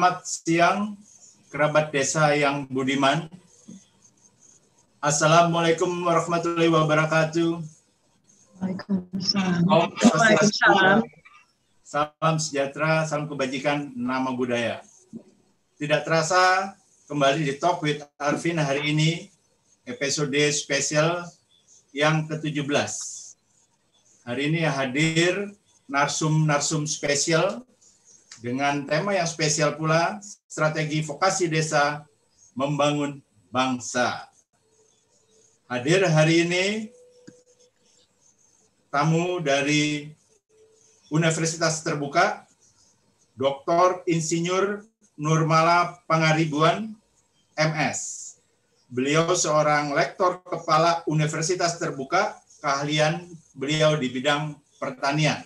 Selamat siang, kerabat desa yang budiman. Assalamualaikum warahmatullahi wabarakatuh. Waalaikumsalam. Om Waalaikumsalam. Salam sejahtera, salam kebajikan, nama budaya. Tidak terasa kembali di Talk with Arvin hari ini, episode spesial yang ke-17. Hari ini hadir narsum-narsum spesial dengan tema yang spesial pula, strategi vokasi desa membangun bangsa. Hadir hari ini tamu dari Universitas Terbuka, Dr. Insinyur Nurmala Pangaribuan, MS. Beliau seorang lektor kepala Universitas Terbuka, keahlian beliau di bidang pertanian.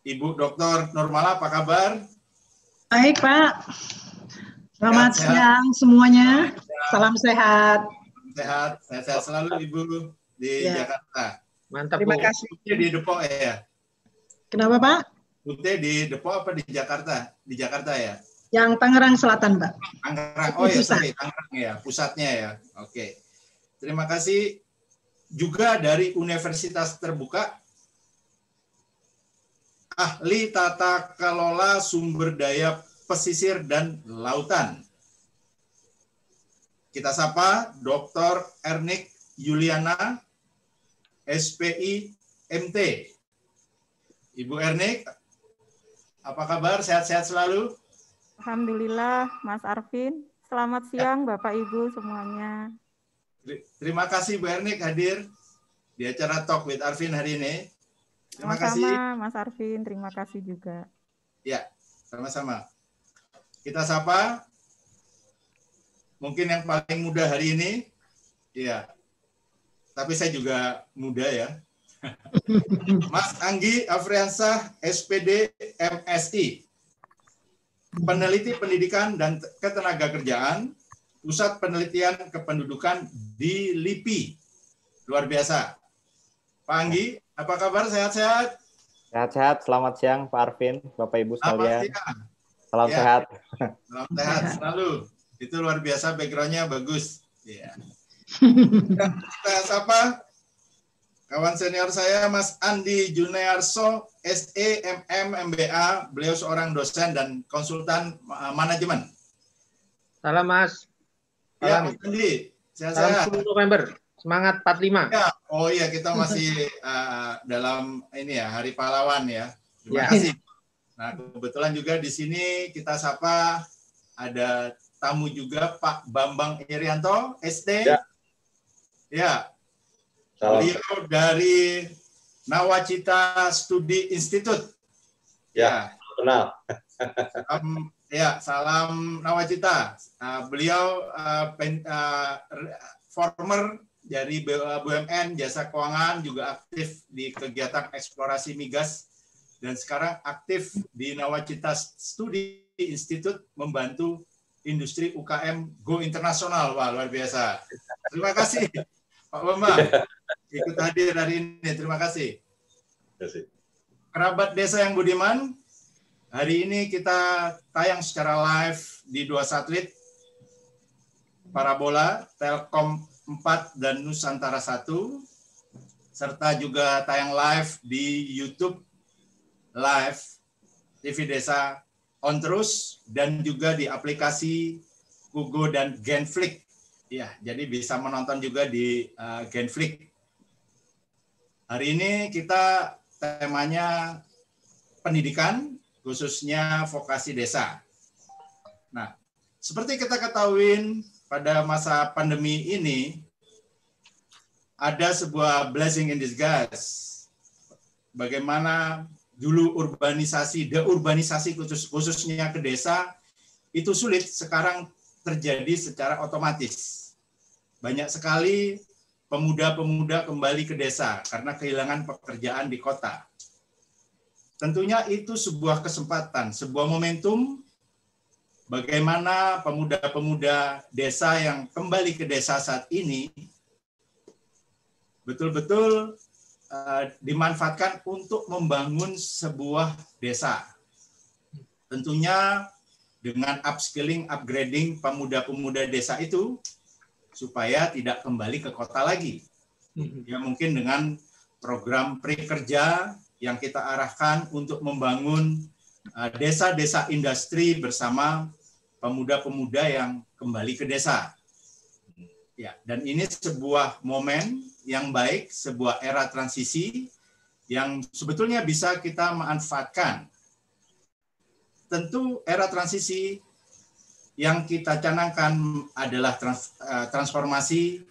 Ibu Dr. Nurmala, apa kabar? Baik, Pak. Selamat Sehat, sehat. siang semuanya. Salam sehat. Sehat, sehat selalu Ibu di Ya. Jakarta. Mantap, Terima Bu. kasih. Putih di Depok ya? Kenapa, Pak? Putih di Depok apa di Jakarta? Di Jakarta ya? Yang Tangerang Selatan, Pak. Tangerang. Oh ya, sorry, Tangerang ya, pusatnya ya. Oke. Terima kasih juga dari Universitas Terbuka ahli tata kelola sumber daya pesisir dan lautan. Kita sapa Dr. Ernik Yuliana, SPI MT. Ibu Ernik, apa kabar? Sehat-sehat selalu? Alhamdulillah, Mas Arvin. Selamat siang, Bapak Ibu semuanya. Ter- Terima kasih Bu Ernik hadir di acara Talk with Arvin hari ini. Terima kasih. Sama-sama, Mas Arvin. Terima kasih juga. Ya, sama-sama. Kita sapa mungkin yang paling muda hari ini. Ya. Tapi saya juga muda ya. Mas Anggi Afriansah, SPD MSI. Peneliti Pendidikan dan Ketenagakerjaan, Pusat Penelitian Kependudukan di LIPI. Luar biasa. Pak Anggi, apa kabar? Sehat-sehat? Sehat-sehat. Selamat siang, Pak Arvin, Bapak Ibu sekalian. Salam Ya. sehat. Salam sehat selalu. Itu luar biasa backgroundnya bagus. Iya. Kita sapa kawan senior saya Mas Andi Juniarso SE MM MBA. Beliau seorang dosen dan konsultan uh, manajemen. Salam, Mas. Ya, Salam. Mas Andi. Salam Sehat-sehat. 10 November. Semangat 45. Ya, oh iya kita masih uh, dalam ini ya Hari Pahlawan ya. Terima Ya. kasih. Nah kebetulan juga di sini kita sapa ada tamu juga Pak Bambang Irianto SD. Ya. Ya. Salam. Beliau dari Nawacita Studi Institute. Ya. Kenal. Salam, ya, salam Nawacita. Uh, beliau uh, pen- uh, former dari BUMN Jasa Keuangan juga aktif di kegiatan eksplorasi migas dan sekarang aktif di Nawacita Studi Institute membantu industri UKM Go Internasional. Wah, luar biasa. Terima kasih Pak Bambang ikut hadir hari ini. Terima kasih. Terima kasih. Kerabat Desa yang Budiman, hari ini kita tayang secara live di dua satelit, Parabola, Telkom 4 dan Nusantara 1, serta juga tayang live di YouTube live TV Desa on terus dan juga di aplikasi Google dan Genflix. Ya, jadi bisa menonton juga di uh, Genflix. Hari ini kita temanya pendidikan, khususnya vokasi desa. Nah, seperti kita ketahui pada masa pandemi ini, ada sebuah blessing in disguise. Bagaimana dulu urbanisasi, deurbanisasi khusus, khususnya ke desa, itu sulit, sekarang terjadi secara otomatis. Banyak sekali pemuda-pemuda kembali ke desa karena kehilangan pekerjaan di kota. Tentunya itu sebuah kesempatan, sebuah momentum bagaimana pemuda-pemuda desa yang kembali ke desa saat ini betul-betul uh, dimanfaatkan untuk membangun sebuah desa. tentunya dengan upskilling, upgrading pemuda-pemuda desa itu supaya tidak kembali ke kota lagi. Ya mungkin dengan program prakerja yang kita arahkan untuk membangun uh, desa-desa industri bersama pemuda-pemuda yang kembali ke desa. Ya, dan ini sebuah momen yang baik, sebuah era transisi yang sebetulnya bisa kita manfaatkan tentu era transisi yang kita canangkan adalah trans, uh, transformasi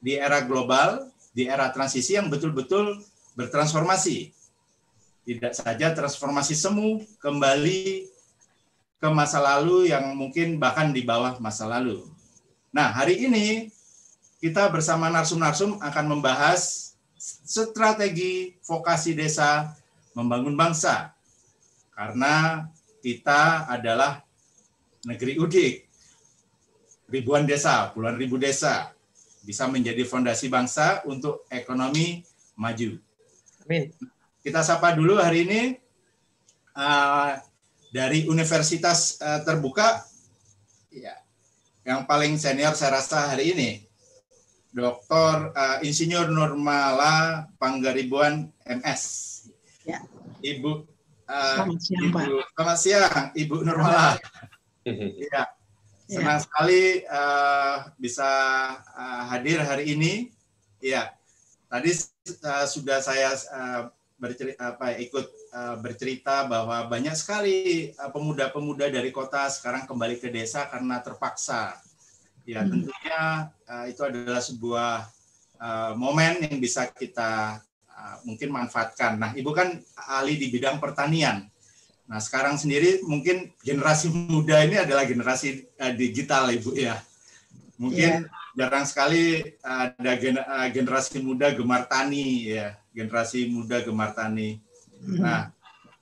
di era global, di era transisi yang betul-betul bertransformasi. Tidak saja transformasi semu kembali ke masa lalu yang mungkin bahkan di bawah masa lalu. Nah, hari ini kita bersama narsum-narsum akan membahas strategi vokasi desa membangun bangsa karena kita adalah negeri udik. Ribuan desa, puluhan ribu desa bisa menjadi fondasi bangsa untuk ekonomi maju. Amin. Kita sapa dulu hari ini uh, dari Universitas uh, Terbuka, ya, yang paling senior saya rasa hari ini, Dr. Uh, Insinyur Nurmala Panggaribuan MS. Ya. Ibu Uh, selamat siang, Ibu, Pak. Selamat siang, Ibu Nurmala. Iya, senang ya. sekali uh, bisa uh, hadir hari ini. Iya, tadi uh, sudah saya uh, bercerita apa ikut uh, bercerita bahwa banyak sekali pemuda-pemuda uh, dari kota sekarang kembali ke desa karena terpaksa. Ya, hmm. tentunya uh, itu adalah sebuah uh, momen yang bisa kita Ah, mungkin manfaatkan. Nah, Ibu kan ahli di bidang pertanian. Nah, sekarang sendiri mungkin generasi muda ini adalah generasi uh, digital, Ibu ya. Mungkin yeah. Jarang sekali ada gen uh, generasi muda gemar tani ya, generasi muda gemar tani. Mm. Nah,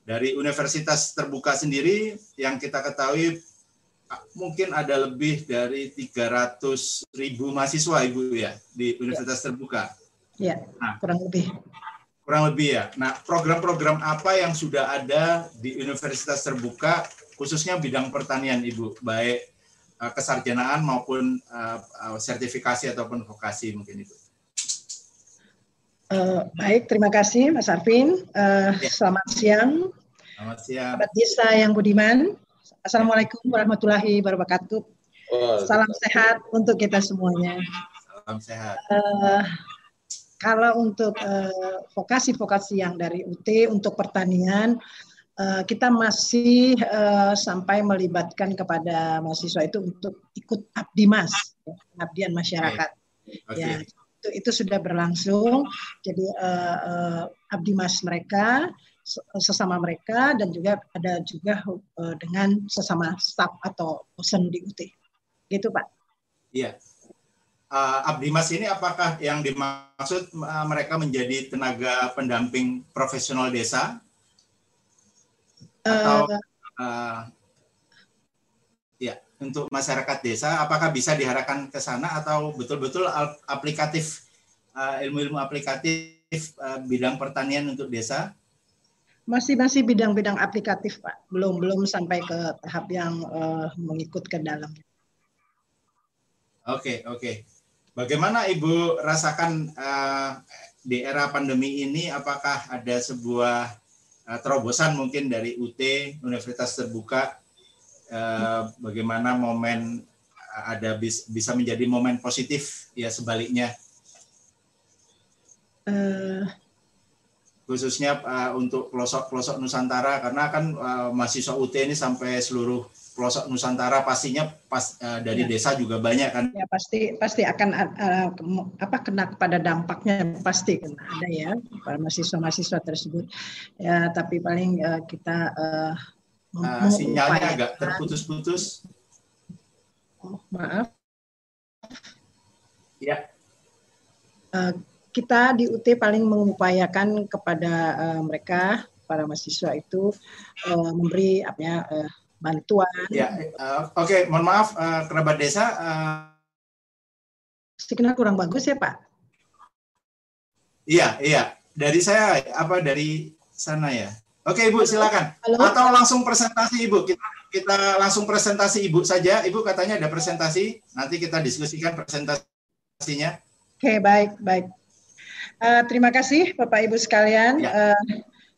dari universitas terbuka sendiri yang kita ketahui mungkin ada lebih dari 300 ribu mahasiswa Ibu ya di universitas terbuka. Ya, nah, kurang lebih kurang lebih ya. Nah, program-program apa yang sudah ada di universitas terbuka khususnya bidang pertanian Ibu, baik uh, kesarjanaan maupun uh, uh, sertifikasi ataupun vokasi mungkin Ibu. Uh, baik, terima kasih Mas Arvin. Uh, ya. Selamat siang. Selamat siang. Sahabat Desa yang budiman. Assalamualaikum warahmatullahi wabarakatuh. Oh, Salam sehat untuk kita semuanya. Salam sehat. Uh, kalau untuk vokasi-vokasi uh, yang dari UT untuk pertanian, uh, kita masih uh, sampai melibatkan kepada mahasiswa itu untuk ikut abdimas, ya, pengabdian masyarakat. Okay. Ya, itu, itu sudah berlangsung. Jadi uh, uh, abdimas mereka sesama mereka dan juga ada juga uh, dengan sesama staff atau dosen di UT. Gitu, Pak. Iya uh, Abdimas ini apakah yang dimaksud uh, mereka menjadi tenaga pendamping profesional desa atau uh, ya untuk masyarakat desa apakah bisa diharapkan ke sana atau betul-betul aplikatif uh, ilmu-ilmu aplikatif uh, bidang pertanian untuk desa masih masih bidang-bidang aplikatif pak belum belum sampai ke tahap yang uh, mengikut ke dalam oke okay, oke okay. Bagaimana Ibu rasakan uh, di era pandemi ini? Apakah ada sebuah terobosan mungkin dari UT Universitas Terbuka? Uh, bagaimana momen uh, ada bis, bisa menjadi momen positif ya sebaliknya? Uh, khususnya uh, untuk pelosok-pelosok Nusantara karena kan uh, mahasiswa UT ini sampai seluruh pelosok Nusantara pastinya pas uh, dari ya. desa juga banyak kan? Ya pasti pasti akan uh, apa kena kepada dampaknya pasti kena ada ya para mahasiswa-mahasiswa tersebut. Ya tapi paling uh, kita uh, uh, sinyalnya agak terputus-putus. Oh, maaf. Ya uh, kita di UT paling mengupayakan kepada uh, mereka para mahasiswa itu uh, memberi apa ya uh, bantuan. Ya, uh, oke, okay. mohon maaf uh, kerabat desa. Uh... Signal kurang bagus ya Pak. Iya, iya. Dari saya apa dari sana ya? Oke Ibu silakan. Halo. Atau langsung presentasi Ibu. Kita kita langsung presentasi Ibu saja. Ibu katanya ada presentasi. Nanti kita diskusikan presentasinya. Oke, baik, baik. Eh, terima kasih Bapak Ibu sekalian. Ya. Eh,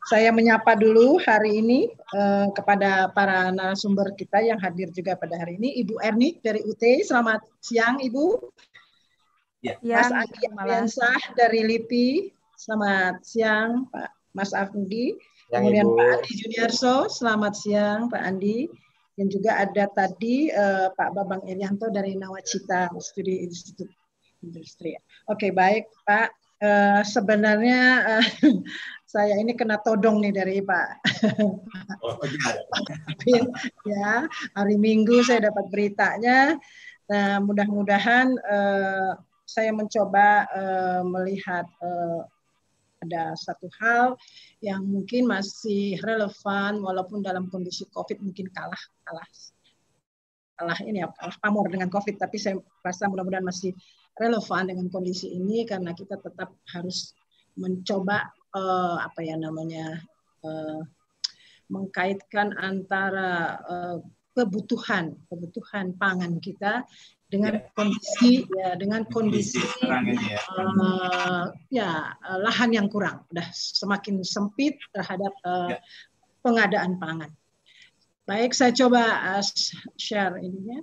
saya menyapa dulu hari ini eh, kepada para narasumber kita yang hadir juga pada hari ini. Ibu Erni dari UT, selamat siang Ibu. Ya, Mas Andi malam. Afiansah dari LIPI, selamat siang Pak Mas Afndi. Kemudian Ibu. Pak Andi Juniarso, selamat siang Pak Andi. Dan juga ada tadi eh, Pak Babang Irianto dari Nawacita Studi Institut Industri. Oke, baik Pak. Eh, sebenarnya eh, saya ini kena todong nih dari Pak. Oh, ya hari Minggu saya dapat beritanya. Nah, mudah-mudahan eh, saya mencoba eh, melihat eh, ada satu hal yang mungkin masih relevan walaupun dalam kondisi COVID mungkin kalah kalah kalah ini ya kalah pamor dengan COVID. Tapi saya rasa mudah-mudahan masih relevan dengan kondisi ini karena kita tetap harus mencoba eh, apa ya namanya eh, mengkaitkan antara eh, kebutuhan kebutuhan pangan kita dengan kondisi ya dengan kondisi ini ya. ya lahan yang kurang udah semakin sempit terhadap Ya. pengadaan pangan. Baik, saya coba eh, share ininya.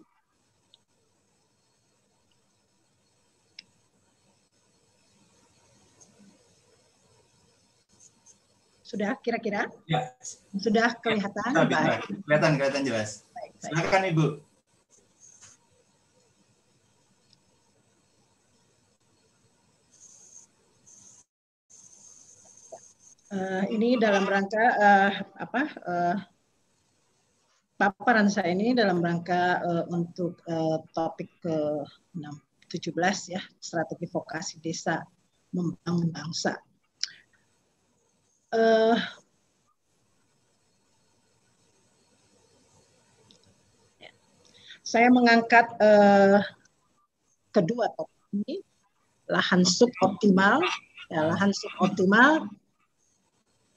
Sudah kira-kira? Ya. Sudah kelihatan? Bisa, bisa. Baik. Kelihatan kelihatan jelas. baik, baik. Silakan Ibu. Eh, ini dalam rangka eh, apa eh, paparan saya ini dalam rangka eh, untuk eh, topik ke 17 ya strategi vokasi desa membangun bangsa. Eh, saya mengangkat eh, kedua topik ini lahan suboptimal ya lahan suboptimal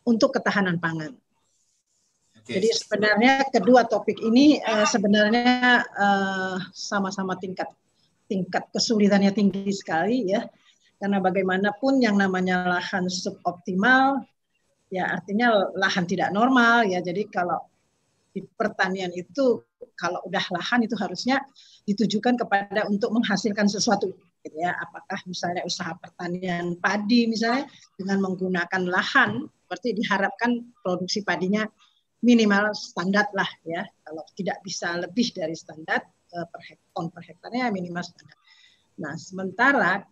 untuk ketahanan pangan. Oke. Jadi sebenarnya kedua topik ini eh, sebenarnya sama-sama tingkat tingkat kesulitannya tinggi sekali ya. Karena bagaimanapun yang namanya lahan suboptimal ya artinya lahan tidak normal ya. Jadi kalau di pertanian itu kalau udah lahan itu harusnya ditujukan kepada untuk menghasilkan sesuatu gitu ya. Apakah misalnya usaha pertanian padi misalnya dengan menggunakan lahan berarti diharapkan produksi padinya minimal standar lah ya. Kalau tidak bisa lebih dari standar eh, per hek- ton per hektarnya minimal standar. Nah, sementara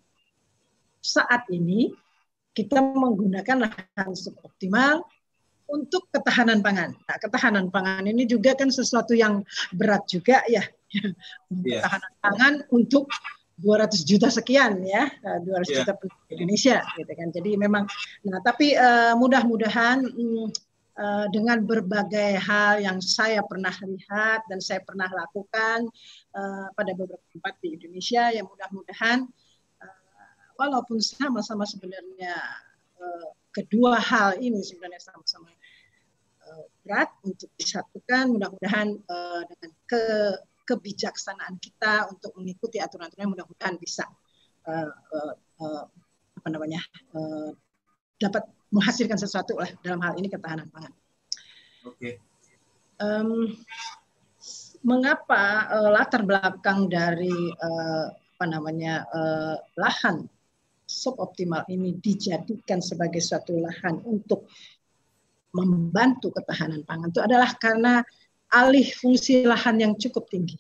saat ini kita menggunakan lahan suboptimal untuk ketahanan pangan. Nah, ketahanan pangan ini juga kan sesuatu yang berat juga ya. Iya. Ketahanan pangan untuk 200 juta sekian ya, eh, 200 Iya. juta penduduk Indonesia gitu kan. Jadi memang nah tapi eh, mudah-mudahan eh, dengan berbagai hal yang saya pernah lihat dan saya pernah lakukan eh, pada beberapa tempat di Indonesia yang mudah-mudahan walaupun sama-sama sebenarnya eh, kedua hal ini sebenarnya sama-sama eh, berat untuk disatukan mudah-mudahan eh, dengan ke kebijaksanaan kita untuk mengikuti aturan-aturan mudah-mudahan bisa apa namanya dapat menghasilkan sesuatu lah dalam hal ini ketahanan pangan. Oke. Em, mengapa eh, latar belakang dari eh, apa namanya eh, lahan suboptimal ini dijadikan sebagai suatu lahan untuk membantu ketahanan pangan itu adalah karena alih fungsi lahan yang cukup tinggi.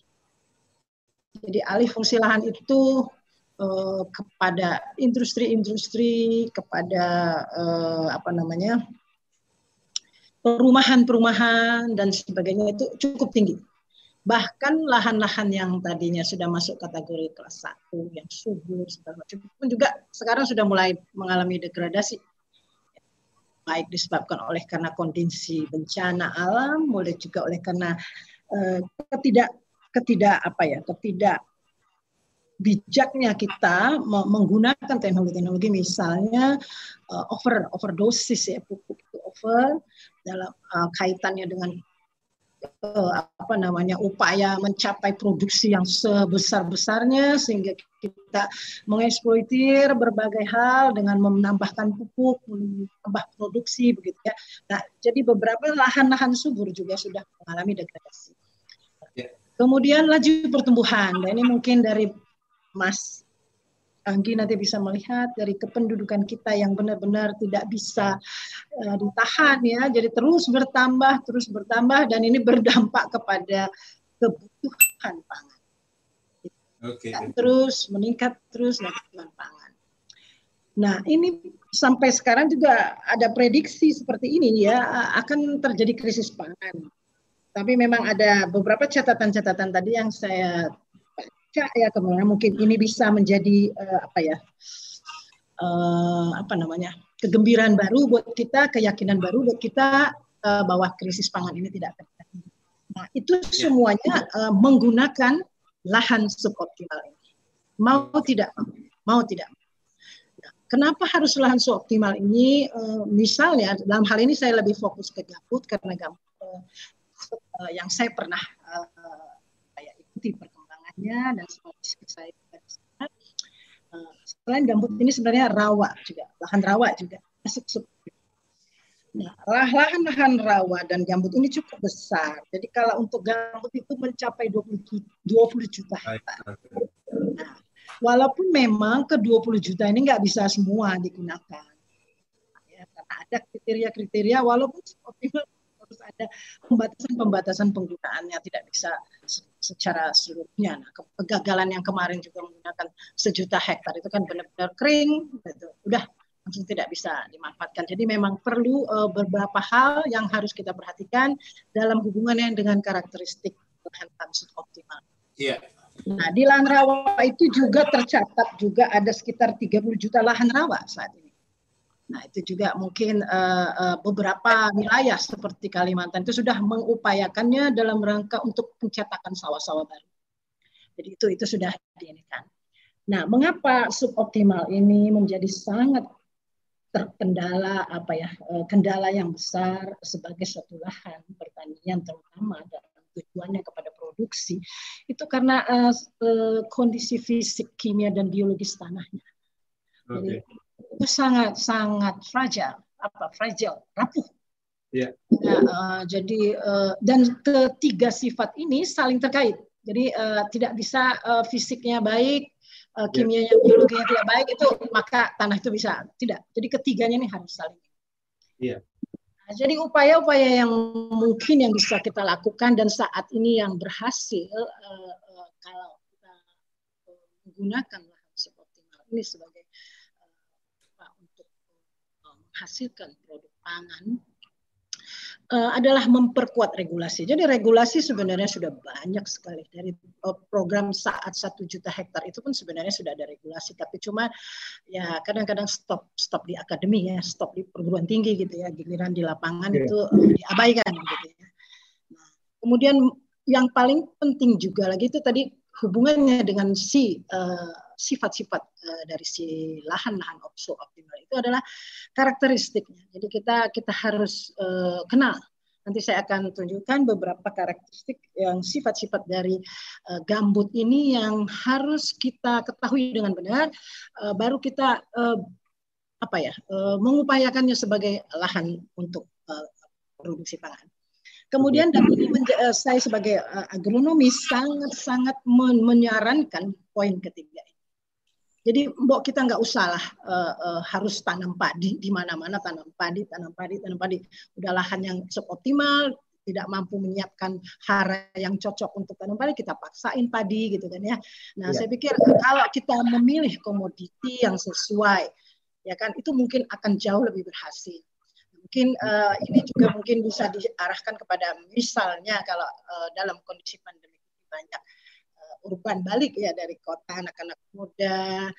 Jadi alih fungsi lahan itu eh, kepada industri-industri, kepada eh, apa namanya perumahan-perumahan dan sebagainya itu cukup tinggi. Bahkan lahan-lahan yang tadinya sudah masuk kategori kelas 1 yang subur segala macam pun juga sekarang sudah mulai mengalami degradasi. Baik disebabkan oleh karena kondisi bencana alam, boleh juga oleh karena eh, ketidak ketidak apa ya, ketidak bijaknya kita me- menggunakan teknologi-teknologi misalnya eh, over overdosis ya pupuk itu over dalam uh, kaitannya dengan uh, apa namanya upaya mencapai produksi yang sebesar-besarnya sehingga kita mengeksploitir berbagai hal dengan menambahkan pupuk, menambah produksi begitu ya. Nah, jadi beberapa lahan-lahan subur juga sudah mengalami degradasi. Ya. Kemudian laju pertumbuhan. Nah, ini mungkin dari Mas Anggi nanti bisa melihat dari kependudukan kita yang benar-benar tidak bisa uh, ditahan ya, jadi terus bertambah, terus bertambah dan ini berdampak kepada kebutuhan pangan. Okay. Terus meningkat terus kebutuhan pangan. Nah ini sampai sekarang juga ada prediksi seperti ini ya akan terjadi krisis pangan. Tapi memang ada beberapa catatan-catatan tadi yang saya ya kemudian mungkin ini bisa menjadi uh, apa ya uh, apa namanya kegembiraan baru buat kita keyakinan baru buat kita uh, bahwa krisis pangan ini tidak terjadi. Nah itu ya. semuanya uh, menggunakan lahan suboptimal ini. Mau tidak mau, tidak. Nah, kenapa harus lahan suboptimal ini? Uh, misalnya dalam hal ini saya lebih fokus ke gambut karena gambut uh, yang saya pernah uh, saya ikuti dan seperti saya uh, selain gambut ini sebenarnya rawa juga lahan rawa juga masuk Nah, lahan-lahan rawa dan gambut ini cukup besar. Jadi kalau untuk gambut itu mencapai 20, 20 juta hektar. Nah, walaupun memang ke 20 juta ini nggak bisa semua digunakan. Ya, karena ada kriteria-kriteria walaupun optimal ada pembatasan-pembatasan penggunaannya tidak bisa secara seluruhnya. Nah, kegagalan yang kemarin juga menggunakan sejuta hektar itu kan benar-benar kering, gitu. udah langsung tidak bisa dimanfaatkan. Jadi memang perlu uh, beberapa hal yang harus kita perhatikan dalam hubungannya dengan karakteristik lahan tanah optimal. Iya. Nah, di lahan rawa itu juga tercatat juga ada sekitar 30 juta lahan rawa saat ini. Nah, itu juga mungkin uh, uh, beberapa wilayah seperti Kalimantan itu sudah mengupayakannya dalam rangka untuk pencetakan sawah-sawah baru. Jadi itu itu sudah diinikan. Nah, mengapa suboptimal ini menjadi sangat terkendala apa ya uh, kendala yang besar sebagai suatu lahan pertanian terutama dalam tujuannya kepada produksi itu karena uh, uh, kondisi fisik kimia dan biologis tanahnya. Okay. Jadi itu sangat sangat fragile. Apa? Fragile. Rapuh. Yeah. nah, uh, jadi uh, dan ketiga sifat ini saling terkait. Jadi uh, tidak bisa uh, fisiknya baik uh, kimianya yeah. biologinya tidak baik itu maka tanah itu bisa. Tidak. Jadi ketiganya ini harus saling. Yeah. Nah, jadi upaya-upaya yang mungkin yang bisa kita lakukan dan saat ini yang berhasil uh, uh, kalau kita menggunakan lahan seperti ini sebagai menghasilkan produk pangan uh, adalah memperkuat regulasi. Jadi regulasi sebenarnya sudah banyak sekali dari uh, program saat satu juta hektar itu pun sebenarnya sudah ada regulasi, tapi cuma ya kadang-kadang stop stop di akademi ya, stop di perguruan tinggi gitu ya, giliran di lapangan yeah. itu uh, diabaikan gitu ya. Nah, kemudian yang paling penting juga lagi itu tadi hubungannya dengan si uh, sifat-sifat uh, dari si lahan-lahan optimal itu adalah karakteristiknya. Jadi kita kita harus uh, kenal. Nanti saya akan tunjukkan beberapa karakteristik yang sifat-sifat dari uh, gambut ini yang harus kita ketahui dengan benar, uh, baru kita uh, apa ya uh, mengupayakannya sebagai lahan untuk uh, produksi pangan. Kemudian dan ini saya sebagai agronomis sangat-sangat menyarankan poin ketiga jadi mbok kita nggak usah lah uh, uh, harus tanam padi di mana-mana tanam padi, tanam padi, tanam padi. Udah lahan yang suboptimal, tidak mampu menyiapkan hara yang cocok untuk tanam padi, kita paksain padi gitu kan ya. Nah, ya. saya pikir kalau kita memilih komoditi yang sesuai, ya kan, itu mungkin akan jauh lebih berhasil. Mungkin uh, ini juga mungkin bisa diarahkan kepada misalnya kalau uh, dalam kondisi pandemi banyak urban balik ya dari kota anak-anak muda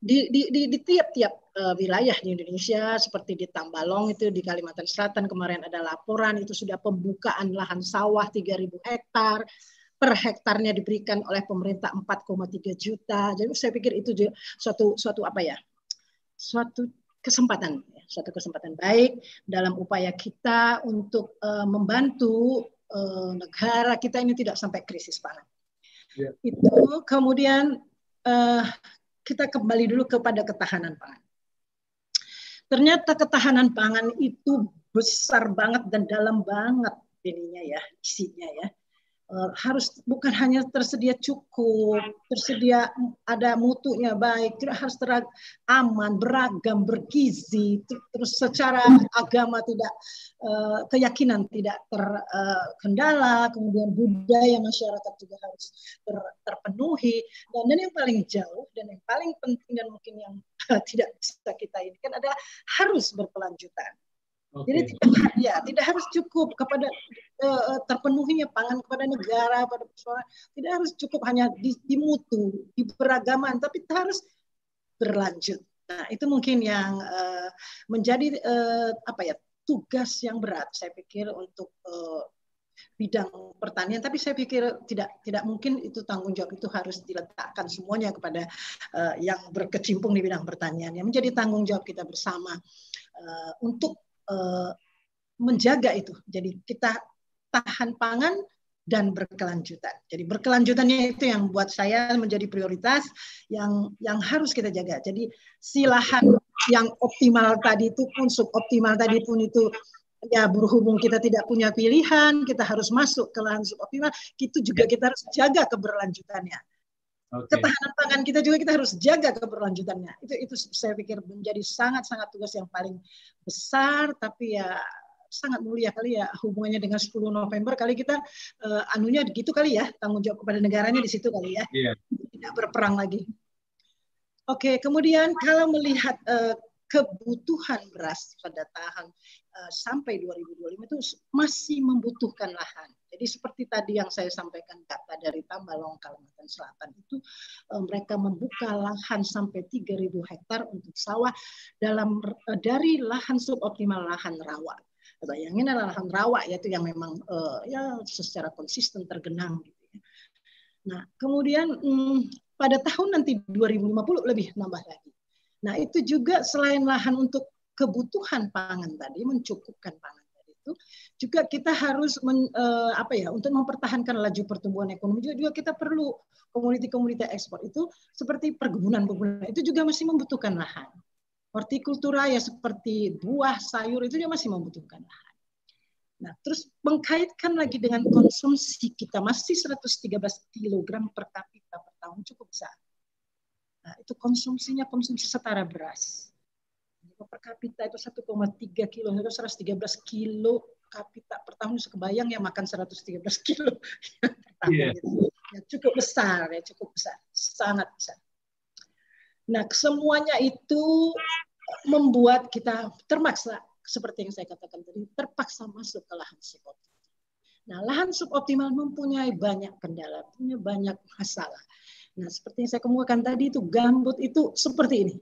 di di di, di tiap-tiap uh, wilayah di Indonesia seperti di Tambalong itu di Kalimantan Selatan kemarin ada laporan itu sudah pembukaan lahan sawah 3000 hektar per hektarnya diberikan oleh pemerintah 4,3 juta. Jadi saya pikir itu suatu suatu apa ya? suatu kesempatan, ya, suatu kesempatan baik dalam upaya kita untuk uh, membantu uh, negara kita ini tidak sampai krisis pangan. Yeah. Itu kemudian uh, kita kembali dulu kepada ketahanan pangan. Ternyata ketahanan pangan itu besar banget dan dalam banget ininya ya, isinya ya. Eh, harus bukan hanya tersedia cukup, tersedia ada mutunya baik, harus terag, aman, beragam, bergizi, terus secara agama tidak uh, keyakinan tidak terkendala, uh, kemudian budaya masyarakat juga harus ter, terpenuhi, dan, dan yang paling jauh dan yang paling penting dan mungkin yang tidak bisa kita ini kan adalah harus berkelanjutan Okay. Jadi tidak ya tidak harus cukup kepada uh, terpenuhinya pangan kepada negara pada persoalan tidak harus cukup hanya di, di mutu di beragaman tapi harus berlanjut. Nah itu mungkin yang uh, menjadi uh, apa ya tugas yang berat saya pikir untuk uh, bidang pertanian tapi saya pikir tidak tidak mungkin itu tanggung jawab itu harus diletakkan semuanya kepada uh, yang berkecimpung di bidang pertanian yang menjadi tanggung jawab kita bersama uh, untuk uh, menjaga itu. Jadi kita tahan pangan dan berkelanjutan. Jadi berkelanjutannya itu yang buat saya menjadi prioritas yang yang harus kita jaga. Jadi silahan yang optimal tadi itu pun suboptimal tadi pun itu ya berhubung kita tidak punya pilihan, kita harus masuk ke lahan suboptimal, itu juga kita harus jaga keberlanjutannya. Okay. Ketahanan pangan kita juga kita harus jaga keberlanjutannya. Itu itu saya pikir menjadi sangat-sangat tugas yang paling besar tapi ya sangat mulia kali ya hubungannya dengan 10 November kali kita uh, anunya gitu kali ya tanggung jawab kepada negaranya di situ kali ya. Yeah. Tidak berperang lagi. Oke, okay, kemudian kalau melihat uh, kebutuhan beras pada tahun uh, sampai 2025 itu masih membutuhkan lahan. Jadi seperti tadi yang saya sampaikan data dari Tambalong Kalimantan Selatan itu uh, mereka membuka lahan sampai 3.000 hektar untuk sawah dalam uh, dari lahan suboptimal lahan rawa. Bayangin lahan rawa yaitu yang memang uh, ya secara konsisten tergenang gitu ya. Nah, kemudian um, pada tahun nanti 2050 lebih nambah lagi. Nah, itu juga selain lahan untuk kebutuhan pangan tadi, mencukupkan pangan itu, juga kita harus men, uh, apa ya, untuk mempertahankan laju pertumbuhan ekonomi juga, juga kita perlu komoditi-komoditi ekspor itu seperti perkebunan-perkebunan itu juga masih membutuhkan lahan. Hortikultura ya seperti buah, sayur itu juga masih membutuhkan lahan. Nah, terus mengkaitkan lagi dengan konsumsi kita masih 113 kg per kapita per tahun cukup besar. Nah, itu konsumsinya konsumsi setara beras. Kapita itu 1,3 kilo, itu 113 kilo kapita per tahun bisa kebayang ya makan 113 kilo per tahun. Yeah. Gitu. Ya, cukup besar ya, cukup besar, sangat besar. Nah, semuanya itu membuat kita termaksa seperti yang saya katakan tadi terpaksa masuk ke lahan suboptimal. Nah, lahan suboptimal mempunyai banyak kendala, punya banyak masalah. Nah, seperti yang saya kemukakan tadi itu gambut itu seperti ini.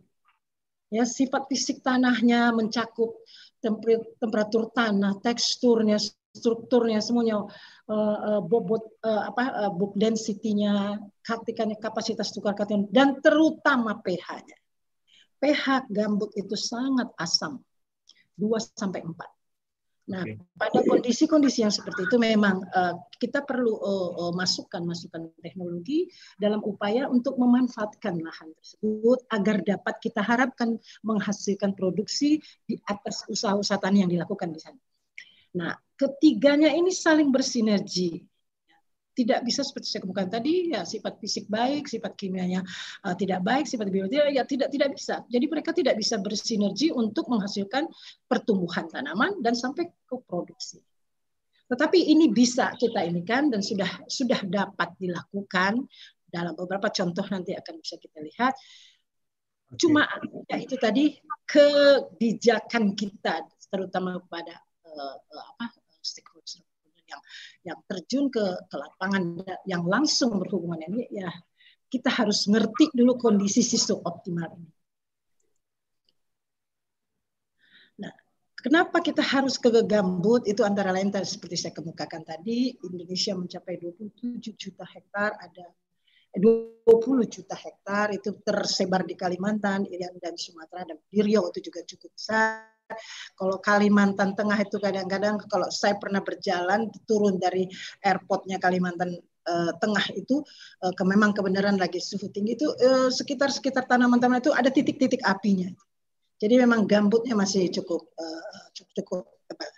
Ya, sifat fisik tanahnya mencakup temperatur tanah, teksturnya, strukturnya semuanya uh, bobot uh, apa book density-nya, kapasitas tukar kation dan terutama pH-nya. pH gambut itu sangat asam. 2 sampai 4. Nah, okay. pada kondisi-kondisi yang seperti itu memang uh, kita perlu uh, uh, masukkan masukan teknologi dalam upaya untuk memanfaatkan lahan tersebut agar dapat kita harapkan menghasilkan produksi di atas usaha-usaha tani yang dilakukan di sana. Nah, ketiganya ini saling bersinergi tidak bisa seperti saya kemukakan tadi ya sifat fisik baik, sifat kimianya uh, tidak baik, sifat biologi ya tidak tidak bisa. Jadi mereka tidak bisa bersinergi untuk menghasilkan pertumbuhan tanaman dan sampai ke produksi. Tetapi ini bisa kita ini kan dan sudah sudah dapat dilakukan dalam beberapa contoh nanti akan bisa kita lihat. Cuma ya itu tadi kebijakan kita terutama kepada uh, apa stakeholder yang yang terjun ke, ke lapangan yang langsung berhubungan ini ya kita harus ngerti dulu kondisi sistem optimal ini. Nah, kenapa kita harus ke gambut itu antara lain tadi seperti saya kemukakan tadi Indonesia mencapai 27 juta hektar ada 20 juta hektar itu tersebar di Kalimantan, Irian dan Sumatera dan Riau itu juga cukup besar. Kalau Kalimantan Tengah itu kadang-kadang kalau saya pernah berjalan turun dari airportnya Kalimantan uh, Tengah itu uh, ke memang kebenaran lagi suhu tinggi itu uh, sekitar sekitar tanaman-tanaman itu ada titik-titik apinya. Jadi memang gambutnya masih cukup uh, cukup, cukup tebal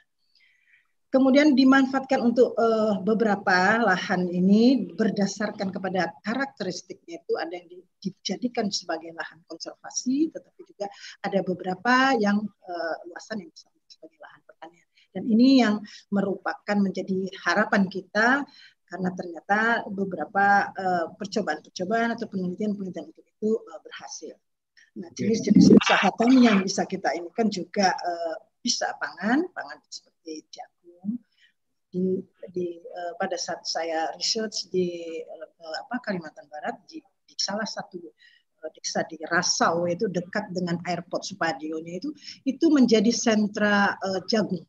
kemudian dimanfaatkan untuk uh, beberapa lahan ini berdasarkan kepada karakteristiknya itu ada yang dijadikan sebagai lahan konservasi, tetapi juga ada beberapa yang uh, luasan yang bisa sebagai lahan pertanian. Dan ini yang merupakan menjadi harapan kita karena ternyata beberapa percobaan-percobaan uh, atau penelitian-penelitian itu, itu uh, berhasil. Nah, jenis-jenis usaha tani yang bisa kita ini kan juga uh, bisa pangan, pangan seperti jagung di, di uh, pada saat saya research di uh, apa Kalimantan Barat di, di salah satu uh, desa di Rasau itu dekat dengan airport Supadionya itu itu menjadi sentra uh, jagung.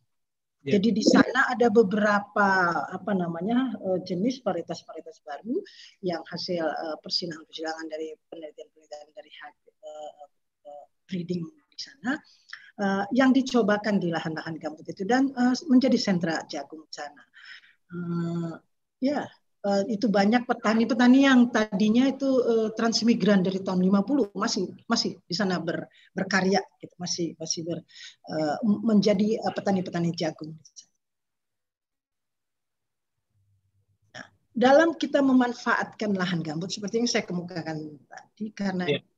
Yeah. Jadi di sana ada beberapa apa namanya uh, jenis varietas-varietas baru yang hasil uh, persilangan-persilangan dari penelitian-penelitian dari uh, uh, breeding di sana uh, yang dicobakan di lahan-lahan gambut itu dan uh, menjadi sentra jagung sana. Uh, ya, uh, itu banyak petani-petani yang tadinya itu uh, transmigran dari tahun 50 masih masih di sana ber, berkarya gitu, masih masih ber, uh, menjadi petani-petani uh, jagung. Nah, dalam kita memanfaatkan lahan gambut seperti yang saya kemukakan tadi karena yeah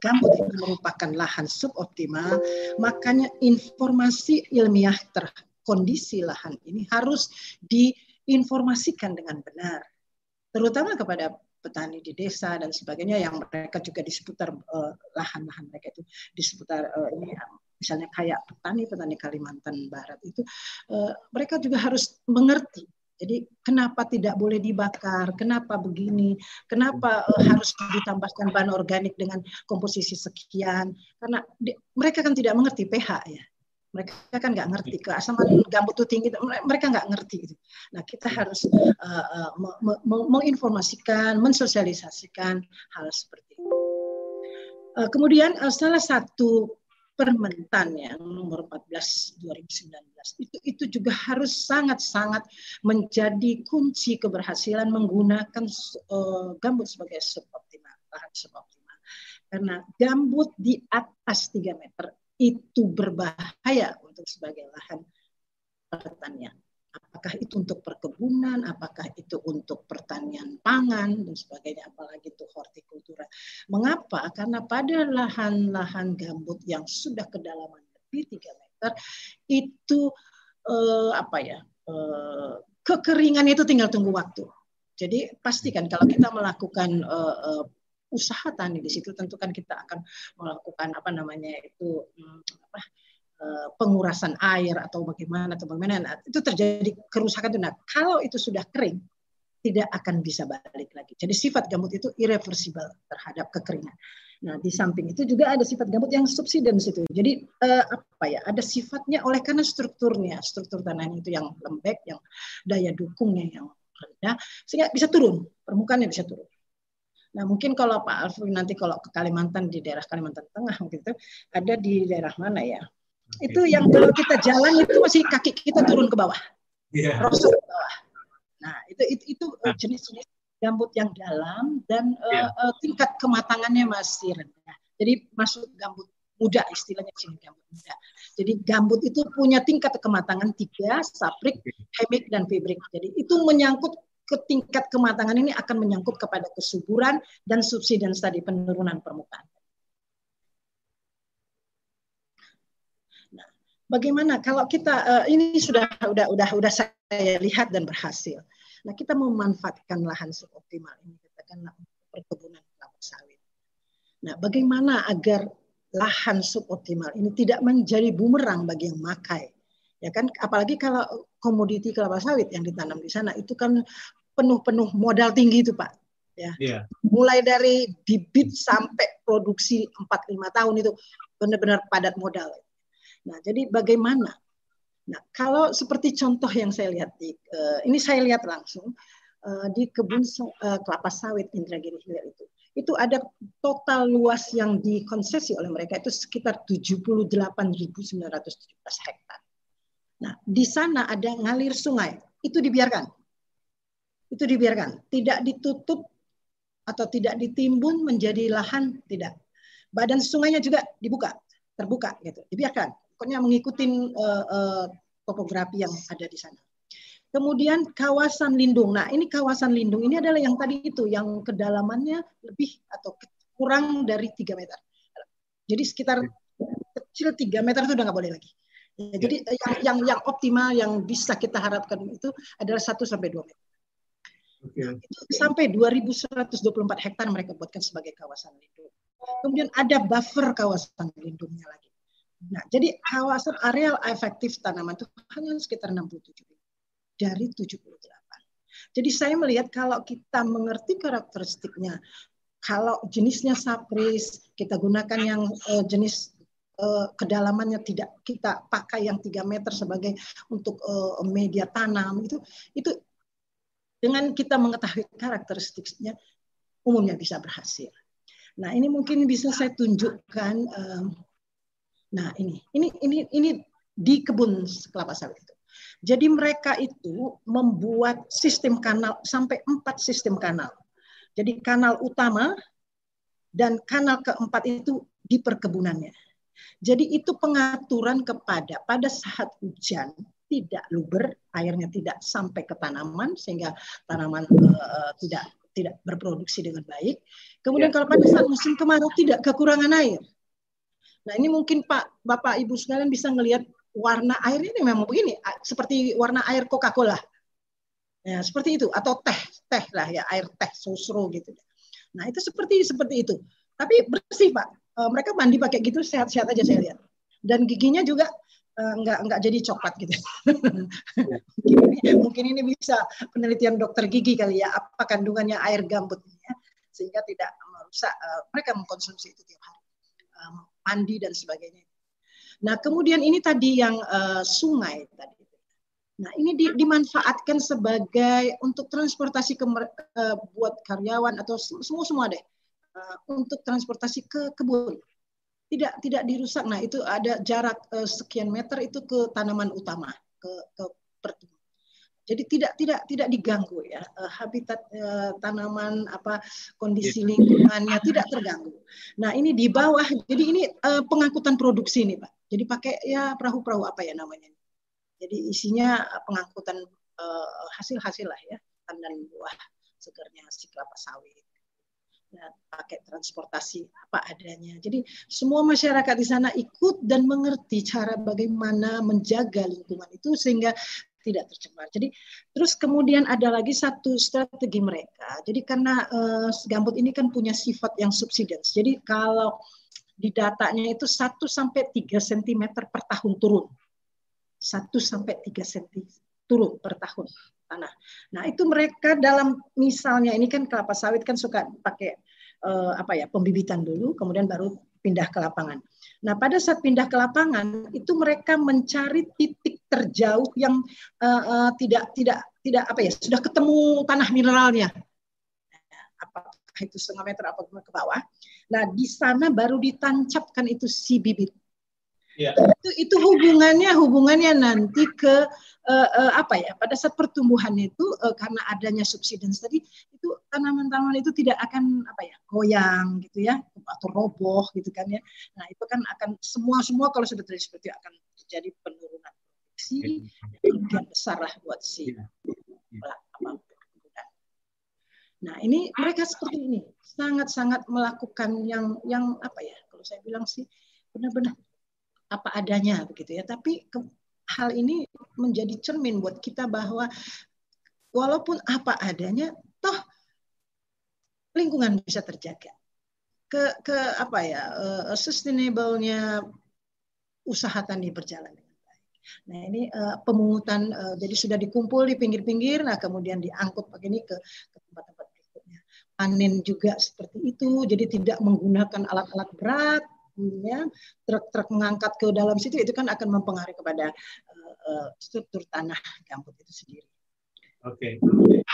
gambut itu merupakan lahan suboptimal, makanya informasi ilmiah terkondisi lahan ini harus diinformasikan dengan benar, terutama kepada petani di desa dan sebagainya yang mereka juga di seputar uh, lahan-lahan mereka itu di seputar uh, ini misalnya kayak petani petani Kalimantan Barat itu uh, mereka juga harus mengerti jadi kenapa tidak boleh dibakar? Kenapa begini? Kenapa uh, harus ditambahkan bahan organik dengan komposisi sekian? Karena di, mereka kan tidak mengerti pH ya. Mereka kan nggak ngerti keasaman gambut itu tinggi. Mereka nggak ngerti itu. Nah kita harus uh, uh, menginformasikan, mensosialisasikan hal seperti itu. Uh, kemudian uh, salah satu Permentan yang nomor 14 2019 itu itu juga harus sangat-sangat menjadi kunci keberhasilan menggunakan uh, gambut sebagai suboptimal bahan suboptimal. Karena gambut di atas 3 meter itu berbahaya untuk sebagai lahan pertanian apakah itu untuk perkebunan, apakah itu untuk pertanian pangan dan sebagainya, apalagi itu hortikultura. Mengapa? Karena pada lahan-lahan gambut yang sudah kedalaman lebih 3 meter itu eh, apa ya? Eh, kekeringan itu tinggal tunggu waktu. Jadi pastikan kalau kita melakukan eh, eh, usaha tani di situ tentu kan kita akan melakukan apa namanya itu hmm, apa pengurasan air atau bagaimana atau bagaimana nah, itu terjadi kerusakan itu. Nah, kalau itu sudah kering tidak akan bisa balik lagi. Jadi sifat gambut itu irreversible terhadap kekeringan. Nah, di samping itu juga ada sifat gambut yang subsidence itu. Jadi eh, apa ya? Ada sifatnya oleh karena strukturnya, struktur tanahnya itu yang lembek, yang daya dukungnya yang rendah, sehingga bisa turun, permukaannya bisa turun. Nah mungkin kalau Pak Alfred nanti kalau ke Kalimantan di daerah Kalimantan Tengah mungkin itu ada di daerah mana ya? Itu yang kalau kita jalan itu masih kaki kita turun ke bawah, yeah. rosok ke bawah. Nah itu itu, itu uh, jenis-jenis gambut yang dalam dan yeah. uh, uh, tingkat kematangannya masih rendah. Jadi masuk gambut muda istilahnya sini gambut muda. Jadi gambut itu punya tingkat kematangan tiga, saprik, hemik dan fibrik. Jadi itu menyangkut ke tingkat kematangan ini akan menyangkut kepada kesuburan dan subsidence tadi penurunan permukaan. Bagaimana kalau kita uh, ini sudah udah udah udah saya lihat dan berhasil. Nah, kita memanfaatkan lahan suboptimal ini katakanlah perkebunan kelapa sawit. Nah, bagaimana agar lahan suboptimal ini tidak menjadi bumerang bagi yang makai? Ya kan, apalagi kalau komoditi kelapa sawit yang ditanam di sana itu kan penuh-penuh modal tinggi itu, Pak. Ya. Yeah. Mulai dari bibit sampai produksi 4 5 tahun itu benar-benar padat modal. Nah, jadi bagaimana? Nah, kalau seperti contoh yang saya lihat di uh, ini saya lihat langsung uh, di kebun uh, kelapa sawit Indragiri Hilir itu. Itu ada total luas yang dikonsesi oleh mereka itu sekitar 78.917 hektar. Nah, di sana ada ngalir sungai, itu dibiarkan. Itu dibiarkan, tidak ditutup atau tidak ditimbun menjadi lahan, tidak. Badan sungainya juga dibuka, terbuka gitu, dibiarkan. Pokoknya mengikuti uh, uh, topografi yang ada di sana. Kemudian kawasan lindung. Nah, ini kawasan lindung ini adalah yang tadi itu yang kedalamannya lebih atau kurang dari 3 meter. Jadi sekitar kecil 3 meter itu udah nggak boleh lagi. Ya, jadi yang, yang yang optimal yang bisa kita harapkan itu adalah 1 sampai 2 meter. Okay. Itu sampai 2.124 hektar mereka buatkan sebagai kawasan lindung. Kemudian ada buffer kawasan lindungnya lagi. Nah, jadi kawasan areal efektif tanaman itu hanya sekitar 67 dari 78. Jadi saya melihat kalau kita mengerti karakteristiknya, kalau jenisnya sapris, kita gunakan yang uh, jenis uh, kedalamannya tidak kita pakai yang 3 meter sebagai untuk uh, media tanam itu itu dengan kita mengetahui karakteristiknya umumnya bisa berhasil. Nah ini mungkin bisa saya tunjukkan. Nah ini ini ini ini di kebun kelapa sawit itu. Jadi mereka itu membuat sistem kanal sampai empat sistem kanal. Jadi kanal utama dan kanal keempat itu di perkebunannya. Jadi itu pengaturan kepada pada saat hujan tidak luber, airnya tidak sampai ke tanaman sehingga tanaman uh, tidak tidak berproduksi dengan baik. Kemudian ya. kalau pada saat musim kemarau tidak kekurangan air. Nah ini mungkin Pak Bapak Ibu sekalian bisa melihat warna air ini memang begini, seperti warna air Coca-Cola. Ya, seperti itu atau teh, teh lah ya, air teh susro gitu. Nah, itu seperti seperti itu. Tapi bersih, Pak. E, mereka mandi pakai gitu sehat-sehat aja saya lihat. Dan giginya juga uh, nggak nggak jadi coklat gitu. mungkin, ini, mungkin ini bisa penelitian dokter gigi kali ya apa kandungannya air gambut ya sehingga tidak merusak uh, mereka mengkonsumsi itu tiap hari um, mandi dan sebagainya. Nah kemudian ini tadi yang uh, sungai tadi. Nah ini di, dimanfaatkan sebagai untuk transportasi ke uh, buat karyawan atau semua semua deh uh, untuk transportasi ke kebun tidak tidak dirusak. Nah itu ada jarak uh, sekian meter itu ke tanaman utama ke ke pertumbuhan. Jadi tidak tidak tidak diganggu ya uh, habitat uh, tanaman apa kondisi iya. lingkungannya tidak terganggu. Nah ini di bawah jadi ini uh, pengangkutan produksi nih pak. Jadi pakai ya perahu-perahu apa ya namanya. Jadi isinya pengangkutan hasil-hasil lah ya tandan buah segernya si kelapa sawit ya, pakai transportasi apa adanya. Jadi semua masyarakat di sana ikut dan mengerti cara bagaimana menjaga lingkungan itu sehingga tidak tercemar. Jadi terus kemudian ada lagi satu strategi mereka. Jadi karena uh, gambut ini kan punya sifat yang subsidence. Jadi kalau di datanya itu 1 sampai 3 cm per tahun turun. 1 sampai 3 cm turun per tahun tanah. Nah, itu mereka dalam misalnya ini kan kelapa sawit kan suka pakai uh, apa ya, pembibitan dulu kemudian baru pindah ke lapangan. Nah, pada saat pindah ke lapangan itu mereka mencari titik terjauh yang uh, uh, tidak tidak tidak apa ya, sudah ketemu tanah mineralnya. Apakah itu setengah meter apa ke bawah. Nah, di sana baru ditancapkan itu si bibit Ya. Itu, itu hubungannya hubungannya nanti ke uh, uh, apa ya? Pada saat pertumbuhan itu uh, karena adanya subsidence tadi itu tanaman-tanaman itu tidak akan apa ya goyang gitu ya atau roboh gitu kan ya. Nah itu kan akan semua semua kalau sudah terjadi seperti itu akan terjadi penurunan produksi yang besar lah buat si ya. apa, Nah ini mereka seperti ini sangat-sangat melakukan yang yang apa ya kalau saya bilang sih benar-benar apa adanya begitu ya. Tapi ke, hal ini menjadi cermin buat kita bahwa walaupun apa adanya, toh lingkungan bisa terjaga. Ke ke apa ya uh, sustainable-nya usaha tani berjalan dengan baik. Nah ini uh, pemungutan uh, jadi sudah dikumpul di pinggir-pinggir, nah kemudian diangkut pakai ini ke ke tempat-tempat berikutnya. Panen juga seperti itu, jadi tidak menggunakan alat-alat berat, ya truk-truk mengangkat ke dalam situ itu kan akan mempengaruhi kepada uh, struktur tanah gambut itu sendiri. Oke. Okay.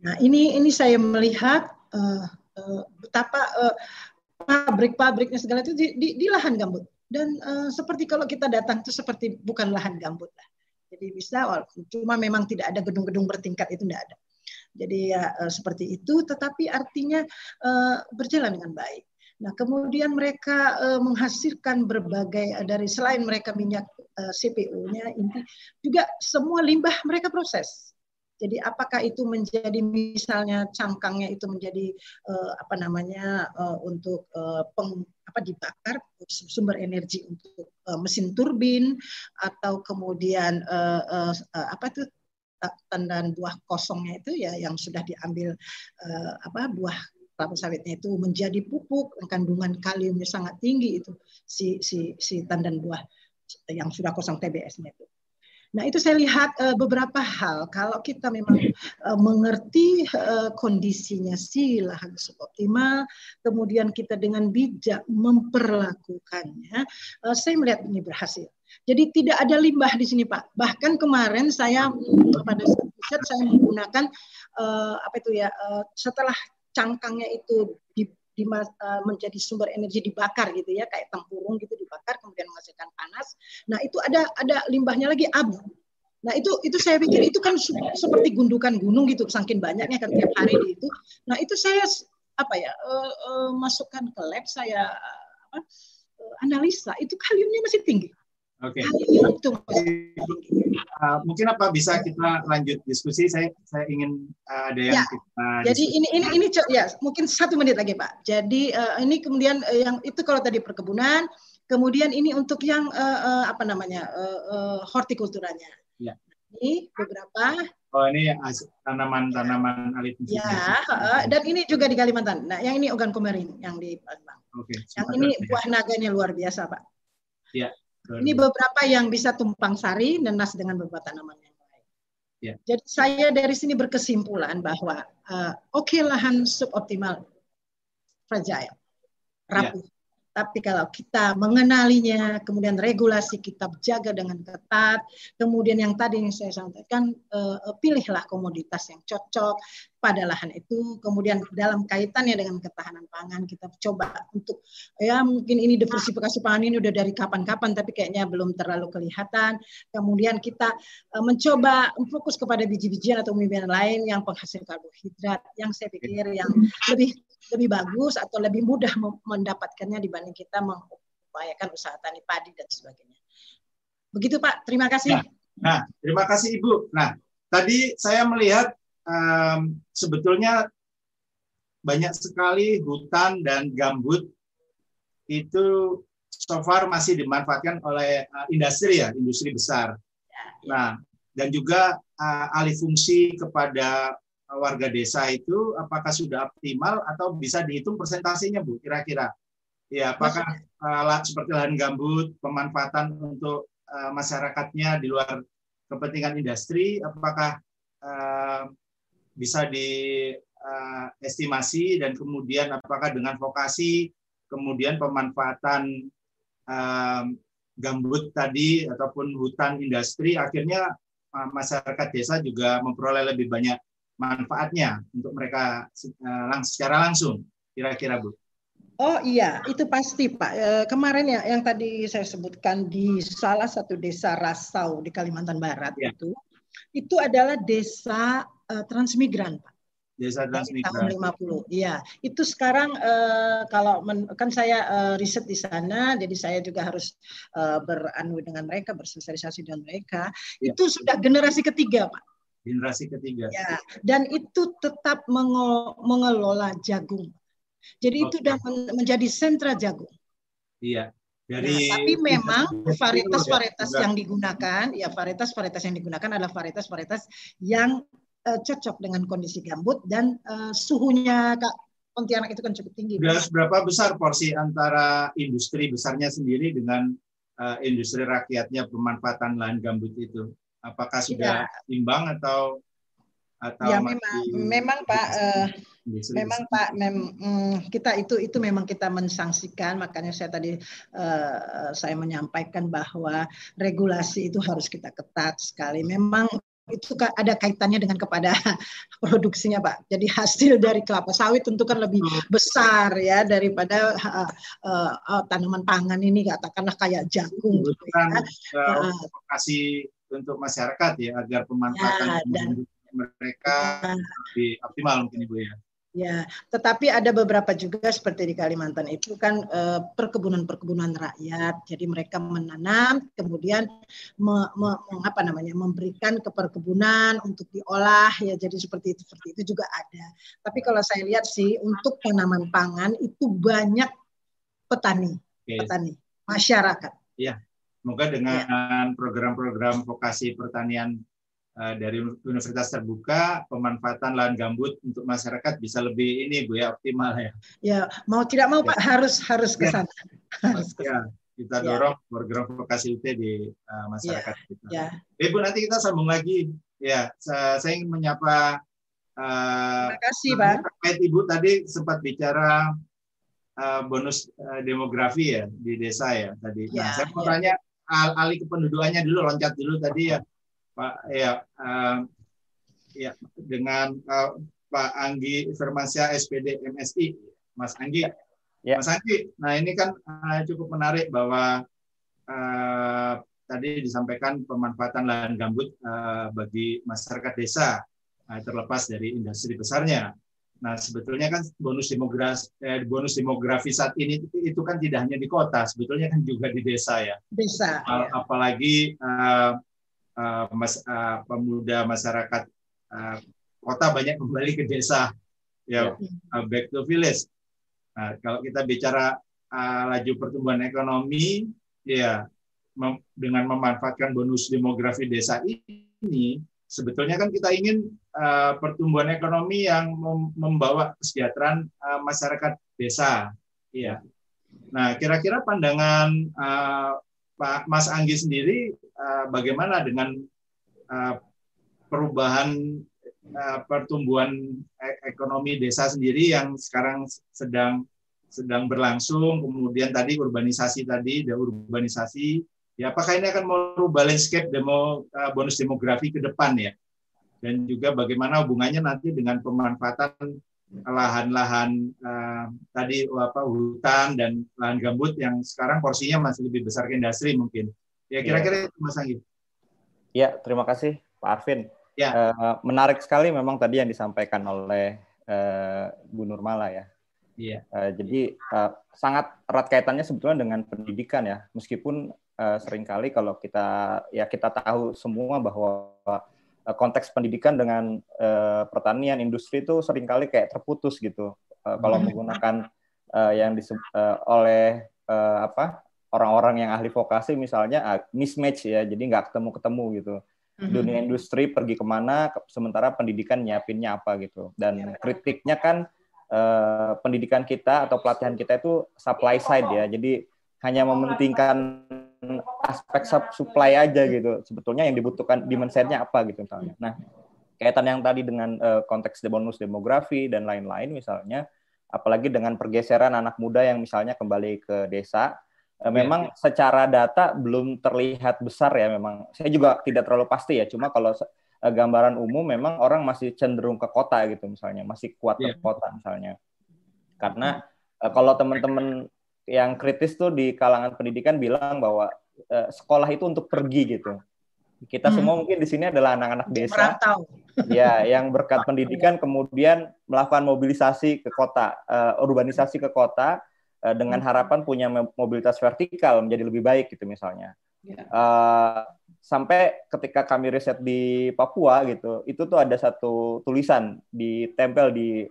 Nah ini ini saya melihat uh, uh, betapa uh, pabrik-pabriknya segala itu di, di, di lahan gambut dan uh, seperti kalau kita datang itu seperti bukan lahan gambut lah. Jadi bisa cuma memang tidak ada gedung-gedung bertingkat itu tidak ada. Jadi ya seperti itu, tetapi artinya uh, berjalan dengan baik. Nah, kemudian mereka uh, menghasilkan berbagai uh, dari selain mereka minyak uh, CPU-nya, inti juga semua limbah mereka proses. Jadi apakah itu menjadi misalnya cangkangnya itu menjadi uh, apa namanya uh, untuk uh, peng, apa dibakar sumber energi untuk uh, mesin turbin atau kemudian uh, uh, uh, apa itu tandan buah kosongnya itu ya yang sudah diambil uh, apa buah kelapa sawitnya itu menjadi pupuk kandungan kaliumnya sangat tinggi itu si si si tandan buah yang sudah kosong TBS-nya itu. Nah, itu saya lihat uh, beberapa hal. Kalau kita memang uh, mengerti uh, kondisinya si lahan suboptimal, kemudian kita dengan bijak memperlakukannya, uh, saya melihat ini berhasil. Jadi tidak ada limbah di sini, Pak. Bahkan kemarin saya pada saat saya menggunakan uh, apa itu ya, uh, setelah cangkangnya itu di di, uh, menjadi sumber energi dibakar gitu ya kayak tempurung gitu dibakar kemudian menghasilkan panas. Nah itu ada ada limbahnya lagi abu. Nah itu itu saya pikir itu kan seperti gundukan gunung gitu saking banyaknya kan tiap hari itu. Nah itu saya apa ya uh, uh, masukkan ke lab saya uh, analisa itu kaliumnya masih tinggi. Oke. Okay. Uh, mungkin apa bisa kita lanjut diskusi? Saya saya ingin uh, ada yang ya. kita. Jadi ini ini ini ya mungkin satu menit lagi Pak. Jadi uh, ini kemudian uh, yang itu kalau tadi perkebunan, kemudian ini untuk yang uh, uh, apa namanya uh, uh, hortikulturanya. Ya. Ini beberapa. Oh ini tanaman-tanaman Ya, uh, dan ini juga di Kalimantan. Nah, yang ini ogan komerin yang di Palembang. Oke. Okay, yang ini buah naganya luar biasa Pak. Ya. Ini beberapa yang bisa tumpang sari nenas dengan beberapa tanaman yang lain. Yeah. Jadi saya dari sini berkesimpulan bahwa uh, oke okay, lahan suboptimal, fragile, rapuh. Yeah. Tapi kalau kita mengenalinya, kemudian regulasi kita jaga dengan ketat, kemudian yang tadi yang saya sampaikan, uh, pilihlah komoditas yang cocok, pada lahan itu. Kemudian dalam kaitannya dengan ketahanan pangan kita coba untuk ya mungkin ini diversifikasi pangan ini udah dari kapan-kapan tapi kayaknya belum terlalu kelihatan. Kemudian kita uh, mencoba fokus kepada biji-bijian atau umbi lain yang penghasil karbohidrat yang saya pikir yang lebih lebih bagus atau lebih mudah mendapatkannya dibanding kita mengupayakan usaha tani padi dan sebagainya. Begitu Pak, terima kasih. Nah, nah terima kasih Ibu. Nah, tadi saya melihat um, sebetulnya banyak sekali hutan dan gambut itu so far masih dimanfaatkan oleh uh, industri ya, industri besar. Ya, ya. Nah, dan juga uh, alih fungsi kepada warga desa itu apakah sudah optimal atau bisa dihitung persentasenya Bu kira-kira? Ya, apakah uh, seperti lahan gambut, pemanfaatan untuk uh, masyarakatnya di luar kepentingan industri, apakah uh, bisa diestimasi uh, dan kemudian apakah dengan vokasi kemudian pemanfaatan gambut tadi ataupun hutan industri akhirnya masyarakat desa juga memperoleh lebih banyak manfaatnya untuk mereka lang secara langsung kira-kira Bu. Oh iya, itu pasti Pak. E, kemarin ya yang tadi saya sebutkan di salah satu desa Rasau di Kalimantan Barat ya. itu, itu adalah desa uh, transmigran, Pak. Desa transmigran. Tahun 50. Iya, itu sekarang kalau men, kan saya riset di sana, jadi saya juga harus uh, beranu dengan mereka, bersosialisasi dengan mereka. Ya. Itu sudah generasi ketiga, Pak. Generasi ketiga. Ya, dan itu tetap mengelola jagung. Jadi okay. itu sudah menjadi sentra jagung. Iya. Dari nah, tapi memang varietas-varietas yang digunakan, ya varietas-varietas yang digunakan adalah varietas-varietas yang uh, cocok dengan kondisi gambut dan uh, suhunya Kak Pontianak itu kan cukup tinggi. Berapa besar porsi antara industri besarnya sendiri dengan uh, industri rakyatnya pemanfaatan lahan gambut itu? Apakah sudah ya. imbang atau atau ya memang memang Pak uh, memang Pak mem, mm, kita itu itu memang kita mensangsikan makanya saya tadi uh, saya menyampaikan bahwa regulasi itu harus kita ketat sekali memang itu ada kaitannya dengan kepada produksinya Pak. Jadi hasil dari kelapa sawit tentu kan lebih hmm. besar ya daripada uh, uh, uh, tanaman pangan ini katakanlah kayak jagung. Itu gitu kan ya. uh, kasih untuk masyarakat ya agar pemanfaatan ya, dan, mereka ya. lebih optimal mungkin Ibu ya. Ya, tetapi ada beberapa juga seperti di Kalimantan itu kan eh, perkebunan-perkebunan rakyat. Jadi mereka menanam, kemudian me, me, apa namanya memberikan ke perkebunan untuk diolah ya. Jadi seperti itu seperti itu juga ada. Tapi kalau saya lihat sih untuk tanaman pangan itu banyak petani, Oke. petani, masyarakat. Iya. Semoga dengan ya. program-program vokasi pertanian Eh, dari universitas terbuka pemanfaatan lahan gambut untuk masyarakat bisa lebih ini Bu ya optimal ya. Ya, mau tidak mau ya. Pak harus harus ke ya. sana. Ya. kita ya. dorong ya. program vokasi UT di uh, masyarakat ya. kita. Ya. Ibu nanti kita sambung lagi. Ya, saya, saya ingin menyapa uh, Terima kasih, Pak. Ibu tadi sempat bicara uh, bonus uh, demografi ya di desa ya tadi. Ya, nah, saya mau ya. tanya alih kependudukannya dulu loncat dulu tadi ya Pak ya uh, ya dengan uh, Pak Anggi Firmansyah SPD MSI Mas Anggi. Ya. Mas Anggi nah ini kan uh, cukup menarik bahwa uh, tadi disampaikan pemanfaatan lahan gambut uh, bagi masyarakat desa uh, terlepas dari industri besarnya Nah, sebetulnya kan bonus demografi eh, bonus demografi saat ini itu, kan tidak hanya di kota, sebetulnya kan juga di desa ya. Desa. ya. Apalagi uh, uh, mas, uh, pemuda masyarakat uh, kota banyak kembali ke desa ya uh, back to village nah, kalau kita bicara uh, laju pertumbuhan ekonomi ya mem dengan memanfaatkan bonus demografi desa ini sebetulnya kan kita ingin uh, pertumbuhan ekonomi yang mem membawa kesejahteraan uh, masyarakat desa. Iya. Nah kira-kira pandangan uh, Pak Mas Anggi sendiri bagaimana dengan perubahan uh, pertumbuhan e ekonomi desa sendiri yang sekarang sedang sedang berlangsung, kemudian tadi urbanisasi tadi, ada urbanisasi, ya apakah ini akan merubah landscape demo bonus demografi ke depan ya? Dan juga bagaimana hubungannya nanti dengan pemanfaatan lahan-lahan uh, tadi apa hutan dan lahan gambut yang sekarang porsinya masih lebih besar ke industri mungkin. Ya kira-kira ya. itu Mas Anggi. Ya, terima kasih Pak Arvin. Ya. Uh, menarik sekali memang tadi yang disampaikan oleh uh, Bu Nurmala ya. Iya. Uh, jadi uh, sangat erat kaitannya sebetulnya dengan pendidikan ya. Meskipun uh, sering kali kalau kita ya kita tahu semua bahwa Eh, konteks pendidikan dengan uh, pertanian industri itu sering kali kayak terputus gitu uh, kalau hmm. menggunakan uh, yang disebut uh, oleh uh, apa orang-orang yang ahli vokasi misalnya uh, mismatch ya jadi nggak ketemu ketemu gitu hmm. dunia industri pergi ke mana sementara pendidikan nyiapinnya apa gitu dan iya. kritiknya kan uh, pendidikan kita atau pelatihan kita itu supply side ya jadi hanya mementingkan aspek supply aja gitu. Sebetulnya yang dibutuhkan demand side-nya apa gitu misalnya. Nah, kaitan yang tadi dengan uh, konteks bonus demografi dan lain-lain misalnya, apalagi dengan pergeseran anak muda yang misalnya kembali ke desa, uh, memang ya. secara data belum terlihat besar ya memang. Saya juga tidak terlalu pasti ya, cuma kalau uh, gambaran umum memang orang masih cenderung ke kota gitu misalnya, masih kuat ya. ke kota misalnya. Karena uh, kalau teman-teman yang kritis tuh di kalangan pendidikan bilang bahwa uh, sekolah itu untuk pergi gitu. Kita hmm. semua mungkin di sini adalah anak-anak desa, ya, yang berkat pendidikan kemudian melakukan mobilisasi ke kota, uh, urbanisasi ke kota uh, dengan hmm. harapan punya mobilitas vertikal menjadi lebih baik gitu misalnya. Uh, sampai ketika kami riset di Papua gitu, itu tuh ada satu tulisan ditempel di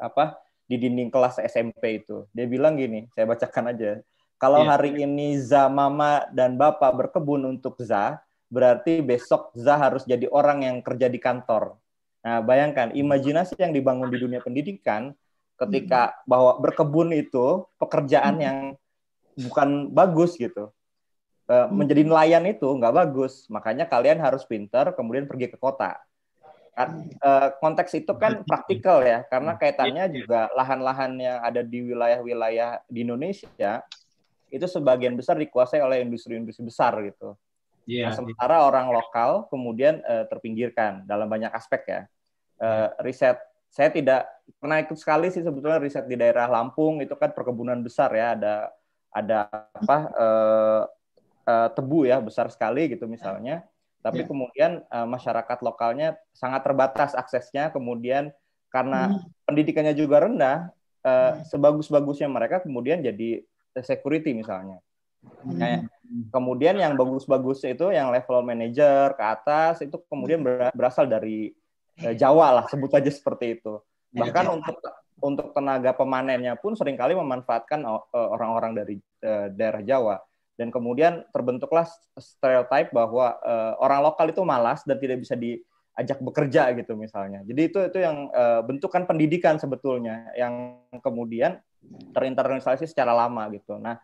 apa di dinding kelas SMP itu. Dia bilang gini, saya bacakan aja. Kalau yeah. hari ini Za mama dan bapak berkebun untuk Za, berarti besok Za harus jadi orang yang kerja di kantor. Nah, bayangkan imajinasi yang dibangun di dunia pendidikan ketika hmm. bahwa berkebun itu pekerjaan hmm. yang bukan bagus gitu. Eh, hmm. Menjadi nelayan itu nggak bagus, makanya kalian harus pinter, kemudian pergi ke kota uh, konteks itu kan praktikal ya karena kaitannya juga lahan-lahan yang ada di wilayah-wilayah di Indonesia itu sebagian besar dikuasai oleh industri-industri besar gitu. Yeah, nah, sementara yeah. orang lokal kemudian uh, terpinggirkan dalam banyak aspek ya. Uh, riset saya tidak pernah ikut sekali sih sebetulnya riset di daerah Lampung itu kan perkebunan besar ya ada ada apa uh, uh, tebu ya besar sekali gitu misalnya. Tapi yeah. kemudian uh, masyarakat lokalnya sangat terbatas aksesnya kemudian karena hmm. pendidikannya juga rendah uh, sebagus-bagusnya mereka kemudian jadi security misalnya. Nah, kemudian yang bagus-bagus itu yang level manager ke atas itu kemudian berasal dari eh, Jawa lah sebut aja seperti itu. Bahkan ya, untuk untuk tenaga pemanennya pun sering kali memanfaatkan eh, orang-orang dari daerah Jawa dan kemudian terbentuklah stereotype bahwa orang lokal itu malas dan tidak bisa diajak bekerja gitu misalnya. Jadi itu itu yang bentukan pendidikan sebetulnya yang kemudian terinternalisasi secara lama gitu. Nah,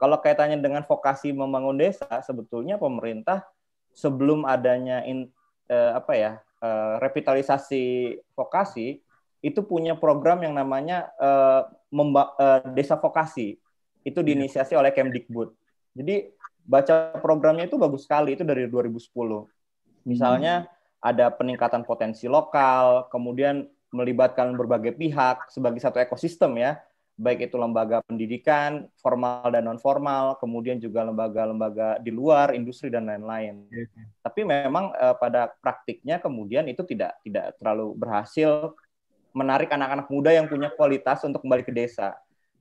kalau kaitannya dengan vokasi membangun desa, sebetulnya pemerintah sebelum adanya in, eh, apa ya eh, revitalisasi vokasi itu punya program yang namanya eh, memba, eh, desa vokasi. Itu iya. diinisiasi oleh Kemdikbud. Jadi baca programnya itu bagus sekali itu dari 2010. Misalnya hmm. ada peningkatan potensi lokal, kemudian melibatkan berbagai pihak sebagai satu ekosistem ya baik itu lembaga pendidikan formal dan non formal, kemudian juga lembaga-lembaga di luar industri dan lain-lain. Okay. Tapi memang uh, pada praktiknya kemudian itu tidak tidak terlalu berhasil menarik anak-anak muda yang punya kualitas untuk kembali ke desa.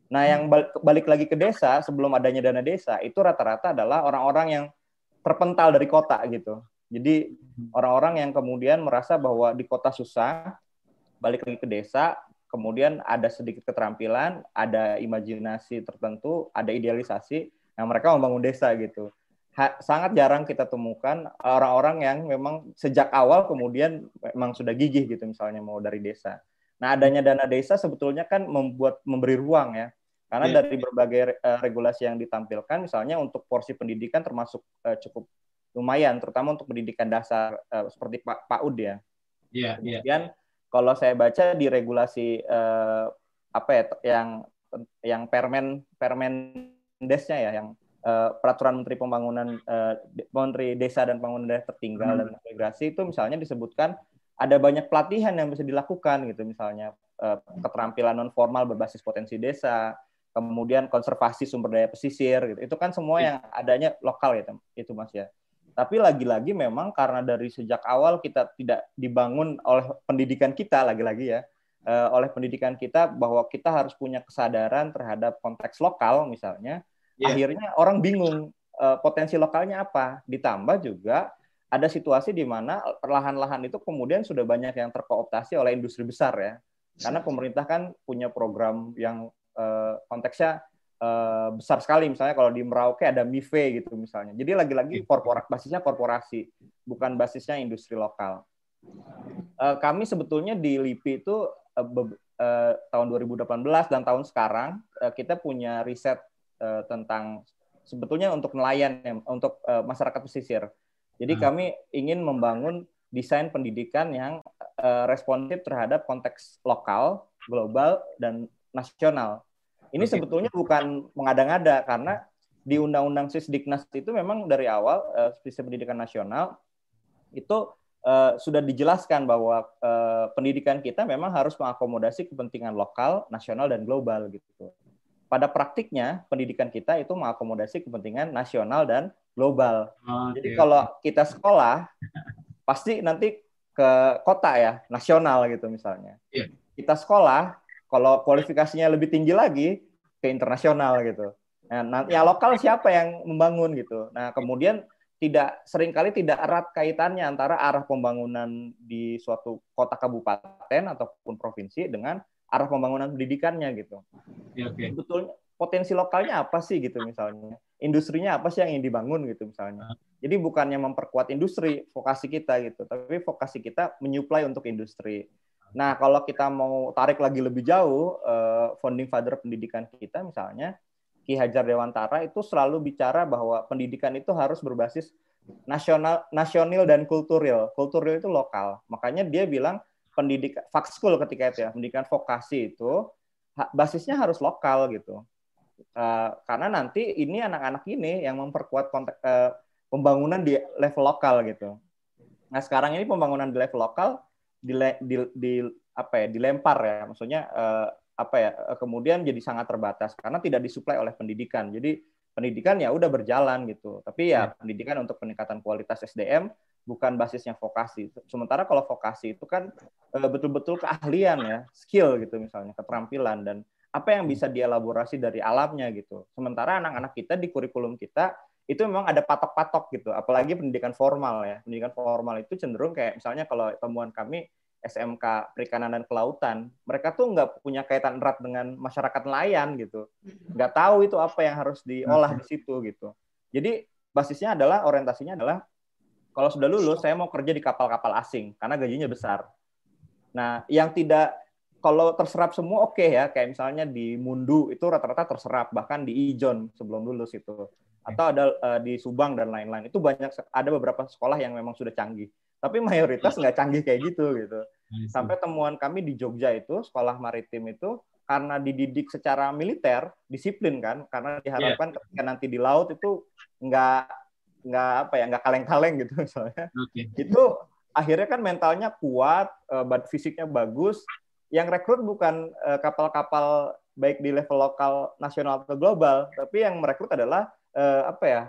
Nah, yang balik, balik lagi ke desa sebelum adanya dana desa itu rata-rata adalah orang-orang yang terpental dari kota gitu. Jadi hmm. orang-orang yang kemudian merasa bahwa di kota susah, balik lagi ke desa, kemudian ada sedikit keterampilan, ada imajinasi tertentu, ada idealisasi, yang mereka membangun desa gitu. Ha, sangat jarang kita temukan orang-orang yang memang sejak awal kemudian memang sudah gigih gitu misalnya mau dari desa. Nah adanya dana desa sebetulnya kan membuat memberi ruang ya, karena yeah. dari berbagai uh, regulasi yang ditampilkan, misalnya untuk porsi pendidikan termasuk uh, cukup lumayan, terutama untuk pendidikan dasar uh, seperti Pak Pak Ud ya. Yeah, iya. Kemudian yeah kalau saya baca di regulasi eh, apa ya yang yang permen permen desnya ya yang eh, peraturan menteri pembangunan eh, menteri desa dan pembangunan daerah tertinggal hmm. dan migrasi itu misalnya disebutkan ada banyak pelatihan yang bisa dilakukan gitu misalnya eh, keterampilan non formal berbasis potensi desa kemudian konservasi sumber daya pesisir gitu itu kan semua iya. yang adanya lokal ya itu mas ya tapi lagi-lagi memang karena dari sejak awal kita tidak dibangun oleh pendidikan kita lagi-lagi ya, uh, oleh pendidikan kita bahwa kita harus punya kesadaran terhadap konteks lokal misalnya. Yeah. Akhirnya orang bingung uh, potensi lokalnya apa. Ditambah juga ada situasi di mana lahan-lahan itu kemudian sudah banyak yang terkooptasi oleh industri besar ya. Karena pemerintah kan punya program yang uh, konteksnya uh, besar sekali misalnya kalau di Merauke ada MIFE gitu misalnya. Jadi lagi-lagi iya. korporat basisnya korporasi, bukan basisnya industri lokal. Uh, kami sebetulnya di LIPI itu uh, uh, tahun 2018 dan tahun sekarang uh, kita punya riset uh, tentang sebetulnya untuk nelayan ya, untuk uh, masyarakat pesisir. Jadi hmm. kami ingin membangun desain pendidikan yang uh, responsif terhadap konteks lokal, global dan nasional. Ini okay. sebetulnya bukan mengada-ngada karena di Undang-Undang Sisdiknas itu memang dari awal uh, Sistem Pendidikan Nasional itu uh, sudah dijelaskan bahwa uh, pendidikan kita memang harus mengakomodasi kepentingan lokal, nasional dan global gitu. Pada praktiknya pendidikan kita itu mengakomodasi kepentingan nasional dan global. Okay. Jadi kalau kita sekolah pasti nanti ke kota ya, nasional gitu misalnya. Yeah. Kita sekolah kalau kualifikasinya lebih tinggi lagi ke internasional gitu. Nah, ya lokal siapa yang membangun gitu. Nah, kemudian tidak sering kali tidak erat kaitannya antara arah pembangunan di suatu kota kabupaten ataupun provinsi dengan arah pembangunan pendidikannya gitu. Ya, okay. Betul potensi lokalnya apa sih gitu misalnya. Industrinya apa sih yang ingin dibangun gitu misalnya. Jadi bukannya memperkuat industri vokasi kita gitu, tapi vokasi kita menyuplai untuk industri. Nah, kalau kita mau tarik lagi lebih jauh, uh, founding father pendidikan kita misalnya, Ki Hajar Dewantara itu selalu bicara bahwa pendidikan itu harus berbasis nasional, nasional dan kultural. Kultural itu lokal. Makanya dia bilang pendidikan fakskul ketika itu ya, pendidikan vokasi itu basisnya harus lokal gitu. Uh, karena nanti ini anak-anak ini yang memperkuat konteks, uh, pembangunan di level lokal gitu. Nah sekarang ini pembangunan di level lokal di, di, di apa ya dilempar ya, maksudnya uh, apa ya kemudian jadi sangat terbatas karena tidak disuplai oleh pendidikan. Jadi pendidikan ya udah berjalan gitu, tapi ya, ya. pendidikan untuk peningkatan kualitas SDM bukan basisnya vokasi. Sementara kalau vokasi itu kan betul-betul keahlian ya, skill gitu misalnya, keterampilan dan apa yang bisa dielaborasi dari alamnya gitu. Sementara anak-anak kita di kurikulum kita itu memang ada patok-patok gitu, apalagi pendidikan formal ya. Pendidikan formal itu cenderung kayak misalnya kalau temuan kami SMK Perikanan dan Kelautan, mereka tuh nggak punya kaitan erat dengan masyarakat nelayan gitu, nggak tahu itu apa yang harus diolah di situ gitu. Jadi basisnya adalah orientasinya adalah kalau sudah lulus, saya mau kerja di kapal-kapal asing karena gajinya besar. Nah, yang tidak kalau terserap semua oke okay ya, kayak misalnya di Mundu itu rata-rata terserap, bahkan di Ijon sebelum lulus itu, atau ada uh, di Subang dan lain-lain. Itu banyak ada beberapa sekolah yang memang sudah canggih, tapi mayoritas nggak canggih kayak gitu gitu. Sampai temuan kami di Jogja itu sekolah maritim itu karena dididik secara militer, disiplin kan, karena diharapkan yeah. ketika nanti di laut itu nggak nggak apa ya nggak kaleng-kaleng gitu misalnya okay. itu akhirnya kan mentalnya kuat uh, fisiknya bagus yang rekrut bukan eh, kapal-kapal baik di level lokal nasional atau global tapi yang merekrut adalah uh, apa ya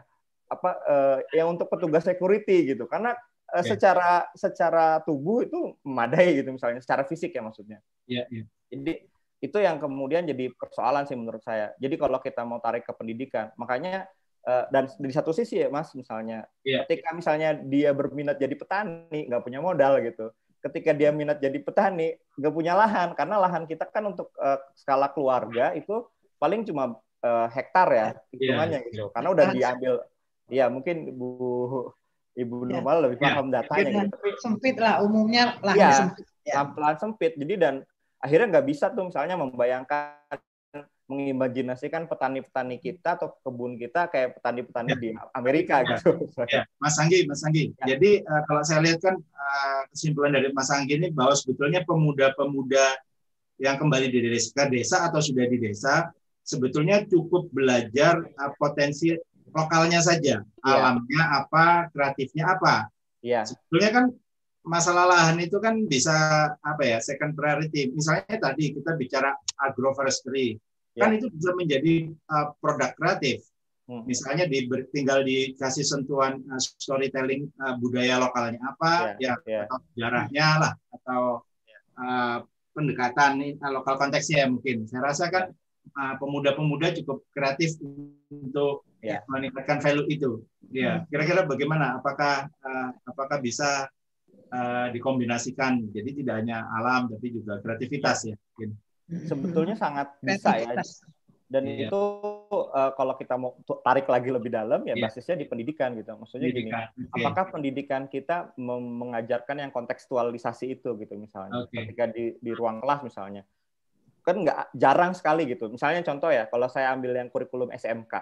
apa uh, yang untuk petugas security gitu karena okay. secara secara tubuh itu memadai gitu misalnya secara fisik ya maksudnya yeah, yeah. jadi itu yang kemudian jadi persoalan sih menurut saya jadi kalau kita mau tarik ke pendidikan makanya Uh, dan di satu sisi ya mas misalnya yeah. ketika misalnya dia berminat jadi petani nggak punya modal gitu ketika dia minat jadi petani nggak punya lahan karena lahan kita kan untuk uh, skala keluarga itu paling cuma uh, hektar ya iya. hitungannya yeah. gitu karena udah diambil ya mungkin ibu ibu yeah. normal lebih paham yeah. datanya gitu. Tapi, sempit lah umumnya lahan ya, sempit ya. pelan sempit jadi dan akhirnya nggak bisa tuh misalnya membayangkan mengimajinasikan petani-petani kita atau kebun kita kayak petani-petani ya. di Amerika ya. gitu. Ya. Mas Anggi, Mas Anggi. Ya. Jadi uh, kalau saya lihat kan uh, kesimpulan dari Mas Anggi ini bahwa sebetulnya pemuda-pemuda yang kembali di desa, desa atau sudah di desa sebetulnya cukup belajar uh, potensi lokalnya saja, ya. alamnya apa, kreatifnya apa. Ya. Sebetulnya kan masalah lahan itu kan bisa apa ya second priority. Misalnya tadi kita bicara agroforestry kan ya. itu bisa menjadi uh, produk kreatif. Hmm. Misalnya di tinggal dikasih sentuhan uh, storytelling uh, budaya lokalnya apa, ya, ya, ya. atau sejarahnya lah, atau uh, pendekatan uh, lokal konteksnya ya mungkin. Saya rasa kan uh, pemuda-pemuda cukup kreatif untuk ya. meningkatkan value itu. Ya, kira-kira bagaimana? Apakah uh, apakah bisa uh, dikombinasikan? Jadi tidak hanya alam tapi juga kreativitas ya. Mungkin. Sebetulnya sangat bisa ya. Dan yeah. itu uh, kalau kita mau tarik lagi lebih dalam ya yeah. basisnya di pendidikan gitu. Maksudnya pendidikan. gini, okay. apakah pendidikan kita mengajarkan yang kontekstualisasi itu gitu misalnya. Okay. Ketika di di ruang kelas misalnya. Kan nggak jarang sekali gitu. Misalnya contoh ya, kalau saya ambil yang kurikulum SMK.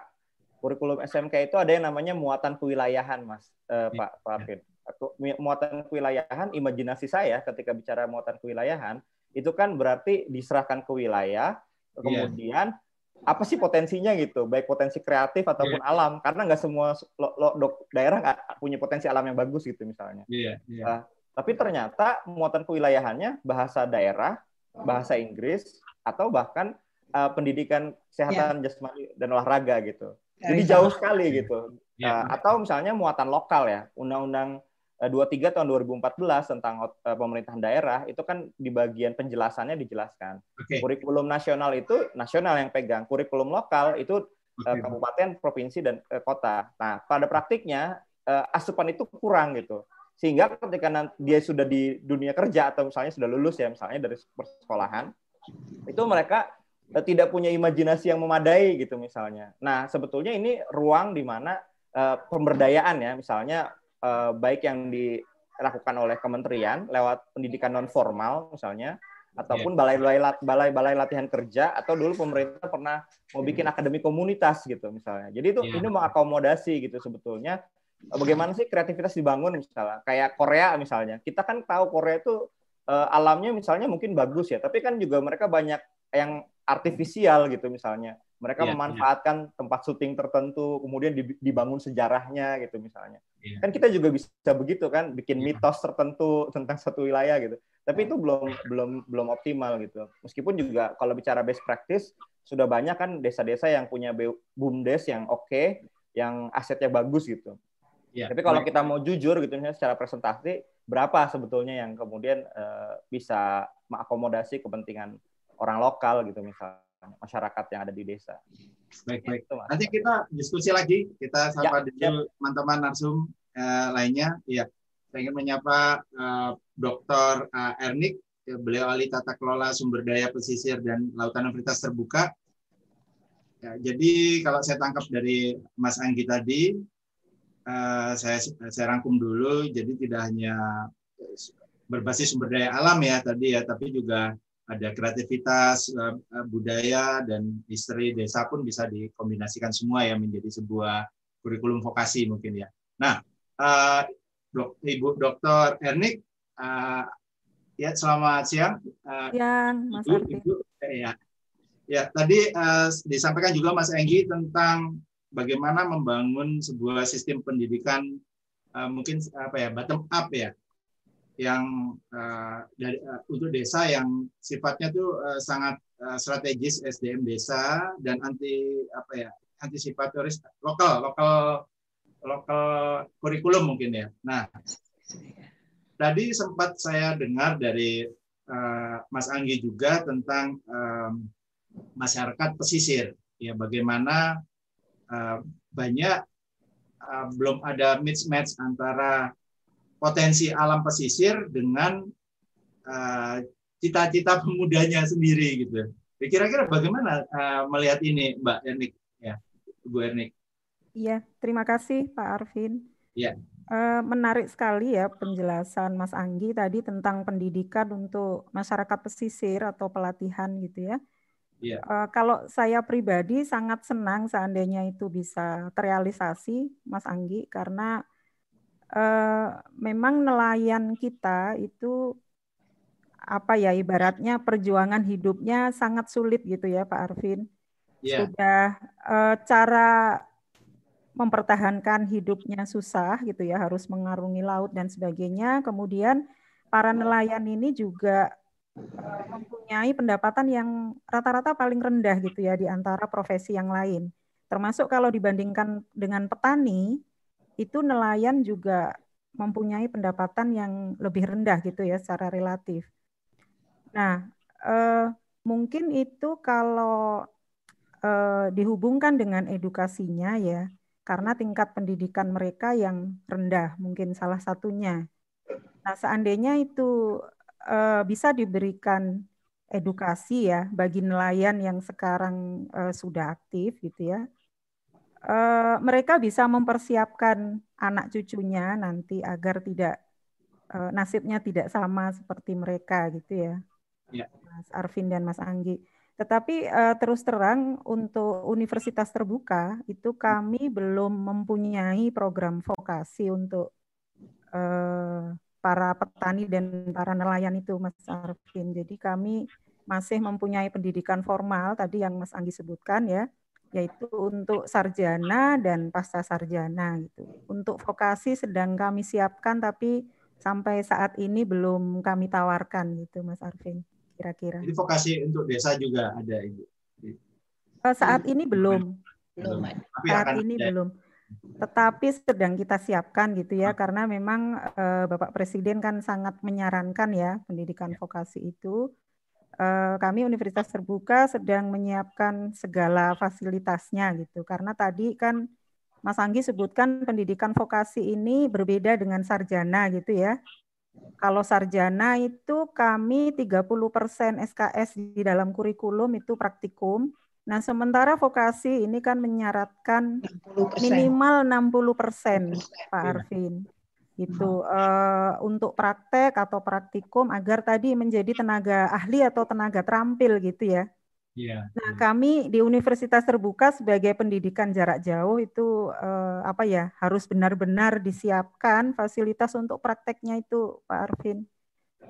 Kurikulum SMK itu ada yang namanya muatan kewilayahan, Mas, uh, Pak Pak Arvin. Muatan kewilayahan, imajinasi saya ketika bicara muatan kewilayahan, itu kan berarti diserahkan ke wilayah, iya. kemudian yeah. apa sih potensinya gitu, baik potensi kreatif ataupun yeah. alam, karena nggak semua lo, lo, dok, daerah nggak punya potensi alam yang bagus gitu misalnya. Yeah, yeah. Uh, tapi ternyata muatan kewilayahannya bahasa daerah, bahasa Inggris, atau bahkan uh, pendidikan kesehatan yeah. jasmani dan olahraga gitu. Jadi jauh sekali gitu. Yeah. Uh, atau misalnya muatan lokal ya, undang-undang 23 eh, tahun 2014 tentang uh, pemerintahan daerah itu kan di bagian penjelasannya dijelaskan. Okay. Kurikulum nasional itu nasional yang pegang, kurikulum lokal itu uh, kabupaten, provinsi dan uh, kota. Nah, pada praktiknya uh, asupan itu kurang gitu. Sehingga ketika nanti dia sudah di dunia kerja atau misalnya sudah lulus ya misalnya dari persekolahan, itu mereka uh, tidak punya imajinasi yang memadai gitu misalnya. Nah, sebetulnya ini ruang di mana uh, pemberdayaan ya misalnya uh, baik yang dilakukan oleh kementerian lewat pendidikan non formal misalnya ataupun balai-balai balai-balai latihan kerja atau dulu pemerintah pernah mau bikin akademi komunitas gitu misalnya. Jadi itu yeah. ini mengakomodasi gitu sebetulnya bagaimana sih kreativitas dibangun misalnya kayak Korea misalnya. Kita kan tahu Korea itu uh, alamnya misalnya mungkin bagus ya, tapi kan juga mereka banyak yang artifisial gitu misalnya. Mereka yeah, memanfaatkan yeah. tempat syuting tertentu, kemudian dibangun sejarahnya gitu misalnya. Yeah. Kan kita juga bisa begitu kan, bikin yeah. mitos tertentu tentang satu wilayah gitu. Tapi itu belum belum belum optimal gitu. Meskipun juga kalau bicara best practice sudah banyak kan desa-desa yang punya bumdes yang oke, okay, yang asetnya bagus gitu. Yeah. Tapi kalau kita mau jujur gitu misalnya secara presentasi berapa sebetulnya yang kemudian uh, bisa mengakomodasi kepentingan orang lokal gitu misalnya masyarakat yang ada di desa. Baik, baik. Itu, Nanti kita diskusi lagi. Kita sapa ya, dulu teman-teman narsum uh, lainnya. Iya. Saya ingin menyapa uh, Dr. Uh, Ernik. Beliau ahli tata kelola sumber daya pesisir dan lautan universitas terbuka. Ya, jadi kalau saya tangkap dari Mas Anggi tadi, uh, saya saya rangkum dulu. Jadi tidak hanya berbasis sumber daya alam ya tadi ya, tapi juga ada kreativitas eh, eh, budaya dan history desa pun bisa dikombinasikan semua ya menjadi sebuah kurikulum vokasi mungkin ya. Nah, uh, dok, Ibu Dr. Ernik, uh, ya selamat siang. Uh, siang, Mas Ibu, Ibu, ya. ya, tadi uh, disampaikan juga Mas Enggi tentang bagaimana membangun sebuah sistem pendidikan uh, mungkin apa ya bottom up ya yang uh, dari uh, untuk desa yang sifatnya tuh uh, sangat uh, strategis SDM desa dan anti apa ya antisipatoris lokal lokal lokal kurikulum mungkin ya. Nah, tadi sempat saya dengar dari uh, Mas Anggi juga tentang um, masyarakat pesisir ya bagaimana uh, banyak uh, belum ada mismatch antara potensi alam pesisir dengan uh, cita-cita pemudanya sendiri gitu. Kira-kira bagaimana uh, melihat ini, Mbak Ernik ya, Bu Ernik? Iya, terima kasih Pak Arvin. Iya. Uh, menarik sekali ya penjelasan Mas Anggi tadi tentang pendidikan untuk masyarakat pesisir atau pelatihan gitu ya. Yeah. Iya. Uh, kalau saya pribadi sangat senang seandainya itu bisa terrealisasi, Mas Anggi, karena uh, memang nelayan kita itu apa ya ibaratnya perjuangan hidupnya sangat sulit gitu ya Pak Arvin. Yeah. Sudah uh, cara mempertahankan hidupnya susah gitu ya, harus mengarungi laut dan sebagainya. Kemudian para nelayan ini juga mempunyai pendapatan yang rata-rata paling rendah gitu ya di antara profesi yang lain. Termasuk kalau dibandingkan dengan petani, itu nelayan juga mempunyai pendapatan yang lebih rendah gitu ya secara relatif. Nah, eh, mungkin itu kalau eh, dihubungkan dengan edukasinya ya, karena tingkat pendidikan mereka yang rendah mungkin salah satunya. Nah, seandainya itu eh, bisa diberikan edukasi ya bagi nelayan yang sekarang eh, sudah aktif gitu ya, uh, mereka bisa mempersiapkan anak cucunya nanti agar tidak uh, nasibnya tidak sama seperti mereka gitu ya. ya. Mas Arvin dan Mas Anggi. Tetapi uh, terus terang untuk universitas terbuka itu kami belum mempunyai program vokasi untuk uh, para petani dan para nelayan itu Mas Arvin. Jadi kami masih mempunyai pendidikan formal tadi yang Mas Anggi sebutkan ya yaitu untuk sarjana dan pasca sarjana gitu. Untuk vokasi sedang kami siapkan tapi sampai saat ini belum kami tawarkan gitu Mas Arvin kira-kira. Jadi vokasi untuk desa juga ada Ibu. Eh, saat ini belum. Belum. Saat ini belum. Tetapi sedang kita siapkan gitu ya karena memang eh, Bapak Presiden kan sangat menyarankan ya pendidikan ya. vokasi itu Eh, kami Universitas Terbuka sedang menyiapkan segala fasilitasnya gitu. Karena tadi kan Mas Anggi sebutkan pendidikan vokasi ini berbeda dengan sarjana gitu ya. Kalau sarjana itu kami 30% SKS di dalam kurikulum itu praktikum. Nah, sementara vokasi ini kan menyaratkan 60%. minimal 60 persen, Pak iya. Arvin itu uh, untuk praktek atau praktikum agar tadi menjadi tenaga ahli atau tenaga terampil gitu ya. Yeah. Nah, kami di Universitas Terbuka sebagai pendidikan jarak jauh itu uh, apa ya harus benar-benar disiapkan fasilitas untuk prakteknya itu, Pak Arvin.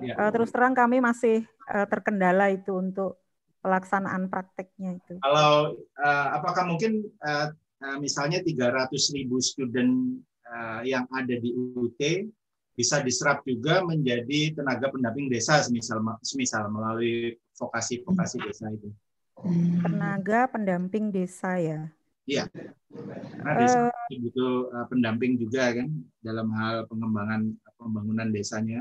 Yeah. Uh, terus terang kami masih uh, terkendala itu untuk pelaksanaan prakteknya itu. Kalau uh, apakah mungkin uh, uh, misalnya 300 ribu student uh, yang ada di UT bisa diserap juga menjadi tenaga pendamping desa semisal semisal melalui vokasi-vokasi desa itu. Tenaga pendamping desa ya. Iya. Karena desa uh, butuh uh, pendamping juga kan dalam hal pengembangan pembangunan desanya.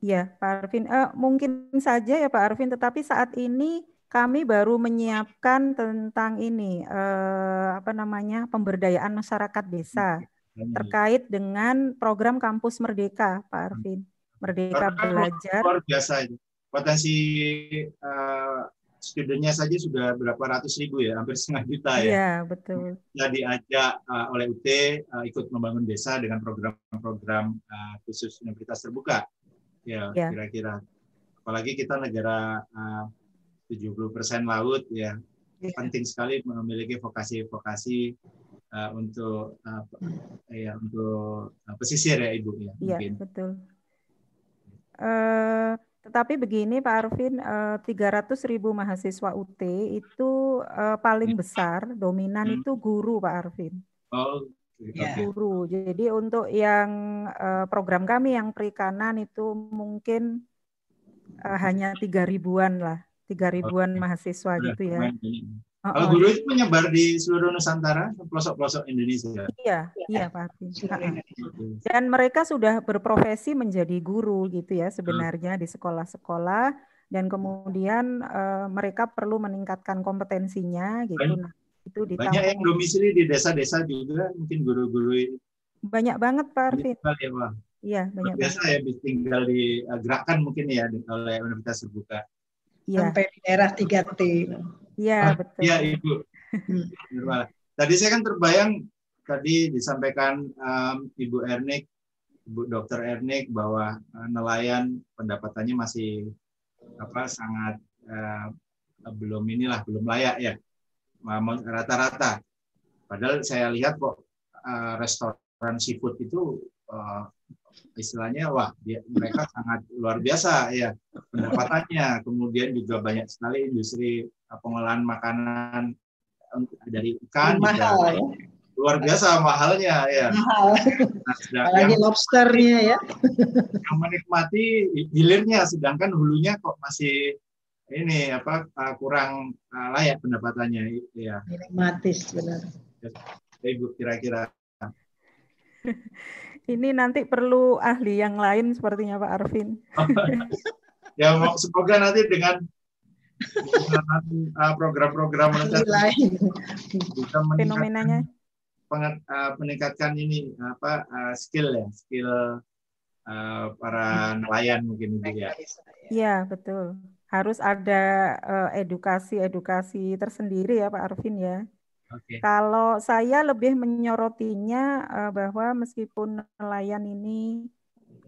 Ya, Pak Arvin. Uh, mungkin saja ya Pak Arvin, tetapi saat ini kami baru menyiapkan tentang ini uh, apa namanya pemberdayaan masyarakat desa terkait dengan program kampus Merdeka, Pak Arvin. Merdeka Karena belajar. Luar biasa itu. Potensi uh, studentnya saja sudah berapa ratus ribu ya, hampir setengah juta ya. Iya, betul. Sudah diajak uh, oleh UT uh, ikut membangun desa dengan program-program uh, khusus universitas terbuka ya, ya kira-kira. Apalagi kita negara uh, 70% laut ya, ya. penting sekali memiliki vokasi-vokasi uh, untuk uh, ya untuk uh, pesisir ya Ibu ya. Iya, betul. Uh, tetapi begini Pak Arvin, uh, 300 ribu mahasiswa UT itu paling iya. besar, dominan hmm. itu guru Pak Arvin. Oh, ya. guru. Jadi untuk yang uh, program kami yang perikanan itu mungkin uh, hanya tiga ribuan lah, tiga ribuan okay. mahasiswa iya, gitu ya. Oh, Kalau guru itu menyebar di seluruh Nusantara, pelosok-pelosok Indonesia. Iya, iya Pak Arvin. Dan mereka sudah berprofesi menjadi guru gitu ya sebenarnya di sekolah-sekolah dan kemudian uh, mereka perlu meningkatkan kompetensinya gitu. Nah, itu di banyak yang domisili di desa-desa juga mungkin guru-guru ini. Banyak banget Pak Arvin. Ya Pak. Iya banyak biasa ya tinggal di uh, gerakan mungkin ya oleh Universitas Terbuka. Ya. sampai di daerah 3T iya ah, betul. iya Ibu. Tadi saya kan terbayang tadi disampaikan um, Ibu Ernik Ibu Dokter Ernik bahwa uh, nelayan pendapatannya masih apa sangat uh, belum inilah belum layak ya rata-rata. Padahal saya lihat kok uh, restoran seafood itu uh, istilahnya wah dia, mereka sangat luar biasa ya pendapatannya. Kemudian juga banyak sekali industri uh, pengolahan makanan dari ikan mahal juga, ya. luar biasa mahalnya ya. Mahal. Nah, Apalagi yang, lobsternya ya. Yang menikmati hilirnya, sedangkan hulunya kok masih ini apa uh, kurang uh, layak pendapatannya ya. Dilematis benar. Ibu kira-kira. ini nanti perlu ahli yang lain sepertinya Pak Arvin. ya semoga nanti dengan program-program lain bisa fenomenanya meningkatkan ini apa skill ya skill para nelayan mungkin ya. Iya betul harus ada edukasi-edukasi uh, tersendiri ya Pak Arvin ya. Okay. Kalau saya lebih menyorotinya uh, bahwa meskipun nelayan ini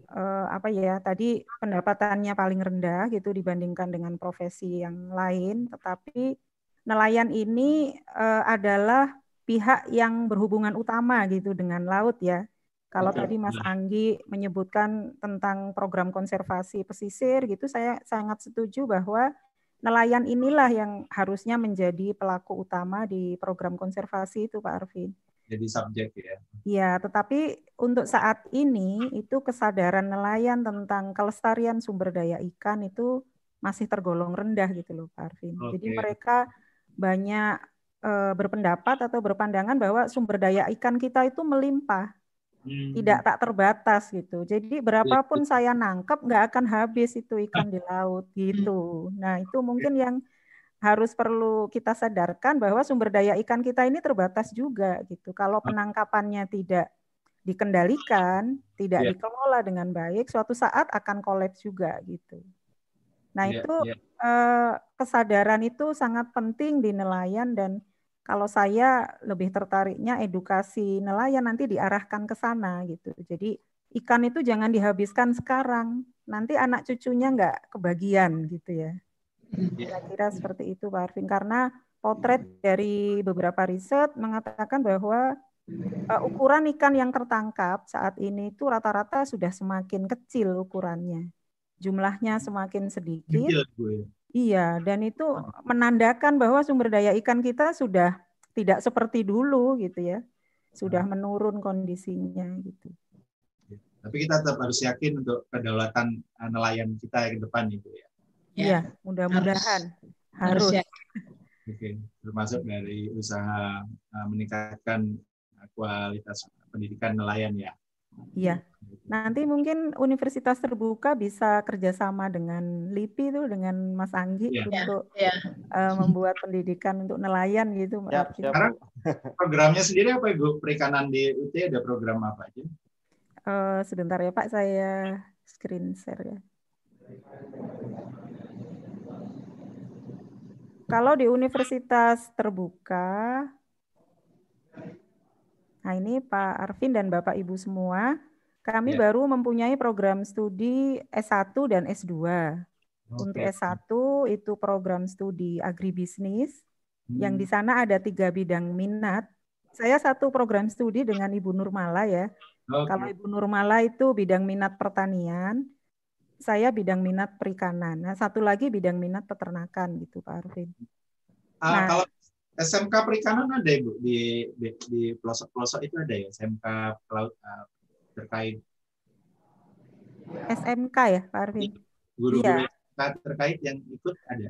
uh, apa ya tadi pendapatannya paling rendah gitu dibandingkan dengan profesi yang lain, tetapi nelayan ini uh, adalah pihak yang berhubungan utama gitu dengan laut ya. Kalau tadi Mas Anggi menyebutkan tentang program konservasi pesisir gitu, saya sangat setuju bahwa nelayan inilah yang harusnya menjadi pelaku utama di program konservasi itu Pak Arvin. Jadi subjek ya. Iya, tetapi untuk saat ini itu kesadaran nelayan tentang kelestarian sumber daya ikan itu masih tergolong rendah gitu loh Pak Arvin. Okay. Jadi mereka banyak e, berpendapat atau berpandangan bahwa sumber daya ikan kita itu melimpah hmm. tidak tak terbatas gitu. Jadi berapapun saya nangkep nggak akan habis itu ikan di laut gitu. Nah itu mungkin yang harus perlu kita sadarkan bahwa sumber daya ikan kita ini terbatas juga gitu. Kalau penangkapannya tidak dikendalikan, tidak yeah. dikelola dengan baik, suatu saat akan kolaps juga gitu. Nah yeah, itu yeah. Eh, kesadaran itu sangat penting di nelayan dan kalau saya lebih tertariknya edukasi nelayan nanti diarahkan ke sana gitu. Jadi ikan itu jangan dihabiskan sekarang, nanti anak cucunya nggak kebagian gitu ya. Kira-kira seperti itu Pak Arvin. Karena potret dari beberapa riset mengatakan bahwa uh, ukuran ikan yang tertangkap saat ini itu rata-rata sudah semakin kecil ukurannya. Jumlahnya semakin sedikit. Iya, dan itu menandakan bahwa sumber daya ikan kita sudah tidak seperti dulu gitu ya. Sudah menurun kondisinya gitu. Tapi kita tetap harus yakin untuk kedaulatan eh, nelayan kita ke depan itu ya. Iya, mudah-mudahan harus. harus. Oke, termasuk dari usaha eh, meningkatkan kualitas pendidikan nelayan ya. Iya. Nanti mungkin universitas terbuka bisa kerjasama dengan LIPI itu dengan Mas Anggi ya. untuk ya. Uh, membuat pendidikan untuk nelayan gitu. Ya, Sekarang programnya sendiri apa Ibu? Perikanan di UT ada program apa aja? Uh, sebentar ya Pak, saya screen share ya. Kalau di universitas terbuka, Nah ini Pak Arvin dan Bapak Ibu semua, kami ya. baru mempunyai program studi S1 dan S2. Okay. Untuk S1 itu program studi agribisnis, hmm. yang di sana ada tiga bidang minat. Saya satu program studi dengan Ibu Nurmala ya. Okay. Kalau Ibu Nurmala itu bidang minat pertanian, saya bidang minat perikanan. Nah, satu lagi bidang minat peternakan gitu Pak Arvin. Uh, nah, kalau SMK perikanan ada ibu? Di di, di pelosok-pelosok itu ada ya? SMK pelaut uh, terkait. SMK ya Pak Arvin? Guru-guru iya. terkait yang ikut ada.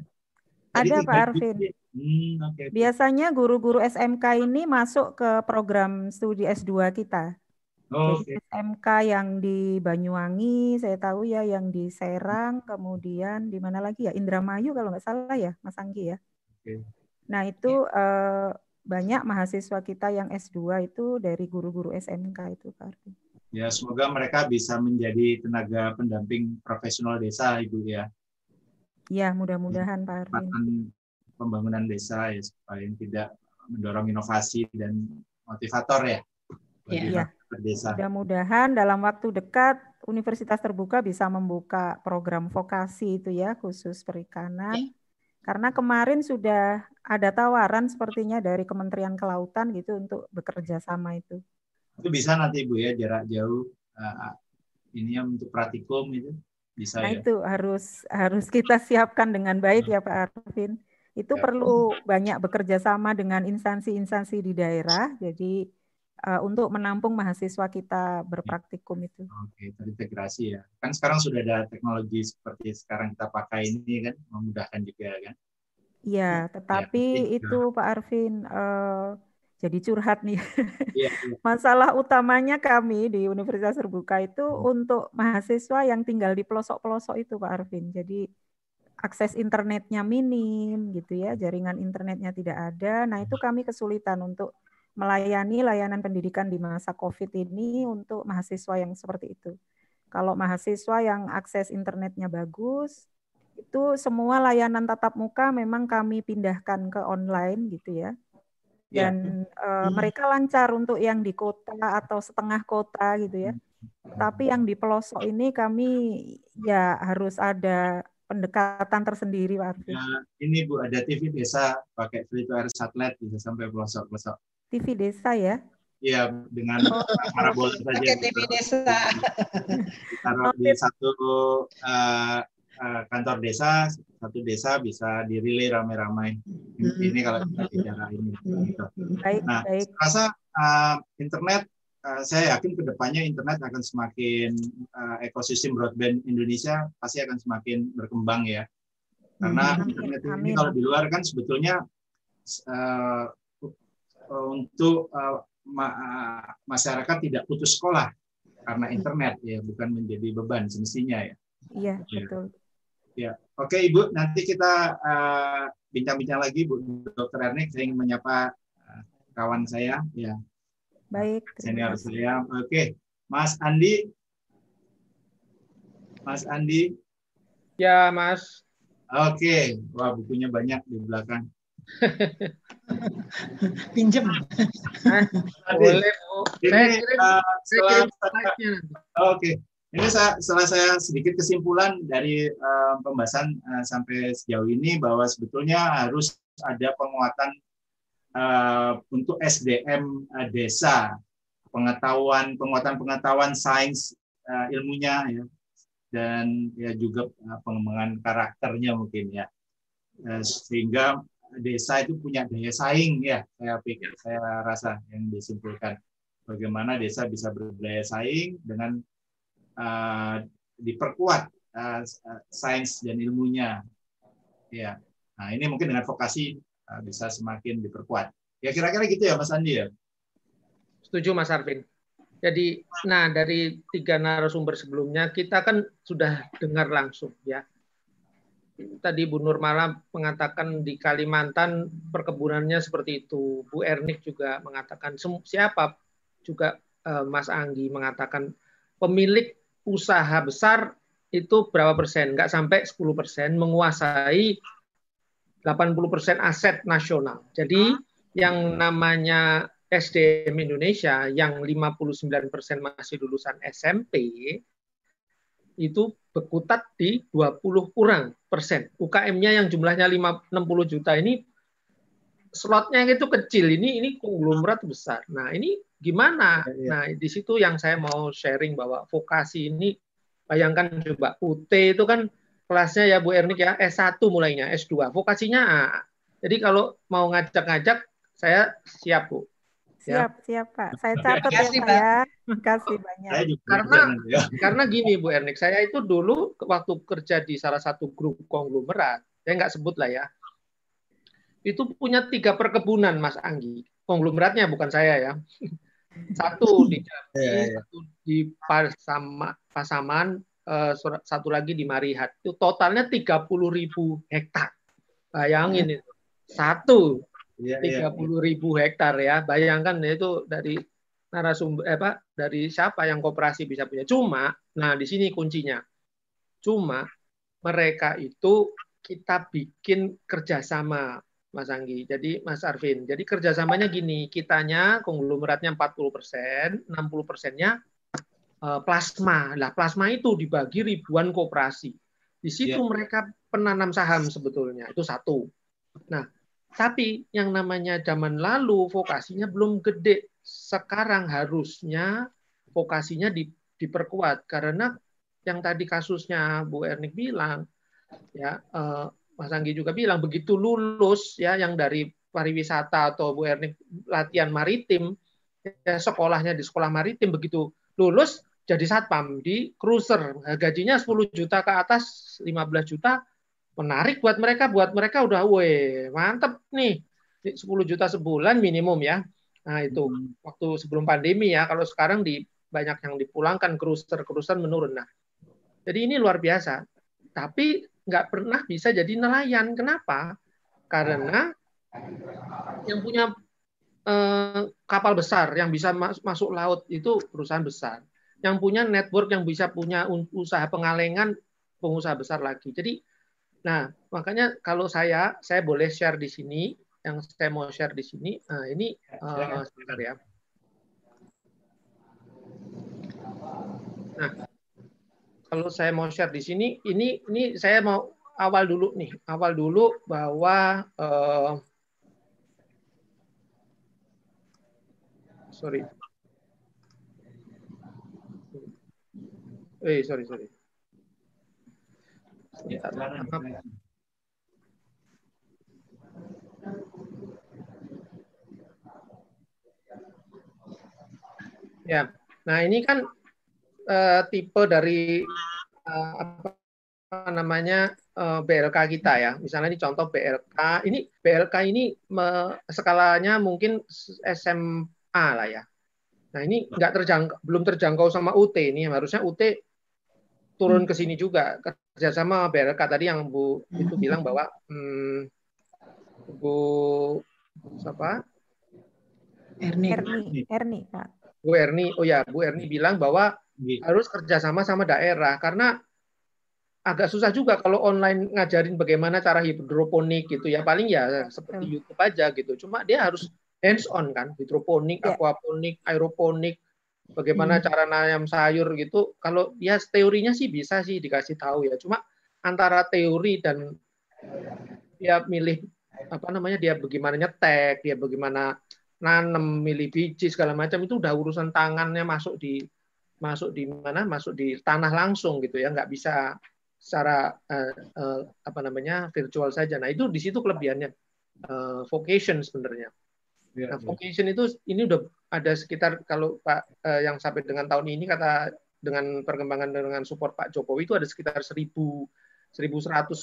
Tadi ada Pak Arvin. hmm, okay. biasanya guru-guru SMK ini masuk ke program studi S2 kita. Oh, okay. SMK yang di Banyuwangi saya tahu ya yang di Serang kemudian di mana lagi ya? Indramayu kalau nggak salah ya Mas Anggi ya? Okay. Nah, itu eh, banyak mahasiswa kita yang S2 itu dari guru-guru SMK itu, Pak. Ya, semoga mereka bisa menjadi tenaga pendamping profesional desa, Ibu ya. Ya, mudah-mudahan Pak Arfi. Pembangunan desa ya supaya tidak mendorong inovasi dan motivator ya. Iya. Desa. Mudah-mudahan dalam waktu dekat Universitas Terbuka bisa membuka program vokasi itu ya khusus perikanan. Ya karena kemarin sudah ada tawaran sepertinya dari Kementerian Kelautan gitu untuk bekerja sama itu. Itu bisa nanti Bu ya jarak jauh uh, ini yang untuk praktikum itu bisa nah, ya. itu harus harus kita siapkan dengan baik ya Pak Arvin. Itu ya. perlu banyak bekerja sama dengan instansi-instansi di daerah. Jadi uh, untuk menampung mahasiswa kita berpraktikum itu. Oke, terintegrasi ya. Kan sekarang sudah ada teknologi seperti sekarang kita pakai ini kan, memudahkan juga kan. Iya, ya, tetapi ya, itu Pak Arvin uh, jadi curhat nih. Ya, ya. Masalah utamanya kami di Universitas Terbuka itu hmm. untuk mahasiswa yang tinggal di pelosok-pelosok itu Pak Arvin. Jadi akses internetnya minim gitu ya, jaringan internetnya tidak ada. Nah, itu kami kesulitan untuk melayani layanan pendidikan di masa COVID ini untuk mahasiswa yang seperti itu. Kalau mahasiswa yang akses internetnya bagus, itu semua layanan tatap muka memang kami pindahkan ke online gitu ya. ya. Dan ya. uh, mereka lancar untuk yang di kota atau setengah kota gitu ya. Tapi yang di pelosok ini kami ya harus ada pendekatan tersendiri Pak Ya, ini Bu ada TV desa pakai free to air satelit bisa sampai pelosok-pelosok. TV desa ya? Iya, dengan oh. parabola saja. Pakai TV gitu. desa. Taruh di satu uh, uh, kantor desa, satu desa bisa dirilai ramai-ramai. Ini kalau kita bicara ini. Gitu. Baik, nah, baik. rasa uh, internet, uh, saya yakin ke depannya internet akan semakin uh, ekosistem broadband Indonesia pasti akan semakin berkembang ya. Karena hmm, internet ini kalau di luar kan sebetulnya uh, untuk uh, ma uh, masyarakat tidak putus sekolah karena internet ya bukan menjadi beban semestinya ya. Iya ya. betul. Ya oke ibu nanti kita bincang-bincang uh, lagi bu dokter Ernik saya ingin menyapa uh, kawan saya ya. Baik. Senior saya oke Mas Andi. Mas Andi. Ya Mas. Oke wah bukunya banyak di belakang. Pinjem. Boleh, Bu. Ini, uh, Oke. Ini saya, setelah saya sedikit kesimpulan dari uh, pembahasan uh, sampai sejauh ini bahwa sebetulnya harus ada penguatan uh, untuk SDM uh, desa, pengetahuan, penguatan pengetahuan sains uh, ilmunya ya, dan ya juga uh, pengembangan karakternya mungkin ya. sehingga desa itu punya daya saing ya saya pikir saya rasa yang disimpulkan. Bagaimana desa bisa berdaya saing dengan uh, diperkuat uh, sains dan ilmunya. Ya nah ini mungkin dengan vokasi uh, bisa semakin diperkuat. Ya kira-kira gitu ya Mas Andi ya? Setuju Mas Arvin. Jadi nah dari tiga narasumber sebelumnya kita kan sudah dengar langsung ya tadi Bu Nurmala mengatakan di Kalimantan perkebunannya seperti itu. Bu Ernik juga mengatakan siapa juga eh, Mas Anggi mengatakan pemilik usaha besar itu berapa persen? Enggak sampai 10 persen menguasai 80 persen aset nasional. Jadi yang namanya SDM Indonesia yang 59 persen masih lulusan SMP itu berkutat di 20 kurang persen. UKM-nya yang jumlahnya 5, 60 juta ini slotnya itu kecil. Ini ini konglomerat besar. Nah, ini gimana? Ya, ya. Nah, di situ yang saya mau sharing bahwa vokasi ini bayangkan coba UT itu kan kelasnya ya Bu Ernik ya S1 mulainya, S2. Vokasinya A. Jadi kalau mau ngajak-ngajak saya siap Bu. Siap, ya. siap Pak. Saya catat ya Pak ya. Terima kasih banyak. karena ya. karena gini Bu Ernik, saya itu dulu waktu kerja di salah satu grup konglomerat, saya nggak sebut lah ya, itu punya tiga perkebunan Mas Anggi. Konglomeratnya bukan saya ya. Satu di Jambi, ya, ya. satu di Pasama, Pasaman, uh, satu lagi di Marihat. Itu totalnya 30 ribu hektar. Bayangin itu. Satu Iya, iya. Tiga puluh ribu hektar ya. Bayangkan itu dari narasumber eh, apa dari siapa yang koperasi bisa punya. Cuma, nah di sini kuncinya. Cuma mereka itu kita bikin kerjasama, Mas Anggi. Jadi Mas Arvin. Jadi kerjasamanya gini, kitanya konglomeratnya 40 persen, 60 persennya eh, plasma. Lah plasma itu dibagi ribuan koperasi. Di situ yeah. mereka penanam saham sebetulnya itu satu. Nah tapi yang namanya zaman lalu vokasinya belum gede. Sekarang harusnya vokasinya di, diperkuat karena yang tadi kasusnya Bu Ernik bilang, ya eh, Mas Anggi juga bilang begitu lulus ya yang dari pariwisata atau Bu Ernik latihan maritim, ya, sekolahnya di sekolah maritim begitu lulus jadi satpam di cruiser gajinya 10 juta ke atas 15 juta menarik buat mereka buat mereka udah weh mantep nih. 10 juta sebulan minimum ya. Nah itu hmm. waktu sebelum pandemi ya kalau sekarang di banyak yang dipulangkan cruiser cruiser menurun nah. Jadi ini luar biasa. Tapi nggak pernah bisa jadi nelayan. Kenapa? Karena yang punya eh, kapal besar yang bisa mas masuk laut itu perusahaan besar. Yang punya network yang bisa punya usaha pengalengan pengusaha besar lagi. Jadi Nah, makanya kalau saya, saya boleh share di sini, yang saya mau share di sini, nah ini uh, sebentar ya. Nah, kalau saya mau share di sini, ini ini saya mau awal dulu nih, awal dulu bahwa uh, sorry, eh sorry sorry. Ya, Ya, nah ini kan uh, tipe dari uh, apa namanya uh, eh, BLK kita ya. Misalnya ini contoh BLK. Ini BLK ini me, skalanya mungkin SMA lah ya. Nah ini nggak terjangkau, belum terjangkau sama UT ini. Harusnya UT turun ke sini juga kerjasama BLK tadi yang Bu itu bilang bahwa hmm, Bu siapa? Erni. Erni. Erni. Bu Erni, oh ya, Bu Erni bilang bahwa iya. harus kerjasama sama daerah karena agak susah juga kalau online ngajarin bagaimana cara hidroponik gitu ya paling ya seperti hmm. YouTube aja gitu. Cuma dia harus hands on kan, hidroponik, yeah. aquaponik, aeroponik, bagaimana hmm. cara nanam sayur gitu. Kalau ya teorinya sih bisa sih dikasih tahu ya. Cuma antara teori dan dia milih apa namanya dia bagaimana nyetek, dia bagaimana nanam, milih biji segala macam itu udah urusan tangannya masuk di masuk di mana? Masuk di tanah langsung gitu ya, nggak bisa secara uh, uh, apa namanya virtual saja. Nah itu di situ kelebihannya uh, vocation sebenarnya. Ya, nah, ya. vocation itu ini udah ada sekitar kalau Pak uh, yang sampai dengan tahun ini kata dengan perkembangan dengan support Pak Jokowi itu ada sekitar 1000 1100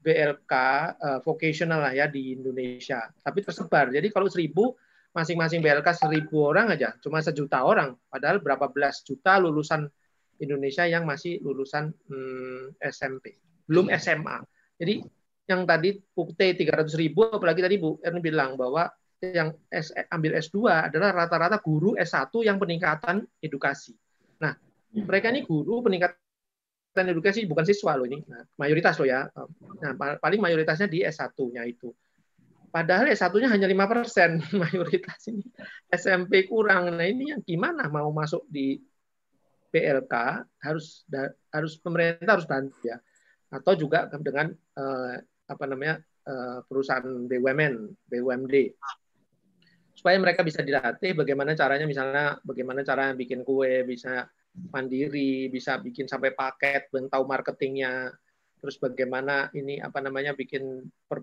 BLK uh, vocational lah ya di Indonesia. Tapi tersebar. Jadi kalau 1000 masing-masing BLK 1000 orang aja, cuma sejuta orang. Padahal berapa belas juta lulusan Indonesia yang masih lulusan hmm, SMP, belum SMA. Jadi yang tadi UT 300 ribu, apalagi tadi Bu Erni bilang bahwa yang S, ambil S2 adalah rata-rata guru S1 yang peningkatan edukasi. Nah, mereka ini guru peningkatan edukasi bukan siswa loh ini. Nah, mayoritas loh ya. Nah, paling mayoritasnya di S1-nya itu. Padahal S1-nya hanya 5% mayoritas ini. SMP kurang. Nah, ini yang gimana mau masuk di PLK harus harus pemerintah harus bantu ya. Atau juga dengan eh, apa namanya eh, perusahaan BUMN, BUMD supaya mereka bisa dilatih bagaimana caranya misalnya bagaimana cara bikin kue bisa mandiri bisa bikin sampai paket tahu marketingnya. Terus bagaimana ini apa namanya bikin per,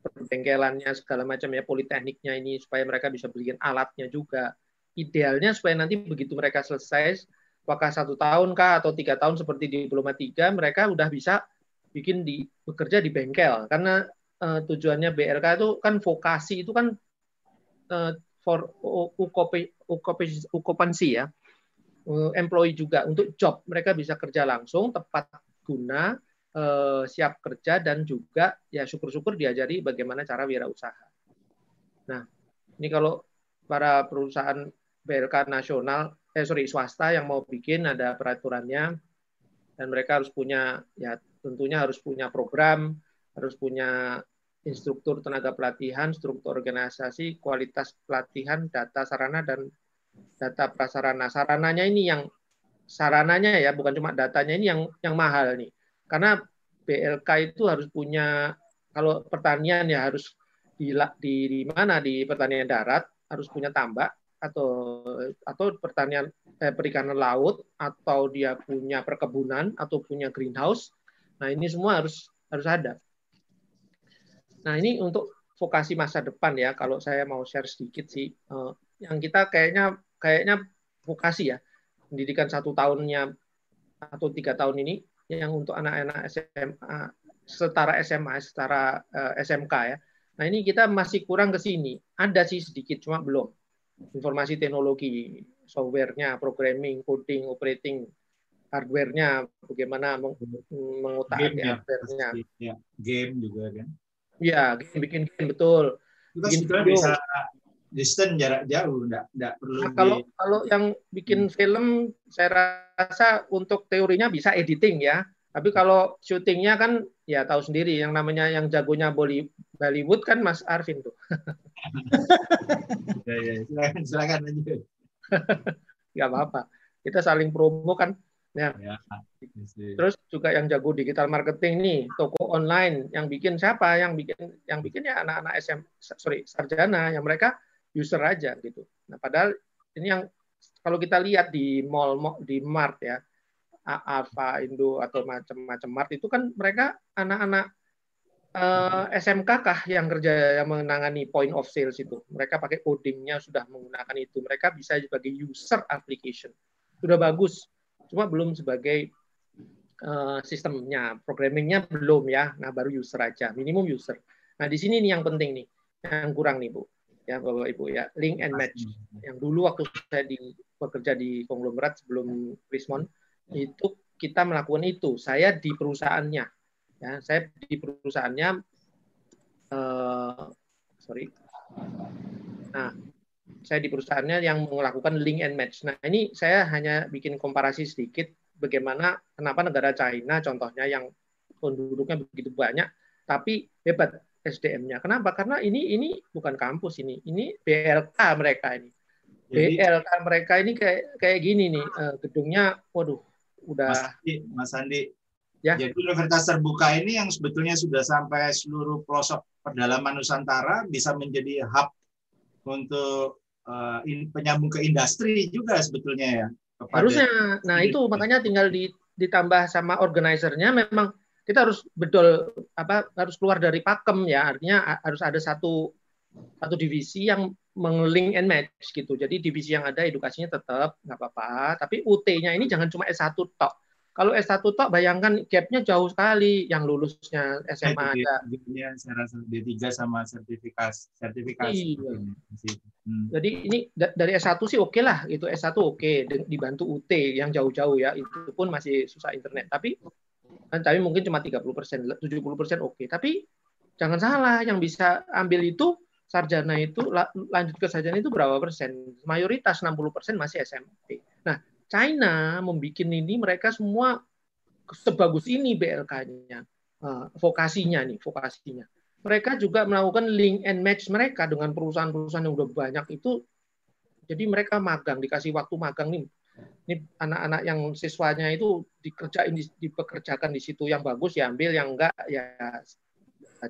perbengkelannya segala macam ya politekniknya ini supaya mereka bisa beliin alatnya juga. Idealnya supaya nanti begitu mereka selesai apakah satu tahun kah atau tiga tahun seperti di diploma tiga mereka udah bisa bikin di bekerja di bengkel. Karena uh, tujuannya BRK itu kan vokasi itu kan uh, for occupancy ya, uh, employee juga untuk job mereka bisa kerja langsung tepat guna uh, siap kerja dan juga ya syukur-syukur diajari bagaimana cara wirausaha. Nah ini kalau para perusahaan BLK nasional eh sorry swasta yang mau bikin ada peraturannya dan mereka harus punya ya tentunya harus punya program harus punya instruktur tenaga pelatihan, struktur organisasi, kualitas pelatihan, data sarana dan data prasarana. Sarananya ini yang sarananya ya, bukan cuma datanya ini yang yang mahal nih. Karena BLK itu harus punya kalau pertanian ya harus di di, di mana di pertanian darat harus punya tambak atau atau pertanian eh, perikanan laut atau dia punya perkebunan atau punya greenhouse. Nah, ini semua harus harus ada. Nah ini untuk vokasi masa depan ya. Kalau saya mau share sedikit sih, uh, yang kita kayaknya kayaknya vokasi ya, pendidikan satu tahunnya atau tiga tahun ini yang untuk anak-anak SMA setara SMA setara eh, SMK ya. Nah ini kita masih kurang ke sini. Ada sih sedikit, cuma belum. Informasi teknologi, softwarenya, programming, coding, operating, hardwarenya, bagaimana meng mengutak ya, hardwarenya. Ya, game juga kan. Iya, bikin game betul. Kita bikin sebetulnya bisa distance jarak jauh, enggak, enggak perlu. Nah, kalau di... kalau yang bikin hmm. film, saya rasa untuk teorinya bisa editing ya. Tapi kalau syutingnya kan ya tahu sendiri yang namanya yang jagonya Bollywood kan Mas Arvin tuh. ya, ya, silakan, silakan lanjut. Gak apa-apa. Kita saling promo kan Ya. ya. Terus juga yang jago digital marketing nih, toko online yang bikin siapa? Yang bikin yang bikin ya anak-anak SM sorry sarjana yang mereka user aja gitu. Nah, padahal ini yang kalau kita lihat di mall, di mart ya, Alfa, Indo atau macam-macam mart itu kan mereka anak-anak eh, SMK kah yang kerja yang menangani point of sales itu. Mereka pakai codingnya sudah menggunakan itu. Mereka bisa sebagai user application. Sudah bagus cuma belum sebagai uh, sistemnya, programmingnya belum ya. Nah baru user aja, minimum user. Nah di sini nih yang penting nih, yang kurang nih bu, ya bapak ibu ya, link and match. Yang dulu waktu saya di bekerja di konglomerat sebelum Prismon itu kita melakukan itu. Saya di perusahaannya, ya saya di perusahaannya, uh, sorry. Nah saya di perusahaannya yang melakukan link and match. Nah, ini saya hanya bikin komparasi sedikit bagaimana kenapa negara China contohnya yang penduduknya begitu banyak tapi hebat SDM-nya. Kenapa? Karena ini ini bukan kampus ini, ini BLK mereka ini. Jadi, BLK mereka ini kayak kayak gini nih, uh, gedungnya waduh udah Mas Andi, Mas Andi. Ya. Jadi universitas terbuka ini yang sebetulnya sudah sampai seluruh pelosok pedalaman Nusantara bisa menjadi hub untuk uh, in, penyambung ke industri juga sebetulnya ya. Harusnya. Nah itu makanya tinggal di, ditambah sama organizernya memang kita harus betul apa harus keluar dari pakem ya artinya harus ada satu satu divisi yang mengeling and match gitu. Jadi divisi yang ada edukasinya tetap nggak apa-apa, tapi UT-nya ini jangan cuma S1 tok. Kalau S1 tok bayangkan gap-nya jauh sekali yang lulusnya SMA ada. Ya, saya rasa D3 sama sertifikasi sertifikasi. Iya. Hmm. Jadi ini dari S1 sih oke okay lah, itu S1 oke okay, dibantu UT yang jauh-jauh ya, itu pun masih susah internet. Tapi kan tapi mungkin cuma 30 persen, 70 persen oke. Okay. Tapi jangan salah, yang bisa ambil itu sarjana itu lanjut ke sarjana itu berapa persen? Mayoritas 60 persen masih SMP. Nah, China membuat ini mereka semua sebagus ini BLK-nya, eh, vokasinya nih, vokasinya. Mereka juga melakukan link and match mereka dengan perusahaan-perusahaan yang udah banyak itu. Jadi mereka magang, dikasih waktu magang nih. Ini anak-anak yang siswanya itu dikerjain, dipekerjakan di situ yang bagus ya ambil, yang enggak ya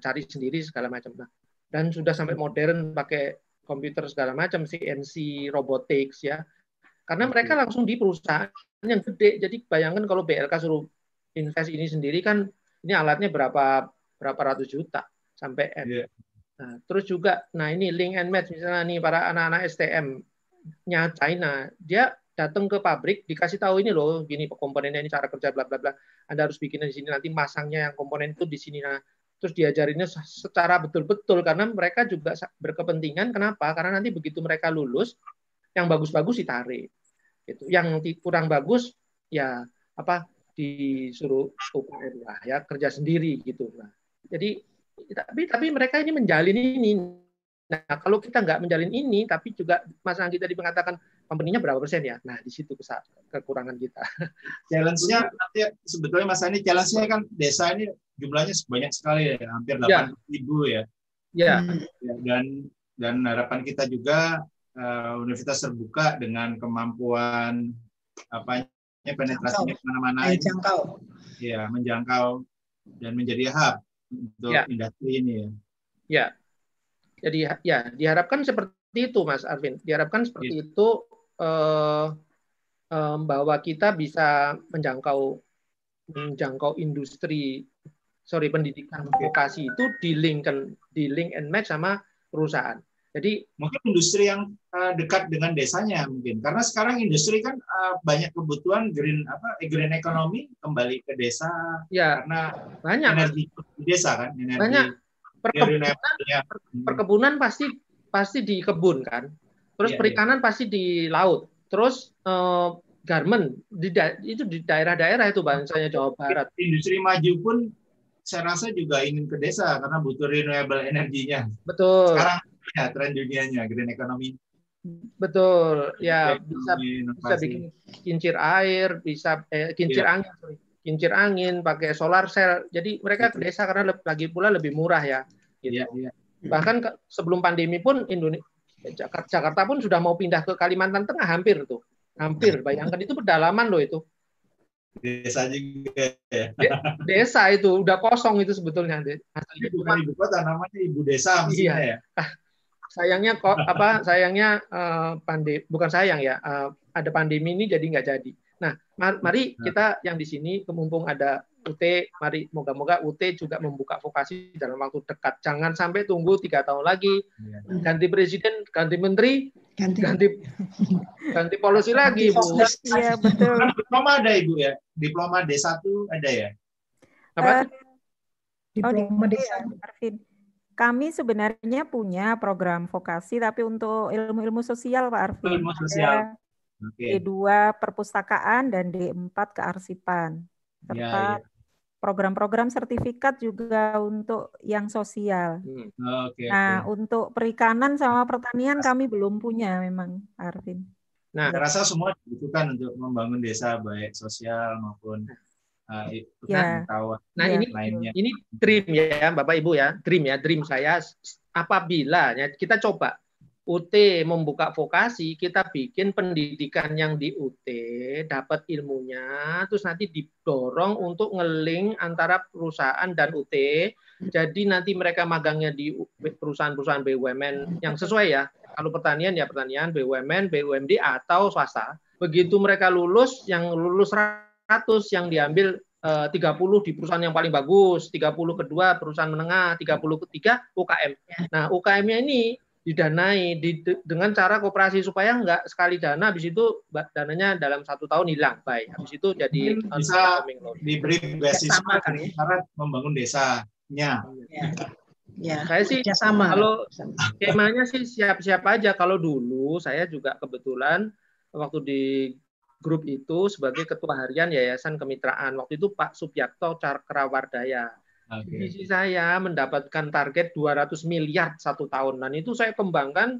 cari sendiri segala macam. Nah, dan sudah sampai modern pakai komputer segala macam CNC robotics ya karena mereka langsung di perusahaan yang gede. Jadi bayangkan kalau BLK suruh invest ini sendiri kan ini alatnya berapa berapa ratus juta sampai M. Yeah. Nah, terus juga nah ini link and match. Misalnya nih para anak-anak STM nya China dia datang ke pabrik dikasih tahu ini loh gini komponennya ini cara kerja bla bla bla. Anda harus bikin di sini nanti masangnya yang komponen itu di sini. Nah terus diajarinnya secara betul-betul. Karena mereka juga berkepentingan. Kenapa? Karena nanti begitu mereka lulus yang bagus-bagus ditarik itu yang kurang bagus ya apa disuruh UKM lah ya kerja sendiri gitu nah jadi tapi tapi mereka ini menjalin ini nah kalau kita nggak menjalin ini tapi juga Mas Anggi tadi mengatakan company-nya berapa persen ya nah di situ kekurangan kita challenge-nya nanti sebetulnya Mas Andi challenge-nya kan desa ini jumlahnya banyak sekali ya, hampir 8 ya. ribu ya. Ya. ya. Dan dan harapan kita juga uh, universitas terbuka dengan kemampuan apa penetrasinya ke mana-mana. Menjangkau. Ya, menjangkau dan menjadi hub untuk ya. industri ini ya. Ya. Jadi ya diharapkan seperti itu Mas Arvin. Diharapkan seperti ya. itu eh, eh, bahwa kita bisa menjangkau menjangkau industri sorry pendidikan vokasi itu di link di link and match sama perusahaan. Jadi mungkin industri yang uh, dekat dengan desanya mungkin karena sekarang industri kan uh, banyak kebutuhan green apa eh, green economy kembali ke desa ya, karena banyak energi di desa kan energi banyak perkebunan, ya. perkebunan pasti pasti di kebun kan terus ya, perikanan ya. pasti di laut terus uh, garment di itu di daerah-daerah itu bangsanya Jawa Barat industri maju pun saya rasa juga ingin ke desa karena butuh renewable energinya. Betul. Sekarang ya tren dunianya green economy. Betul. Ya bisa bisa bikin kincir air, bisa eh, kincir ya. angin, sorry. kincir angin pakai solar cell. Jadi mereka ke desa karena lagi pula lebih murah ya. Gitu. Ya, ya. Bahkan ke, sebelum pandemi pun Indonesia Jakarta, Jakarta pun sudah mau pindah ke Kalimantan Tengah hampir tuh. Hampir. Bayangkan itu pedalaman loh itu desa juga ya. Desa itu udah kosong itu sebetulnya. Itu bukan ibu kota namanya ibu desa iya. ya. Sayangnya kok apa sayangnya uh, pandemi bukan sayang ya uh, ada pandemi ini jadi nggak jadi. Nah, mari nah. kita yang di sini mumpung ada UT, mari moga-moga UT juga membuka vokasi dalam waktu dekat. Jangan sampai tunggu tiga tahun lagi iya. ganti presiden, ganti menteri, ganti. ganti, ganti polisi lagi bu. iya betul. Diploma ada ibu ya? Diploma D1 ada ya? Apa? Uh, diploma oh, D1 Arvin kami sebenarnya punya program vokasi tapi untuk ilmu-ilmu sosial Pak Arvin ilmu sosial okay. D2 perpustakaan dan D4 kearsipan serta ya, ya program-program sertifikat juga untuk yang sosial. Hmm. Okay, nah, okay. untuk perikanan sama pertanian kami belum punya memang, Arvin. Nah, saya rasa semua dibutuhkan untuk membangun desa baik sosial maupun uh, ya. kawan nah, ya. ini lainnya. Ini dream ya, Bapak Ibu ya, dream ya, dream saya apabila ya kita coba UT membuka vokasi, kita bikin pendidikan yang di UT, dapat ilmunya, terus nanti didorong untuk ngeling antara perusahaan dan UT. Jadi nanti mereka magangnya di perusahaan-perusahaan BUMN yang sesuai ya. Kalau pertanian ya pertanian, BUMN, BUMD atau swasta. Begitu mereka lulus, yang lulus 100 yang diambil 30 di perusahaan yang paling bagus, 30 kedua perusahaan menengah, 30 ketiga UKM. Ya. Nah, UKM-nya ini didanai di, dengan cara kooperasi supaya enggak sekali dana habis itu dananya dalam satu tahun hilang baik habis itu jadi bisa diberi beasiswa cara membangun desanya ya. ya. saya sih sama kalau skemanya sih siap-siap aja kalau dulu saya juga kebetulan waktu di grup itu sebagai ketua harian Yayasan Kemitraan. Waktu itu Pak Subyakto Cakrawardaya Okay. Visi saya mendapatkan target 200 miliar satu tahun. Dan itu saya kembangkan,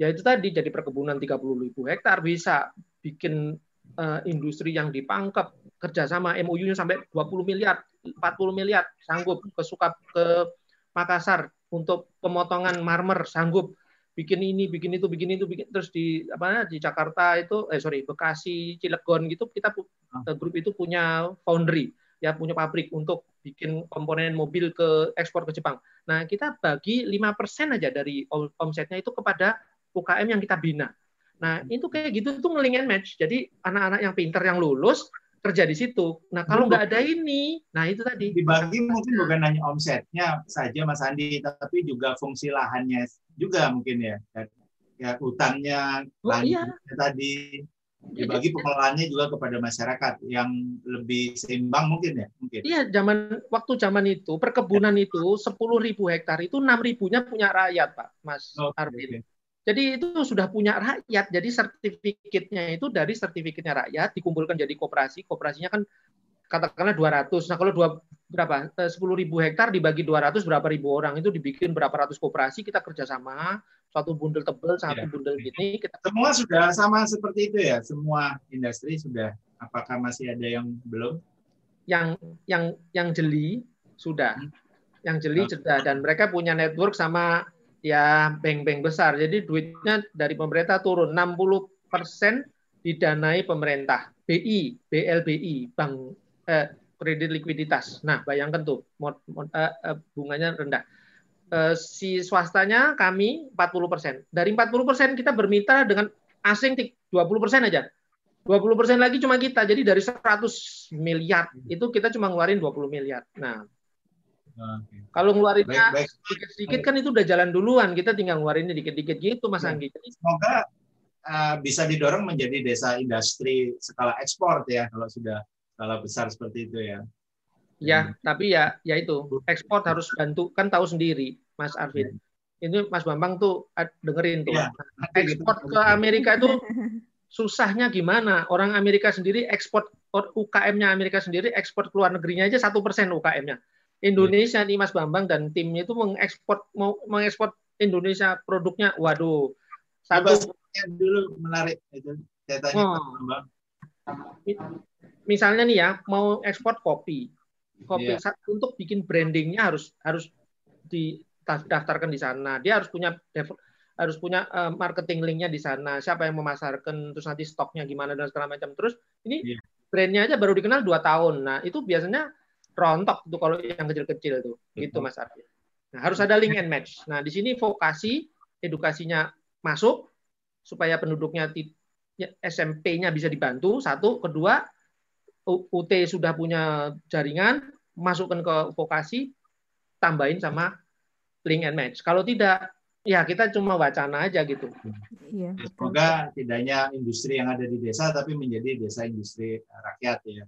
ya itu tadi jadi perkebunan 30 ribu hektar. Bisa bikin uh, industri yang dipangkep. Kerjasama MOU-nya sampai 20 miliar, 40 miliar. Sanggup ke suka ke Makassar untuk pemotongan marmer sanggup bikin ini, bikin itu, bikin itu, bikin terus di apa di Jakarta itu eh sorry Bekasi, Cilegon gitu kita ah. grup itu punya foundry ya punya pabrik untuk bikin komponen mobil ke ekspor ke Jepang. Nah, kita bagi 5% aja dari omsetnya itu kepada UKM yang kita bina. Nah, itu kayak gitu itu ngeling match. Jadi anak-anak yang pinter yang lulus kerja di situ. Nah, kalau nggak ada ini, nah itu tadi. Dibagi mungkin bukan hanya omsetnya saja Mas Andi, tapi juga fungsi lahannya juga mungkin ya. Ya hutannya, oh, iya. tadi dibagi pengelolaannya juga kepada masyarakat yang lebih seimbang mungkin ya mungkin iya zaman waktu zaman itu perkebunan ya. itu sepuluh ribu hektar itu enam ribunya punya rakyat pak mas oh, Arvin okay. jadi itu sudah punya rakyat jadi sertifikatnya itu dari sertifikatnya rakyat dikumpulkan jadi koperasi koperasinya kan katakanlah 200 nah kalau dua berapa eh, sepuluh ribu hektar dibagi 200 berapa ribu orang itu dibikin berapa ratus koperasi kita kerjasama satu bundel tebel, satu ya. bundel gini. Kita... Semua sudah sama seperti itu ya, semua industri sudah. Apakah masih ada yang belum? Yang yang yang jeli sudah, hmm. yang jeli oh. sudah, dan mereka punya network sama ya bank-bank besar. Jadi duitnya dari pemerintah turun 60 persen didanai pemerintah, BI, BLBI, bank eh, kredit likuiditas. Nah, bayangkan tuh mod, mod, uh, uh, bunganya rendah Eh, si swastanya kami 40%. Dari 40% kita bermitra dengan asing 20% aja. 20% lagi cuma kita. Jadi dari 100 miliar itu kita cuma ngeluarin 20 miliar. Nah, okay. kalau ngeluarinnya sedikit-sedikit kan itu udah jalan duluan. Kita tinggal ngeluarinnya dikit-dikit gitu, Mas ya. Anggi. Semoga uh, bisa didorong menjadi desa industri skala ekspor ya kalau sudah skala besar seperti itu ya. Ya, hmm. tapi ya ya itu ekspor harus bantu kan tahu sendiri Mas Arvin. Ya. Ini Mas Bambang tuh dengerin tuh. Ya. Ekspor ke Amerika itu susahnya gimana? Orang Amerika sendiri ekspor UKM-nya Amerika sendiri ekspor ke luar negerinya aja satu persen UKM-nya. Indonesia nih Mas Bambang dan timnya itu mengekspor mau mengekspor Indonesia produknya, waduh. Satu dulu menarik itu saya tanya oh. Bambang. Misalnya nih ya mau ekspor kopi, kopi yeah. untuk bikin brandingnya harus harus didaftarkan di sana. Dia harus punya harus punya uh, marketing linknya di sana. Siapa yang memasarkan, terus nanti stoknya gimana dan segala macam. Terus ini yeah. brandnya aja baru dikenal dua tahun. Nah itu biasanya rontok tuh kalau yang kecil-kecil tuh, Betul. gitu Mas Arfi. Nah, harus ada link and match. Nah di sini vokasi edukasinya masuk supaya penduduknya SMP-nya bisa dibantu. Satu, kedua UT sudah punya jaringan, masukkan ke vokasi, tambahin sama link and match. Kalau tidak, ya kita cuma wacana aja gitu. Iya, Semoga tidak hanya industri yang ada di desa, tapi menjadi desa industri rakyat ya.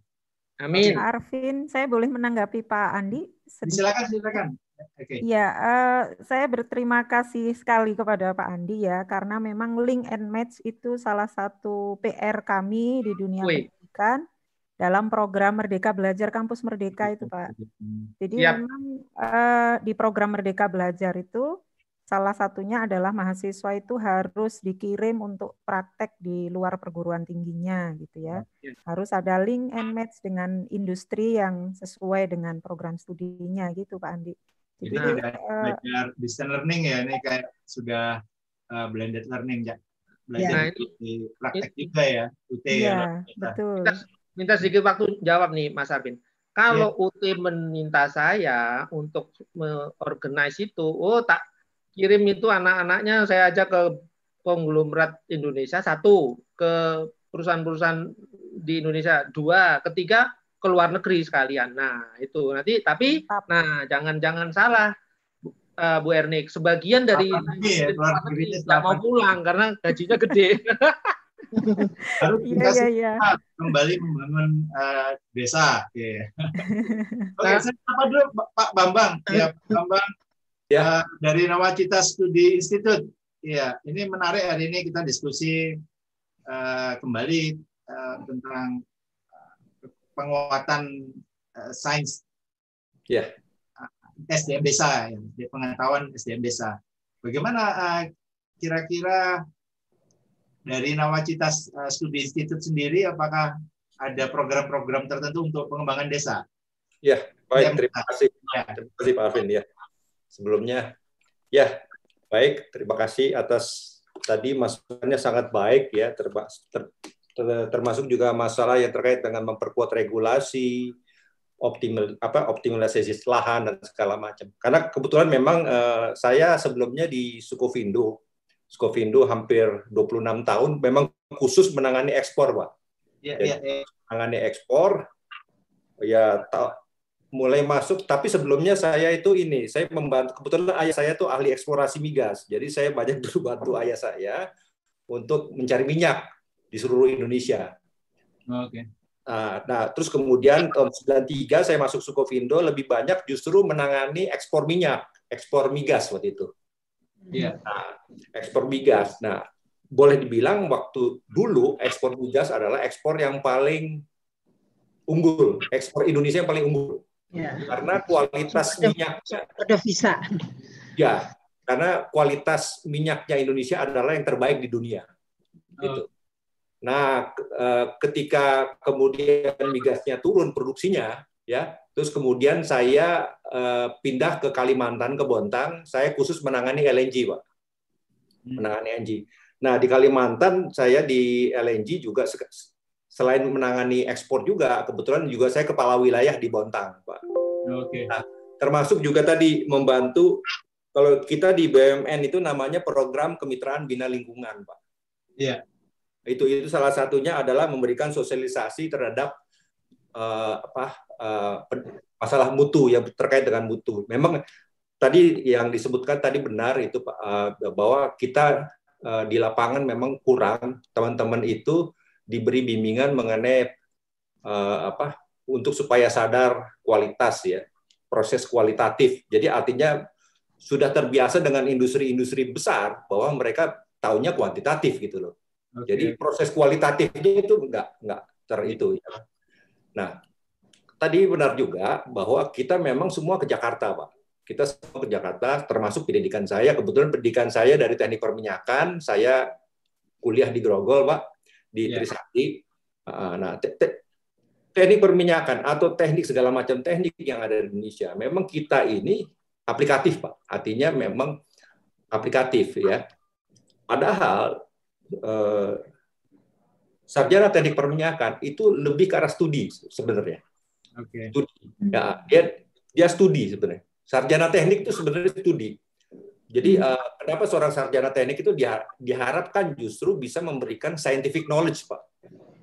Amin. Pak Arvin, saya boleh menanggapi Pak Andi? Sedikit. Silakan, silakan. Okay. Ya, uh, saya berterima kasih sekali kepada Pak Andi ya, karena memang link and match itu salah satu PR kami di dunia pendidikan dalam program Merdeka Belajar Kampus Merdeka itu Pak. Jadi Yap. memang uh, di program Merdeka Belajar itu salah satunya adalah mahasiswa itu harus dikirim untuk praktek di luar perguruan tingginya gitu ya. Harus ada link and match dengan industri yang sesuai dengan program studinya gitu Pak Andi. Jadi, tidak uh, belajar distance learning ya ini kayak sudah uh, blended learning ya. Belajar ya. di praktek juga ya UT ya. Iya, betul. Kita minta sedikit waktu jawab nih Mas Arvin. Kalau yeah. UT meminta saya untuk mengorganize itu, oh tak kirim itu anak-anaknya saya ajak ke konglomerat Indonesia satu, ke perusahaan-perusahaan di Indonesia dua, ketiga ke luar negeri sekalian. Nah, itu nanti tapi nah jangan-jangan salah uh, Bu Ernik, sebagian dari ya, nggak mau pulang karena gajinya gede. Harus kita iya, iya, iya. kembali membangun uh, desa. Yeah. Oke, okay, saya apa dulu Pak Bambang? Ya, Pak Bambang ya. Uh, dari Nawacita Studi Institute. Iya, ini menarik hari ini kita diskusi uh, kembali uh, tentang penguatan uh, sains. Ya. Yeah. SDM desa, ya, pengetahuan SDM desa. Bagaimana kira-kira dari Nawacita Studi Institute sendiri, apakah ada program-program tertentu untuk pengembangan desa? Ya, baik. Terima kasih. Ya. Terima kasih Pak Alvin. Ya. Sebelumnya, ya, baik. Terima kasih atas tadi masukannya sangat baik ya, termasuk juga masalah yang terkait dengan memperkuat regulasi, optimal apa optimalisasi lahan dan segala macam. Karena kebetulan memang uh, saya sebelumnya di Sukovindo, Sukovindo hampir 26 tahun memang khusus menangani ekspor, Pak. Iya, iya, iya. Menangani ekspor ya ta, mulai masuk tapi sebelumnya saya itu ini, saya membantu kebetulan ayah saya tuh ahli eksplorasi migas. Jadi saya banyak dulu bantu ayah saya untuk mencari minyak di seluruh Indonesia. Oke. Okay. Nah, nah, terus kemudian tahun 93 saya masuk Sukovindo lebih banyak justru menangani ekspor minyak, ekspor migas waktu itu. Iya. Nah, ekspor migas. Nah, boleh dibilang waktu dulu ekspor migas adalah ekspor yang paling unggul, ekspor Indonesia yang paling unggul. Ya. Karena kualitas minyaknya ada visa. Ya, karena kualitas minyaknya Indonesia adalah yang terbaik di dunia. Gitu. Nah, eh, ketika kemudian migasnya turun produksinya, ya, terus kemudian saya eh, pindah ke Kalimantan ke Bontang, saya khusus menangani LNG, pak, hmm. menangani LNG. Nah, di Kalimantan saya di LNG juga selain menangani ekspor juga, kebetulan juga saya kepala wilayah di Bontang, pak. Oke. Nah, termasuk juga tadi membantu kalau kita di BUMN itu namanya program kemitraan bina lingkungan, pak. Iya itu itu salah satunya adalah memberikan sosialisasi terhadap uh, apa uh, masalah mutu yang terkait dengan mutu. Memang tadi yang disebutkan tadi benar itu uh, bahwa kita uh, di lapangan memang kurang teman-teman itu diberi bimbingan mengenai uh, apa untuk supaya sadar kualitas ya proses kualitatif. Jadi artinya sudah terbiasa dengan industri-industri besar bahwa mereka tahunya kuantitatif gitu loh. Okay. Jadi proses kualitatifnya itu enggak enggak ter itu ya. Nah, tadi benar juga bahwa kita memang semua ke Jakarta, Pak. Kita semua ke Jakarta, termasuk pendidikan saya. Kebetulan pendidikan saya dari teknik perminyakan, saya kuliah di Grogol, Pak, di yeah. Trisakti. Nah, te te teknik perminyakan atau teknik segala macam teknik yang ada di Indonesia, memang kita ini aplikatif, Pak. Artinya memang aplikatif ya. Padahal eh, sarjana teknik perminyakan itu lebih ke arah studi sebenarnya. Okay. Studi. Ya, dia dia studi sebenarnya. Sarjana teknik itu sebenarnya studi. Jadi uh, kenapa seorang sarjana teknik itu diharapkan justru bisa memberikan scientific knowledge, Pak.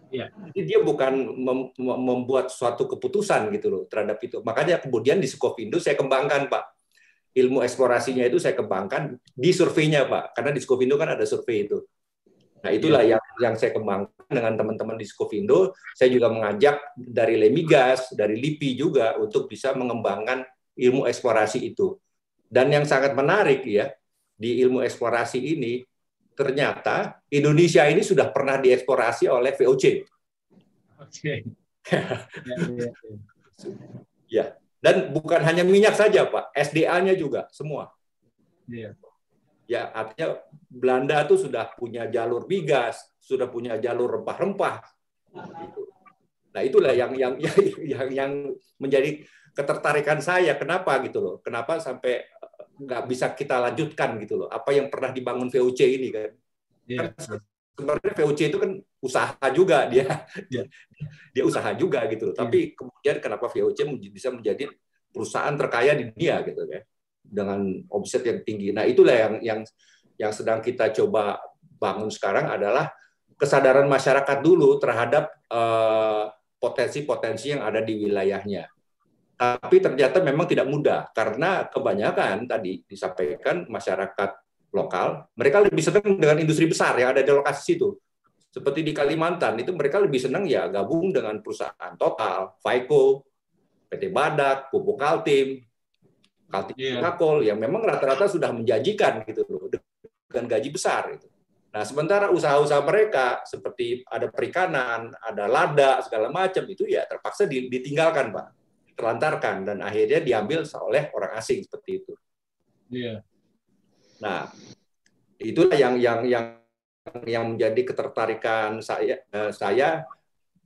Ya. Jadi dia bukan mem membuat suatu keputusan gitu loh terhadap itu. Makanya kemudian di Skopindo saya kembangkan, Pak. Ilmu eksplorasinya itu saya kembangkan di surveinya, Pak. Karena di Skopindo kan ada survei itu. Nah, itulah yeah. yang yang saya kembangkan dengan teman-teman di Skovindo. Saya juga mengajak dari Lemigas, dari LIPI juga untuk bisa mengembangkan ilmu eksplorasi itu. Dan yang sangat menarik ya, di ilmu eksplorasi ini ternyata Indonesia ini sudah pernah dieksplorasi oleh VOC. Oke. Okay. ya, ya, ya. ya, dan bukan hanya minyak saja, Pak, SDA-nya juga semua. Iya ya artinya Belanda itu sudah punya jalur migas, sudah punya jalur rempah-rempah. Nah itulah yang yang yang yang menjadi ketertarikan saya. Kenapa gitu loh? Kenapa sampai eh, nggak bisa kita lanjutkan gitu loh? Apa yang pernah dibangun VOC ini kan? Yeah. kan sebenarnya VOC itu kan usaha juga dia dia dia usaha juga gitu loh. Tapi iya. kemudian kenapa VOC bisa menjadi perusahaan terkaya di dunia gitu kan? Dengan omset yang tinggi. Nah, itulah yang yang yang sedang kita coba bangun sekarang adalah kesadaran masyarakat dulu terhadap uh, potensi-potensi yang ada di wilayahnya. Tapi ternyata memang tidak mudah karena kebanyakan tadi disampaikan masyarakat lokal, mereka lebih senang dengan industri besar yang ada di lokasi situ. Seperti di Kalimantan itu mereka lebih senang ya gabung dengan perusahaan Total, Vaiko, PT Badak, Pupuk Kaltim, Kaltim yeah. Kakol yang memang rata-rata sudah menjanjikan gitu loh dengan gaji besar itu. Nah, sementara usaha-usaha mereka seperti ada perikanan, ada lada segala macam itu ya terpaksa ditinggalkan, Pak. Terlantarkan dan akhirnya diambil oleh orang asing seperti itu. Iya. Nah, itulah yang yang yang yang menjadi ketertarikan saya eh, saya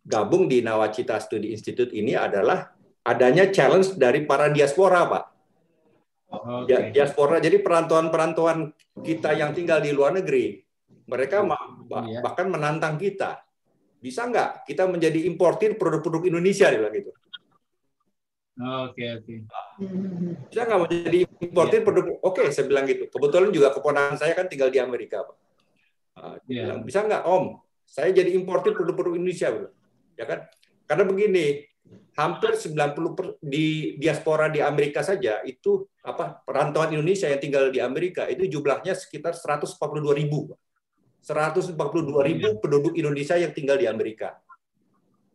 gabung di Nawacita Studi Institute ini adalah adanya challenge dari para diaspora, Pak. Okay. Diaspora jadi perantauan-perantauan kita yang tinggal di luar negeri mereka iya. bahkan menantang kita. Bisa nggak kita menjadi importir produk-produk Indonesia, dia bilang gitu. Oke, oke. Bisa nggak menjadi importir iya. produk? Oke, saya bilang gitu. Kebetulan juga keponakan saya kan tinggal di Amerika, Pak. Bilang, bisa nggak, Om? Saya jadi importir produk-produk Indonesia. Ya kan? Karena begini, hampir 90 per, di diaspora di Amerika saja itu apa perantauan Indonesia yang tinggal di Amerika itu jumlahnya sekitar 142 ribu. Pak. 142 ribu penduduk Indonesia yang tinggal di Amerika.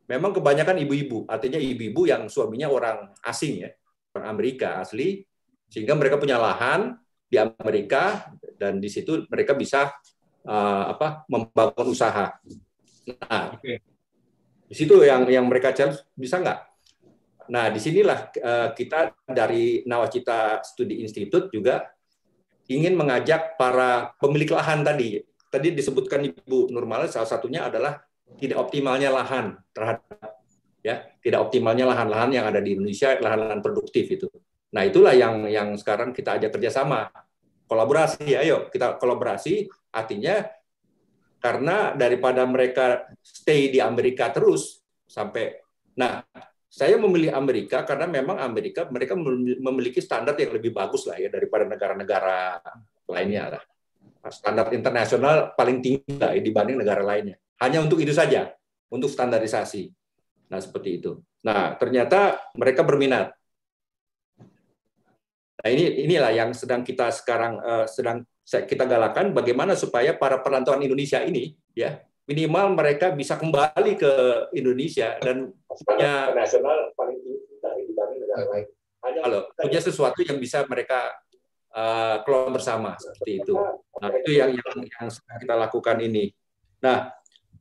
Memang kebanyakan ibu-ibu, artinya ibu-ibu yang suaminya orang asing ya, orang Amerika asli, sehingga mereka punya lahan di Amerika dan di situ mereka bisa uh, apa membangun usaha. Nah, okay. Di situ yang yang mereka cari bisa nggak? Nah, di sinilah uh, kita dari Nawacita Studi Institute juga ingin mengajak para pemilik lahan tadi tadi disebutkan Ibu Nurmala salah satunya adalah tidak optimalnya lahan terhadap ya tidak optimalnya lahan-lahan yang ada di Indonesia lahan-lahan produktif itu. Nah itulah yang yang sekarang kita ajak kerjasama kolaborasi. Ayo kita kolaborasi artinya karena daripada mereka stay di Amerika terus sampai nah saya memilih Amerika karena memang Amerika mereka memiliki standar yang lebih bagus lah ya daripada negara-negara lainnya lah standar internasional paling tinggi lah dibanding negara lainnya. Hanya untuk itu saja, untuk standarisasi. Nah, seperti itu. Nah, ternyata mereka berminat. Nah, ini inilah yang sedang kita sekarang uh, sedang kita galakan bagaimana supaya para perantauan Indonesia ini ya minimal mereka bisa kembali ke Indonesia dan punya nasional paling tinggi dibanding negara lain. Punya sesuatu yang bisa mereka uh, kelola bersama seperti itu. Nah, itu yang yang yang kita lakukan ini. Nah,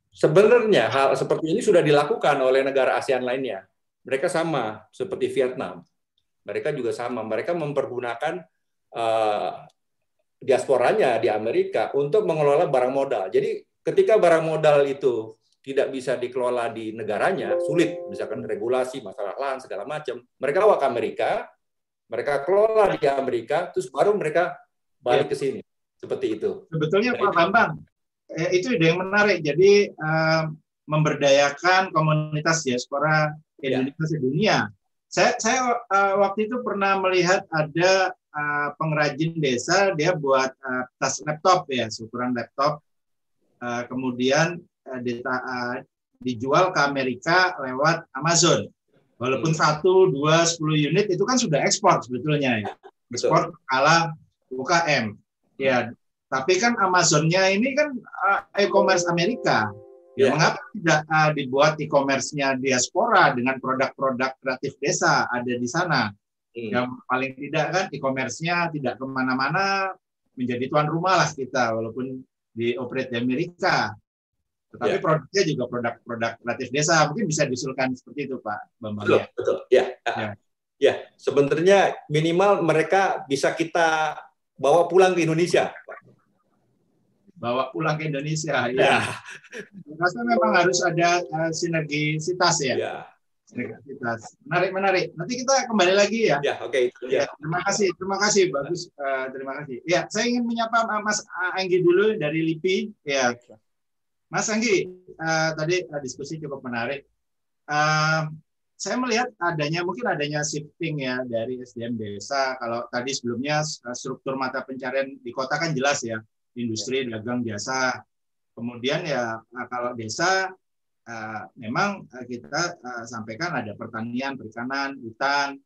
sebenarnya hal seperti ini sudah dilakukan oleh negara ASEAN lainnya. Mereka sama seperti Vietnam. Mereka juga sama. Mereka mempergunakan uh, diasporanya di Amerika untuk mengelola barang modal. Jadi ketika barang modal itu tidak bisa dikelola di negaranya, sulit, misalkan regulasi, masalah lahan, segala macam. Mereka bawa ke Amerika, mereka kelola di Amerika, terus baru mereka balik ya. ke sini. Seperti itu. Sebetulnya Pak Bambang, eh, itu ide yang menarik. Jadi eh, memberdayakan komunitas diaspora ya. Indonesia di dunia. Saya, saya uh, waktu itu pernah melihat ada uh, pengrajin desa, dia buat uh, tas laptop ya, ukuran laptop. Uh, kemudian uh, uh, dijual ke Amerika lewat Amazon. Walaupun hmm. satu, dua, sepuluh unit itu kan sudah ekspor sebetulnya ya. Ekspor skala UKM. Ya, tapi kan Amazonnya ini kan uh, e-commerce Amerika. Ya, yeah. mengapa tidak uh, dibuat e-commerce-nya diaspora dengan produk-produk kreatif desa ada di sana? Hmm. Yang paling tidak kan e-commerce-nya tidak ke mana-mana, menjadi tuan rumah lah kita, walaupun di operate di Amerika. Tetapi yeah. produknya juga produk-produk kreatif desa. Mungkin bisa diusulkan seperti itu, Pak Bambang. Betul, ya. betul. Ya. ya. Ya, sebenarnya minimal mereka bisa kita bawa pulang ke Indonesia. Bawa pulang ke Indonesia, ya. ya. Rasa memang harus ada uh, sinergisitas ya. ya. Sinergisitas. Menarik, menarik. Nanti kita kembali lagi ya. Ya, oke. Okay. Ya. terima kasih, terima kasih, bagus. Uh, terima kasih. Ya, saya ingin menyapa Mas Anggi dulu dari LIPI. Ya. Mas Anggi, uh, tadi uh, diskusi cukup menarik. Uh, saya melihat adanya mungkin adanya shifting ya dari SDM desa. Kalau tadi sebelumnya struktur mata pencarian di kota kan jelas ya, industri, dagang, jasa. Kemudian ya kalau desa uh, memang kita uh, sampaikan ada pertanian, perikanan, hutan,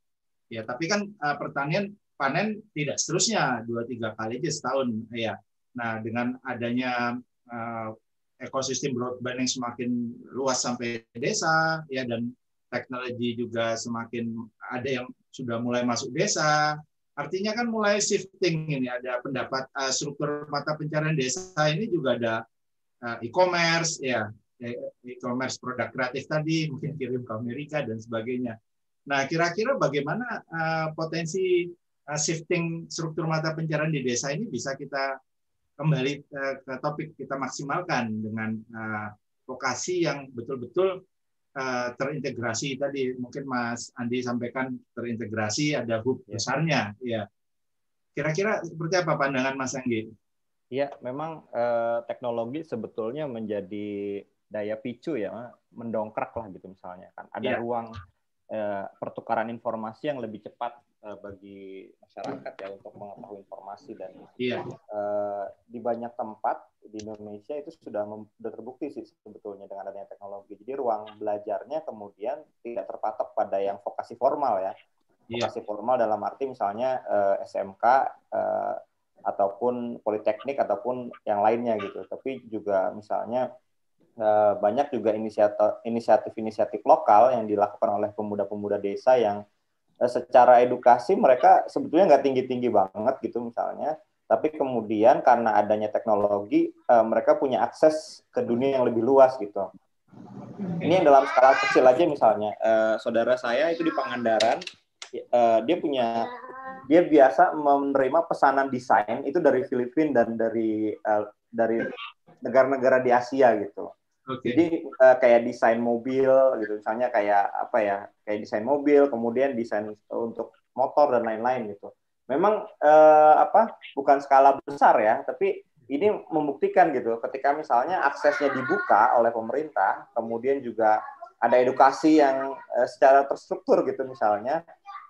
ya tapi kan uh, pertanian panen tidak seterusnya dua tiga kali aja setahun ya. Nah dengan adanya uh, ekosistem broadband yang semakin luas sampai desa ya dan teknologi juga semakin ada yang sudah mulai masuk desa artinya kan mulai shifting ini ada pendapat uh, struktur mata pencarian desa ini juga ada uh, e-commerce ya e-commerce produk kreatif tadi mungkin kirim ke Amerika dan sebagainya. Nah kira-kira bagaimana uh, potensi uh, shifting struktur mata pencarian di desa ini bisa kita kembali uh, ke topik kita maksimalkan dengan uh, lokasi yang betul-betul uh, terintegrasi tadi mungkin Mas Andi sampaikan terintegrasi ada hub ya. besarnya ya kira-kira seperti apa pandangan Mas Anggi? Iya memang uh, teknologi sebetulnya menjadi daya picu ya mendongkrak lah gitu misalnya kan ada ya. ruang uh, pertukaran informasi yang lebih cepat uh, bagi masyarakat ya untuk mengetahui informasi dan iya. uh, di banyak tempat di Indonesia itu sudah sudah terbukti sih sebetulnya dengan adanya teknologi. Jadi ruang belajarnya kemudian tidak terpatok pada yang vokasi formal ya. Iya. Vokasi formal dalam arti misalnya uh, SMK uh, ataupun politeknik ataupun yang lainnya gitu. Tapi juga misalnya banyak juga inisiatif-inisiatif lokal yang dilakukan oleh pemuda-pemuda desa yang Eh, secara edukasi mereka sebetulnya nggak tinggi-tinggi banget gitu misalnya, tapi kemudian karena adanya teknologi uh, mereka punya akses ke dunia yang lebih luas gitu. Ini yang dalam skala kecil aja misalnya, uh, saudara saya itu di Pangandaran, uh, dia punya dia biasa menerima pesanan desain itu dari Filipina dan dari uh, dari negara-negara di Asia gitu. Okay. Jadi uh, kayak desain mobil gitu, misalnya kayak apa ya, kayak desain mobil, kemudian desain untuk motor dan lain-lain gitu. Memang uh, apa, bukan skala besar ya, tapi ini membuktikan gitu, ketika misalnya aksesnya dibuka oleh pemerintah, kemudian juga ada edukasi yang uh, secara terstruktur gitu misalnya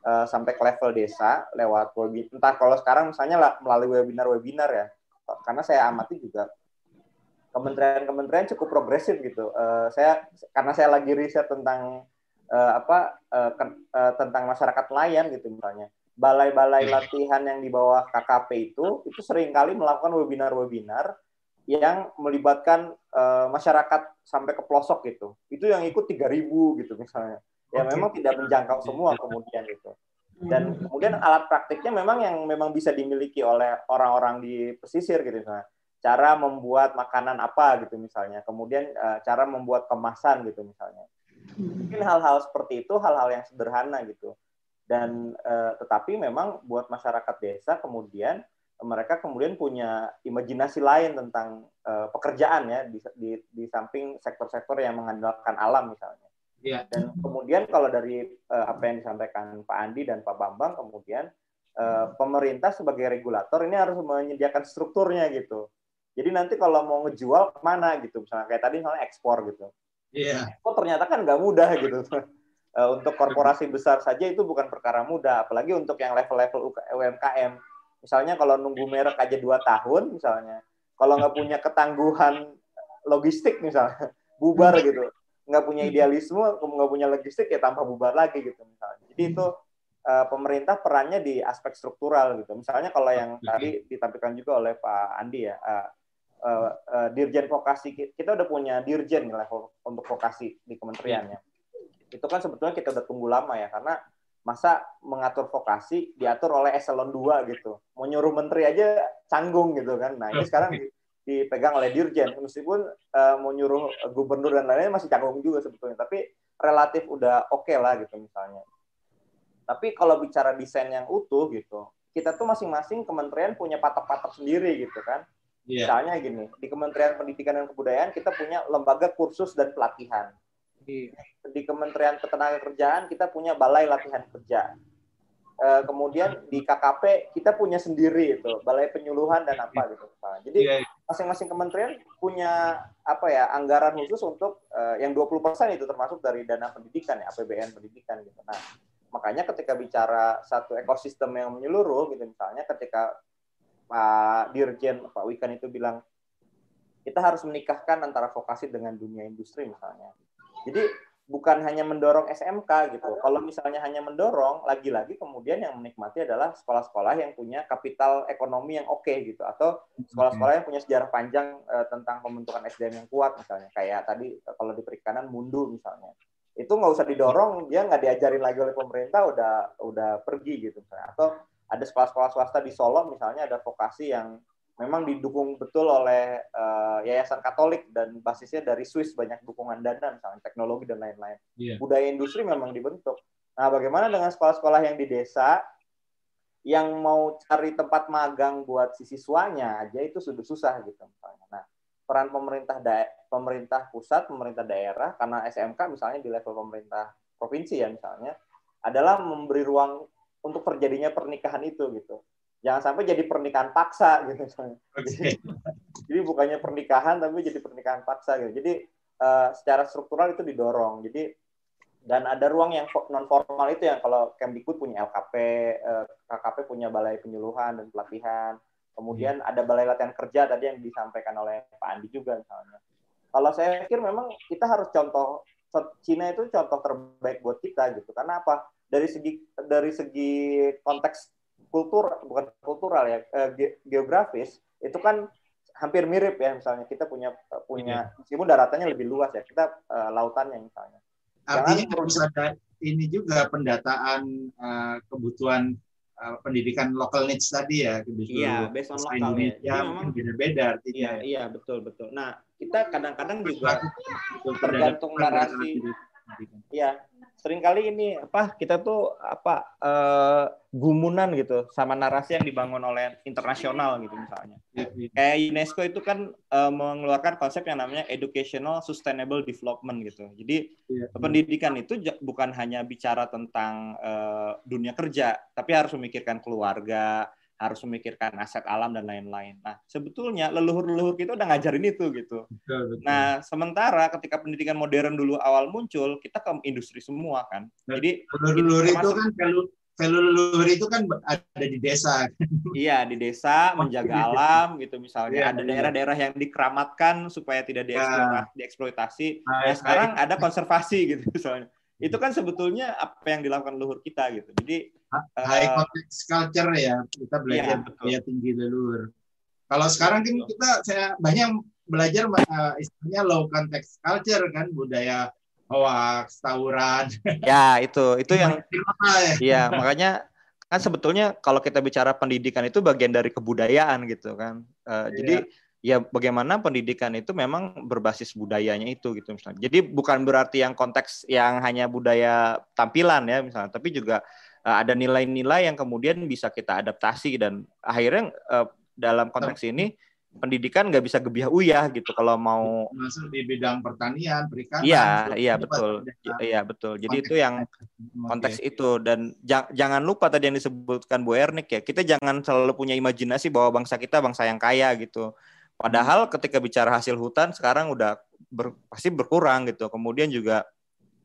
uh, sampai ke level desa lewat webinar. Entah kalau sekarang misalnya melalui webinar-webinar ya, karena saya amati juga kementerian-kementerian cukup progresif gitu. Uh, saya karena saya lagi riset tentang uh, apa uh, ke, uh, tentang masyarakat nelayan gitu misalnya. Balai-balai hmm. latihan yang di bawah KKP itu itu sering kali melakukan webinar-webinar yang melibatkan uh, masyarakat sampai ke pelosok gitu. Itu yang ikut 3000 gitu misalnya. Ya okay. memang tidak menjangkau semua kemudian gitu. Dan hmm. kemudian alat praktiknya memang yang memang bisa dimiliki oleh orang-orang di pesisir gitu misalnya cara membuat makanan apa gitu misalnya, kemudian uh, cara membuat kemasan gitu misalnya. Mungkin hal-hal seperti itu hal-hal yang sederhana gitu. Dan uh, tetapi memang buat masyarakat desa kemudian mereka kemudian punya imajinasi lain tentang uh, pekerjaan ya di, di, di samping sektor-sektor yang mengandalkan alam misalnya. Yeah. Dan kemudian kalau dari uh, apa yang disampaikan Pak Andi dan Pak Bambang kemudian uh, pemerintah sebagai regulator ini harus menyediakan strukturnya gitu jadi nanti kalau mau ngejual ke mana gitu, misalnya kayak tadi misalnya ekspor gitu. Iya. Yeah. Oh ternyata kan nggak mudah gitu. Eh, untuk korporasi besar saja itu bukan perkara mudah, apalagi untuk yang level-level UMKM. Misalnya kalau nunggu merek aja dua tahun misalnya, kalau nggak punya ketangguhan logistik misalnya, bubar gitu. Nggak punya idealisme, nggak punya logistik ya tambah bubar lagi gitu misalnya. Jadi itu uh, pemerintah perannya di aspek struktural gitu. Misalnya kalau yang tadi ditampilkan juga oleh Pak Andi ya, uh, dirjen vokasi kita udah punya dirjen level untuk vokasi di kementeriannya. Itu kan sebetulnya kita udah tunggu lama ya karena masa mengatur vokasi diatur oleh eselon 2 gitu. Mau nyuruh menteri aja canggung gitu kan. Nah, ini sekarang dipegang oleh dirjen meskipun uh, mau nyuruh gubernur dan lainnya masih canggung juga sebetulnya, tapi relatif udah oke okay lah gitu misalnya. Tapi kalau bicara desain yang utuh gitu, kita tuh masing-masing kementerian punya patok-patok sendiri gitu kan Yeah. Misalnya gini, di Kementerian Pendidikan dan Kebudayaan kita punya lembaga kursus dan pelatihan. Yeah. Di Kementerian Ketenagakerjaan kita punya balai latihan kerja. Uh, kemudian di KKP kita punya sendiri itu balai penyuluhan dan apa gitu. Nah, jadi iya, iya. masing-masing kementerian punya apa ya anggaran khusus untuk uh, yang 20% itu termasuk dari dana pendidikan ya APBN pendidikan gitu. Nah, makanya ketika bicara satu ekosistem yang menyeluruh gitu misalnya ketika Pak Dirjen Pak Wikan itu bilang kita harus menikahkan antara vokasi dengan dunia industri misalnya. Jadi bukan hanya mendorong SMK gitu. Kalau misalnya hanya mendorong, lagi-lagi kemudian yang menikmati adalah sekolah-sekolah yang punya kapital ekonomi yang oke okay, gitu, atau sekolah-sekolah yang punya sejarah panjang uh, tentang pembentukan SDM yang kuat misalnya. Kayak tadi kalau di perikanan Mundu misalnya, itu nggak usah didorong, dia nggak diajarin lagi oleh pemerintah, udah udah pergi gitu misalnya. Atau ada sekolah-sekolah swasta di Solo misalnya ada vokasi yang memang didukung betul oleh uh, yayasan Katolik dan basisnya dari Swiss banyak dukungan dana misalnya teknologi dan lain-lain. Yeah. Budaya industri memang dibentuk. Nah, bagaimana dengan sekolah-sekolah yang di desa yang mau cari tempat magang buat siswanya aja itu sudah susah gitu misalnya. Nah, peran pemerintah da pemerintah pusat, pemerintah daerah karena SMK misalnya di level pemerintah provinsi ya misalnya adalah memberi ruang untuk terjadinya pernikahan itu gitu jangan sampai jadi pernikahan paksa gitu Okay. Jadi, bukannya pernikahan tapi jadi pernikahan paksa gitu. Jadi uh, secara struktural itu didorong. Jadi dan ada ruang yang non formal itu yang kalau Kemdikbud punya LKP, uh, eh, KKP punya balai penyuluhan dan pelatihan. Kemudian hmm. ada balai latihan kerja tadi yang disampaikan oleh Pak Andi juga misalnya. Kalau saya pikir memang kita harus contoh Cina itu contoh terbaik buat kita gitu. Karena apa? Dari segi dari segi konteks kultur bukan kultural ya ge geografis itu kan hampir mirip ya misalnya kita punya punya iya. meskipun daratannya lebih luas ya kita uh, lautannya misalnya. Artinya Jangan, harus ada ini juga pendataan uh, kebutuhan uh, pendidikan local needs tadi ya Iya, based on lokal ya. Jadi memang beda-beda artinya. Iya, iya betul betul. Nah, kita kadang-kadang juga tergantung narasi. Iya, sering kali ini apa kita tuh apa uh, gumunan gitu sama narasi yang dibangun oleh internasional gitu misalnya. Kayak UNESCO itu kan uh, mengeluarkan konsep yang namanya educational sustainable development gitu. Jadi ya, pendidikan itu bukan hanya bicara tentang uh, dunia kerja, tapi harus memikirkan keluarga, harus memikirkan aset alam dan lain-lain. Nah, sebetulnya leluhur-leluhur kita udah ngajarin itu gitu. Betul, betul. Nah, sementara ketika pendidikan modern dulu awal muncul, kita ke industri semua kan. Nah, Jadi leluhur itu kan kalau leluhur itu kan ada di desa. Iya, di desa menjaga alam gitu misalnya. Ya, ada iya. daerah-daerah yang dikeramatkan supaya tidak iya. dieksploitasi. Nah, nah sekarang ada konservasi gitu misalnya itu kan sebetulnya apa yang dilakukan leluhur kita gitu. Jadi high uh, context culture ya kita belajar iya, tinggi leluhur. Kalau sekarang kan kita saya banyak belajar uh, istilahnya low context culture kan budaya hoax, tawuran. Ya itu itu yang Iya makanya kan sebetulnya kalau kita bicara pendidikan itu bagian dari kebudayaan gitu kan. Uh, Jadi ya bagaimana pendidikan itu memang berbasis budayanya itu gitu misalnya. Jadi bukan berarti yang konteks yang hanya budaya tampilan ya misalnya, tapi juga uh, ada nilai-nilai yang kemudian bisa kita adaptasi dan akhirnya uh, dalam konteks ini pendidikan nggak bisa gebiah uyah gitu. Kalau mau masuk di bidang pertanian perikanan iya iya betul. iya betul. Jadi itu yang konteks itu. Dan jangan lupa tadi yang disebutkan Bu Ernik ya kita jangan selalu punya imajinasi bahwa bangsa kita bangsa yang kaya gitu Padahal ketika bicara hasil hutan sekarang udah ber, pasti berkurang gitu. Kemudian juga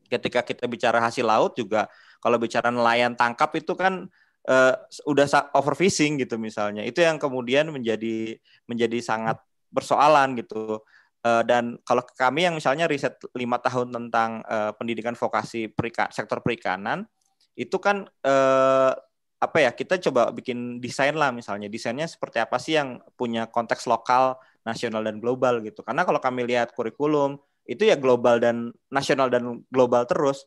ketika kita bicara hasil laut juga kalau bicara nelayan tangkap itu kan uh, udah overfishing gitu misalnya. Itu yang kemudian menjadi menjadi sangat persoalan gitu. Uh, dan kalau kami yang misalnya riset lima tahun tentang uh, pendidikan vokasi perika, sektor perikanan itu kan uh, apa ya kita coba bikin desain lah misalnya. Desainnya seperti apa sih yang punya konteks lokal nasional dan global gitu. Karena kalau kami lihat kurikulum itu ya global dan nasional dan global terus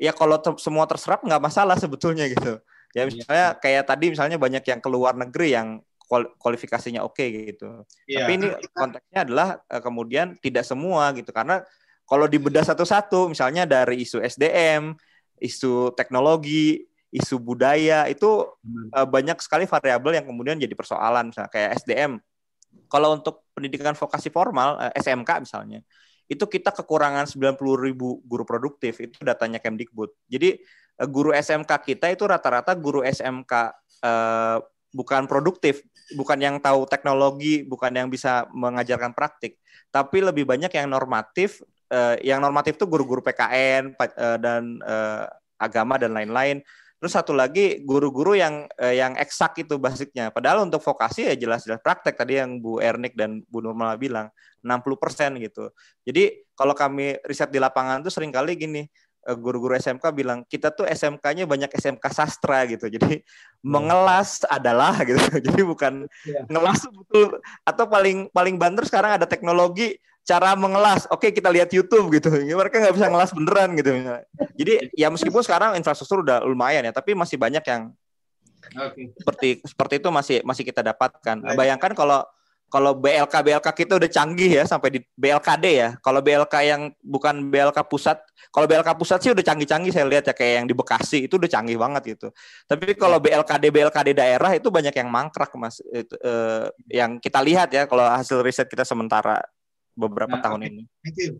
ya kalau ter semua terserap nggak masalah sebetulnya gitu. Ya iya. misalnya kayak tadi misalnya banyak yang keluar negeri yang kualifikasinya oke okay, gitu. Ya. tapi ini konteksnya adalah uh, kemudian tidak semua gitu. Karena kalau dibedah satu-satu misalnya dari isu SDM isu teknologi isu budaya itu uh, banyak sekali variabel yang kemudian jadi persoalan misalnya kayak SDM. Kalau untuk pendidikan vokasi formal uh, eh, SMK misalnya, itu kita kekurangan 90 ribu guru produktif itu datanya Kemdikbud. Jadi uh, guru SMK kita itu rata-rata guru SMK uh, bukan produktif, bukan yang tahu teknologi, bukan yang bisa mengajarkan praktik, tapi lebih banyak yang normatif. Uh, yang normatif itu guru-guru PKN uh, dan uh, agama dan lain-lain Terus satu lagi guru-guru yang eh, yang eksak itu basicnya. Padahal untuk vokasi ya jelas-jelas praktek tadi yang Bu Ernik dan Bu Nurmala bilang 60% gitu. Jadi kalau kami riset di lapangan tuh sering kali gini, eh, guru-guru SMK bilang kita tuh SMK-nya banyak SMK sastra gitu. Jadi hmm. mengelas adalah gitu. Jadi bukan yeah. ngelas betul atau paling paling banter sekarang ada teknologi cara mengelas. Oke, kita lihat YouTube gitu. Mereka nggak bisa ngelas beneran gitu. Jadi ya meskipun sekarang infrastruktur udah lumayan ya, tapi masih banyak yang okay. seperti seperti itu masih masih kita dapatkan. Bayangkan kalau kalau BLK BLK kita udah canggih ya sampai di BLKD ya. Kalau BLK yang bukan BLK pusat, kalau BLK pusat sih udah canggih-canggih saya lihat ya kayak yang di Bekasi itu udah canggih banget gitu. Tapi kalau BLKD BLKD daerah itu banyak yang mangkrak Mas itu, eh, yang kita lihat ya kalau hasil riset kita sementara beberapa nah, tahun okay. ini. Thank you,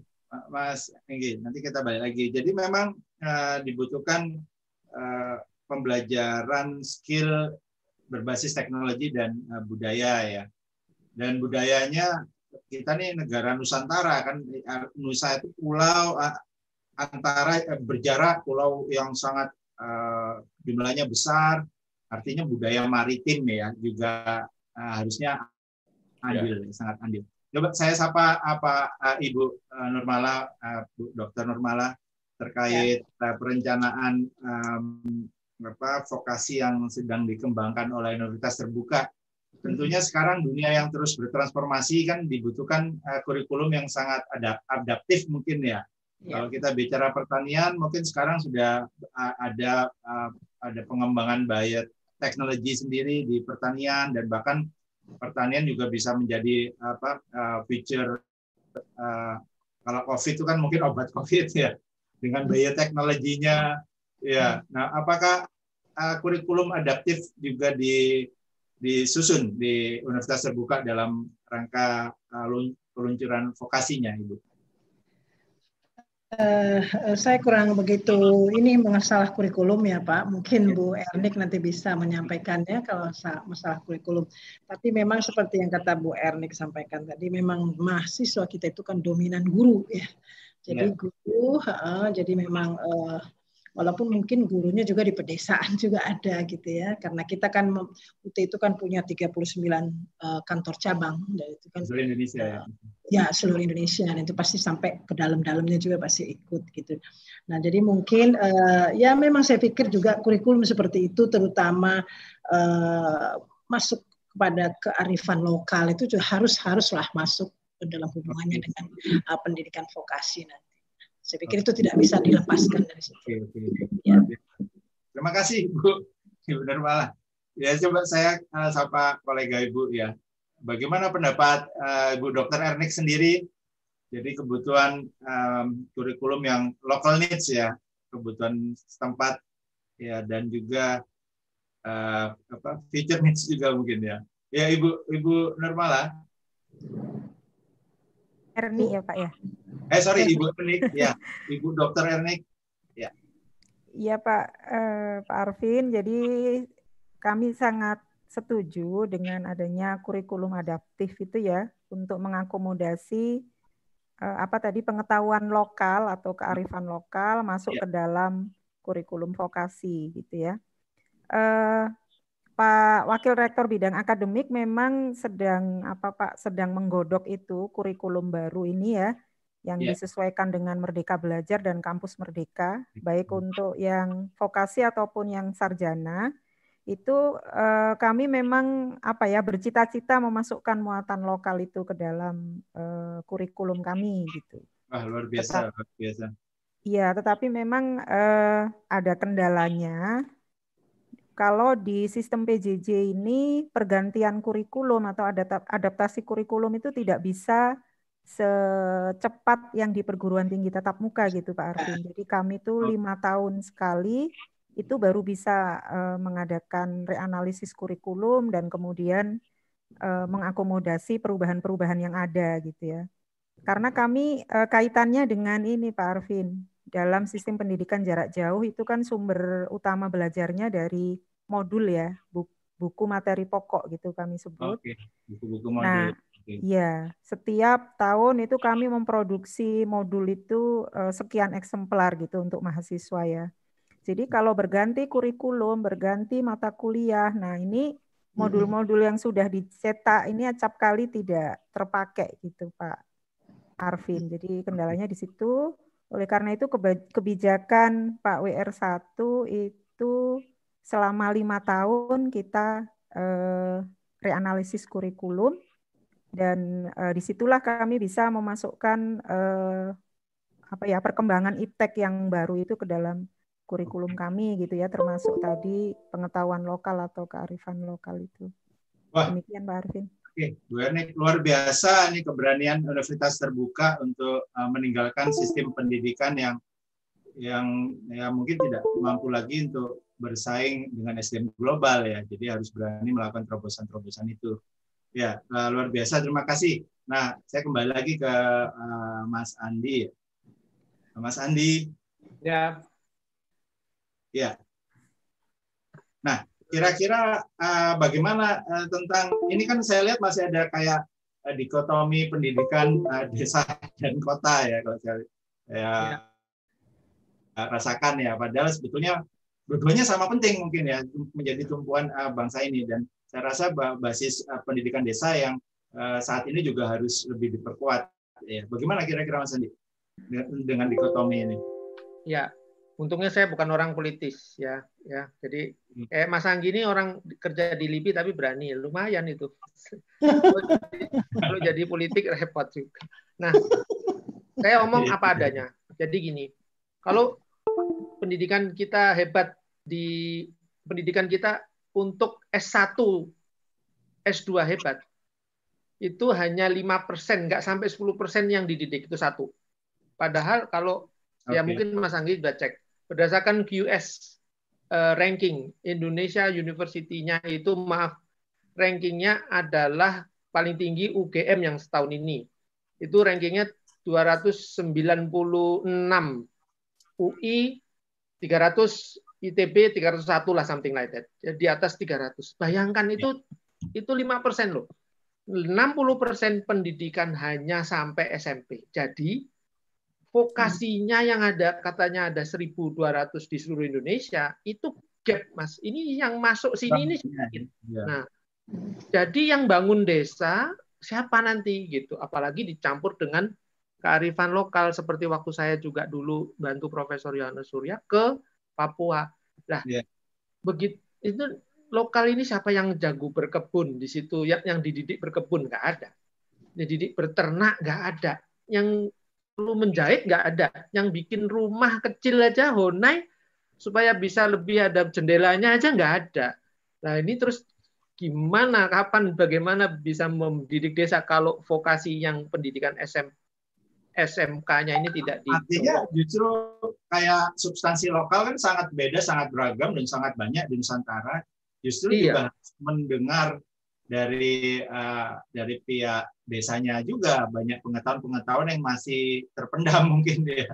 Mas Enggi. Nanti kita balik lagi. Jadi memang uh, dibutuhkan uh, pembelajaran skill berbasis teknologi dan uh, budaya ya. Dan budayanya kita nih negara Nusantara kan Nusa itu pulau uh, antara uh, berjarak pulau yang sangat uh, jumlahnya besar, artinya budaya maritim ya juga uh, harusnya andil, ya. sangat andil. Coba saya sapa apa uh, Ibu uh, Nurmala, uh, Bu Dokter Nurmala terkait ya. uh, perencanaan um, apa vokasi yang sedang dikembangkan oleh Universitas Terbuka. Tentunya sekarang dunia yang terus bertransformasi kan dibutuhkan uh, kurikulum yang sangat adaptif mungkin ya. ya. Kalau kita bicara pertanian, mungkin sekarang sudah uh, ada uh, ada pengembangan teknologi sendiri di pertanian dan bahkan pertanian juga bisa menjadi apa uh, feature uh, kalau COVID itu kan mungkin obat COVID ya dengan bioteknologinya ya. Nah, apakah uh, kurikulum adaptif juga di disusun di Universitas Terbuka dalam rangka uh, peluncuran vokasinya, Ibu? Uh, saya kurang begitu ini masalah kurikulum ya Pak. Mungkin Bu Ernik nanti bisa menyampaikannya kalau masalah kurikulum. Tapi memang seperti yang kata Bu Ernik sampaikan tadi, memang mahasiswa kita itu kan dominan guru ya. Jadi ya. guru, uh, jadi memang uh, walaupun mungkin gurunya juga di pedesaan juga ada gitu ya. Karena kita kan UT itu kan punya 39 uh, kantor cabang. Dan itu kan seluruh Indonesia ya. Ya seluruh Indonesia. Dan itu pasti sampai ke dalam-dalamnya juga pasti ikut gitu. Nah jadi mungkin uh, ya memang saya pikir juga kurikulum seperti itu terutama uh, masuk kepada kearifan lokal itu juga harus haruslah masuk dalam hubungannya dengan uh, pendidikan vokasi nanti saya pikir itu tidak bisa dilepaskan dari situ. Oke, oke. Ya. Terima kasih Bu. Ibu Nurmala. Ya coba saya uh, sapa kolega Ibu ya. Bagaimana pendapat uh, Ibu Dokter Ernik sendiri? Jadi kebutuhan um, kurikulum yang local needs ya, kebutuhan setempat ya dan juga uh, apa feature needs juga mungkin ya. Ya Ibu Ibu Nurmala. Erni ya Pak ya. Eh sorry Ibu Ernik ya, Ibu Dokter Ernik. Ya. Iya Pak eh, Pak Arvin. Jadi kami sangat setuju dengan adanya kurikulum adaptif itu ya untuk mengakomodasi eh, apa tadi pengetahuan lokal atau kearifan lokal masuk ya. ke dalam kurikulum vokasi gitu ya. Eh, Pak Wakil Rektor Bidang Akademik memang sedang apa Pak sedang menggodok itu kurikulum baru ini ya yang yeah. disesuaikan dengan Merdeka Belajar dan Kampus Merdeka baik untuk yang vokasi ataupun yang sarjana itu eh, kami memang apa ya bercita-cita memasukkan muatan lokal itu ke dalam eh, kurikulum kami gitu. Wah, luar biasa, Tetap, luar biasa. Iya, tetapi memang eh, ada kendalanya kalau di sistem PJJ ini pergantian kurikulum atau adaptasi kurikulum itu tidak bisa secepat yang di perguruan tinggi tatap muka gitu Pak Arvin. Jadi kami itu lima tahun sekali itu baru bisa uh, mengadakan reanalisis kurikulum dan kemudian uh, mengakomodasi perubahan-perubahan yang ada gitu ya. Karena kami uh, kaitannya dengan ini Pak Arvin, dalam sistem pendidikan jarak jauh itu kan sumber utama belajarnya dari modul ya, buku materi pokok gitu kami sebut. Oke, buku-buku modul. Nah, Iya, setiap tahun itu kami memproduksi modul itu uh, sekian eksemplar gitu untuk mahasiswa ya. Jadi kalau berganti kurikulum, berganti mata kuliah, nah ini modul-modul yang sudah dicetak ini acap kali tidak terpakai gitu Pak Arvin. Jadi kendalanya di situ. Oleh karena itu kebijakan Pak WR1 itu selama lima tahun kita eh, reanalisis kurikulum dan eh, di situlah kami bisa memasukkan eh, apa ya perkembangan iptek yang baru itu ke dalam kurikulum kami gitu ya termasuk tadi pengetahuan lokal atau kearifan lokal itu. Wah. Demikian Pak Arvin. Oke, Bu Ernik, luar biasa ini keberanian universitas terbuka untuk uh, meninggalkan sistem pendidikan yang yang ya mungkin tidak mampu lagi untuk bersaing dengan SDM global ya. Jadi harus berani melakukan terobosan-terobosan itu. Ya, uh, luar biasa. Terima kasih. Nah, saya kembali lagi ke uh, Mas Andi. Mas Andi. Ya. Ya. Nah, kira-kira uh, bagaimana uh, tentang ini kan saya lihat masih ada kayak uh, dikotomi pendidikan uh, desa dan kota ya kalau saya ya, ya. rasakan ya. Padahal sebetulnya dua-duanya sama penting mungkin ya menjadi tumpuan uh, bangsa ini dan saya rasa basis uh, pendidikan desa yang uh, saat ini juga harus lebih diperkuat. Ya. Bagaimana kira-kira Mas Andi dengan dikotomi ini? Ya, untungnya saya bukan orang politis ya ya. Jadi eh Mas Anggi ini orang kerja di LIBI tapi berani. Lumayan itu. Kalau jadi politik repot juga. Nah saya omong apa adanya. Jadi gini kalau pendidikan kita hebat di pendidikan kita untuk S1 S2 hebat itu hanya lima persen, nggak sampai 10 persen yang dididik itu satu. Padahal kalau okay. ya mungkin Mas Anggi sudah cek berdasarkan QS uh, eh, ranking Indonesia University-nya itu maaf rankingnya adalah paling tinggi UGM yang setahun ini. Itu rankingnya 296 UI 300 ITB 301 lah something like that. Jadi di atas 300. Bayangkan itu itu 5% loh. 60% pendidikan hanya sampai SMP. Jadi vokasinya yang ada katanya ada 1.200 di seluruh Indonesia itu gap mas. Ini yang masuk sini ini sedikit. Ya. nah jadi yang bangun desa siapa nanti gitu? Apalagi dicampur dengan kearifan lokal seperti waktu saya juga dulu bantu Profesor Yohanes Surya ke Papua. Nah ya. begitu itu lokal ini siapa yang jago berkebun di situ? Yang yang dididik berkebun nggak ada. Dididik berternak nggak ada. Yang perlu menjahit nggak ada. Yang bikin rumah kecil aja honai supaya bisa lebih ada jendelanya aja nggak ada. Nah ini terus gimana, kapan, bagaimana bisa mendidik desa kalau vokasi yang pendidikan SM, SMK-nya ini tidak di Artinya justru kayak substansi lokal kan sangat beda, sangat beragam dan sangat banyak di Nusantara. Justru iya. juga mendengar dari uh, dari pihak desanya juga banyak pengetahuan-pengetahuan yang masih terpendam mungkin ya.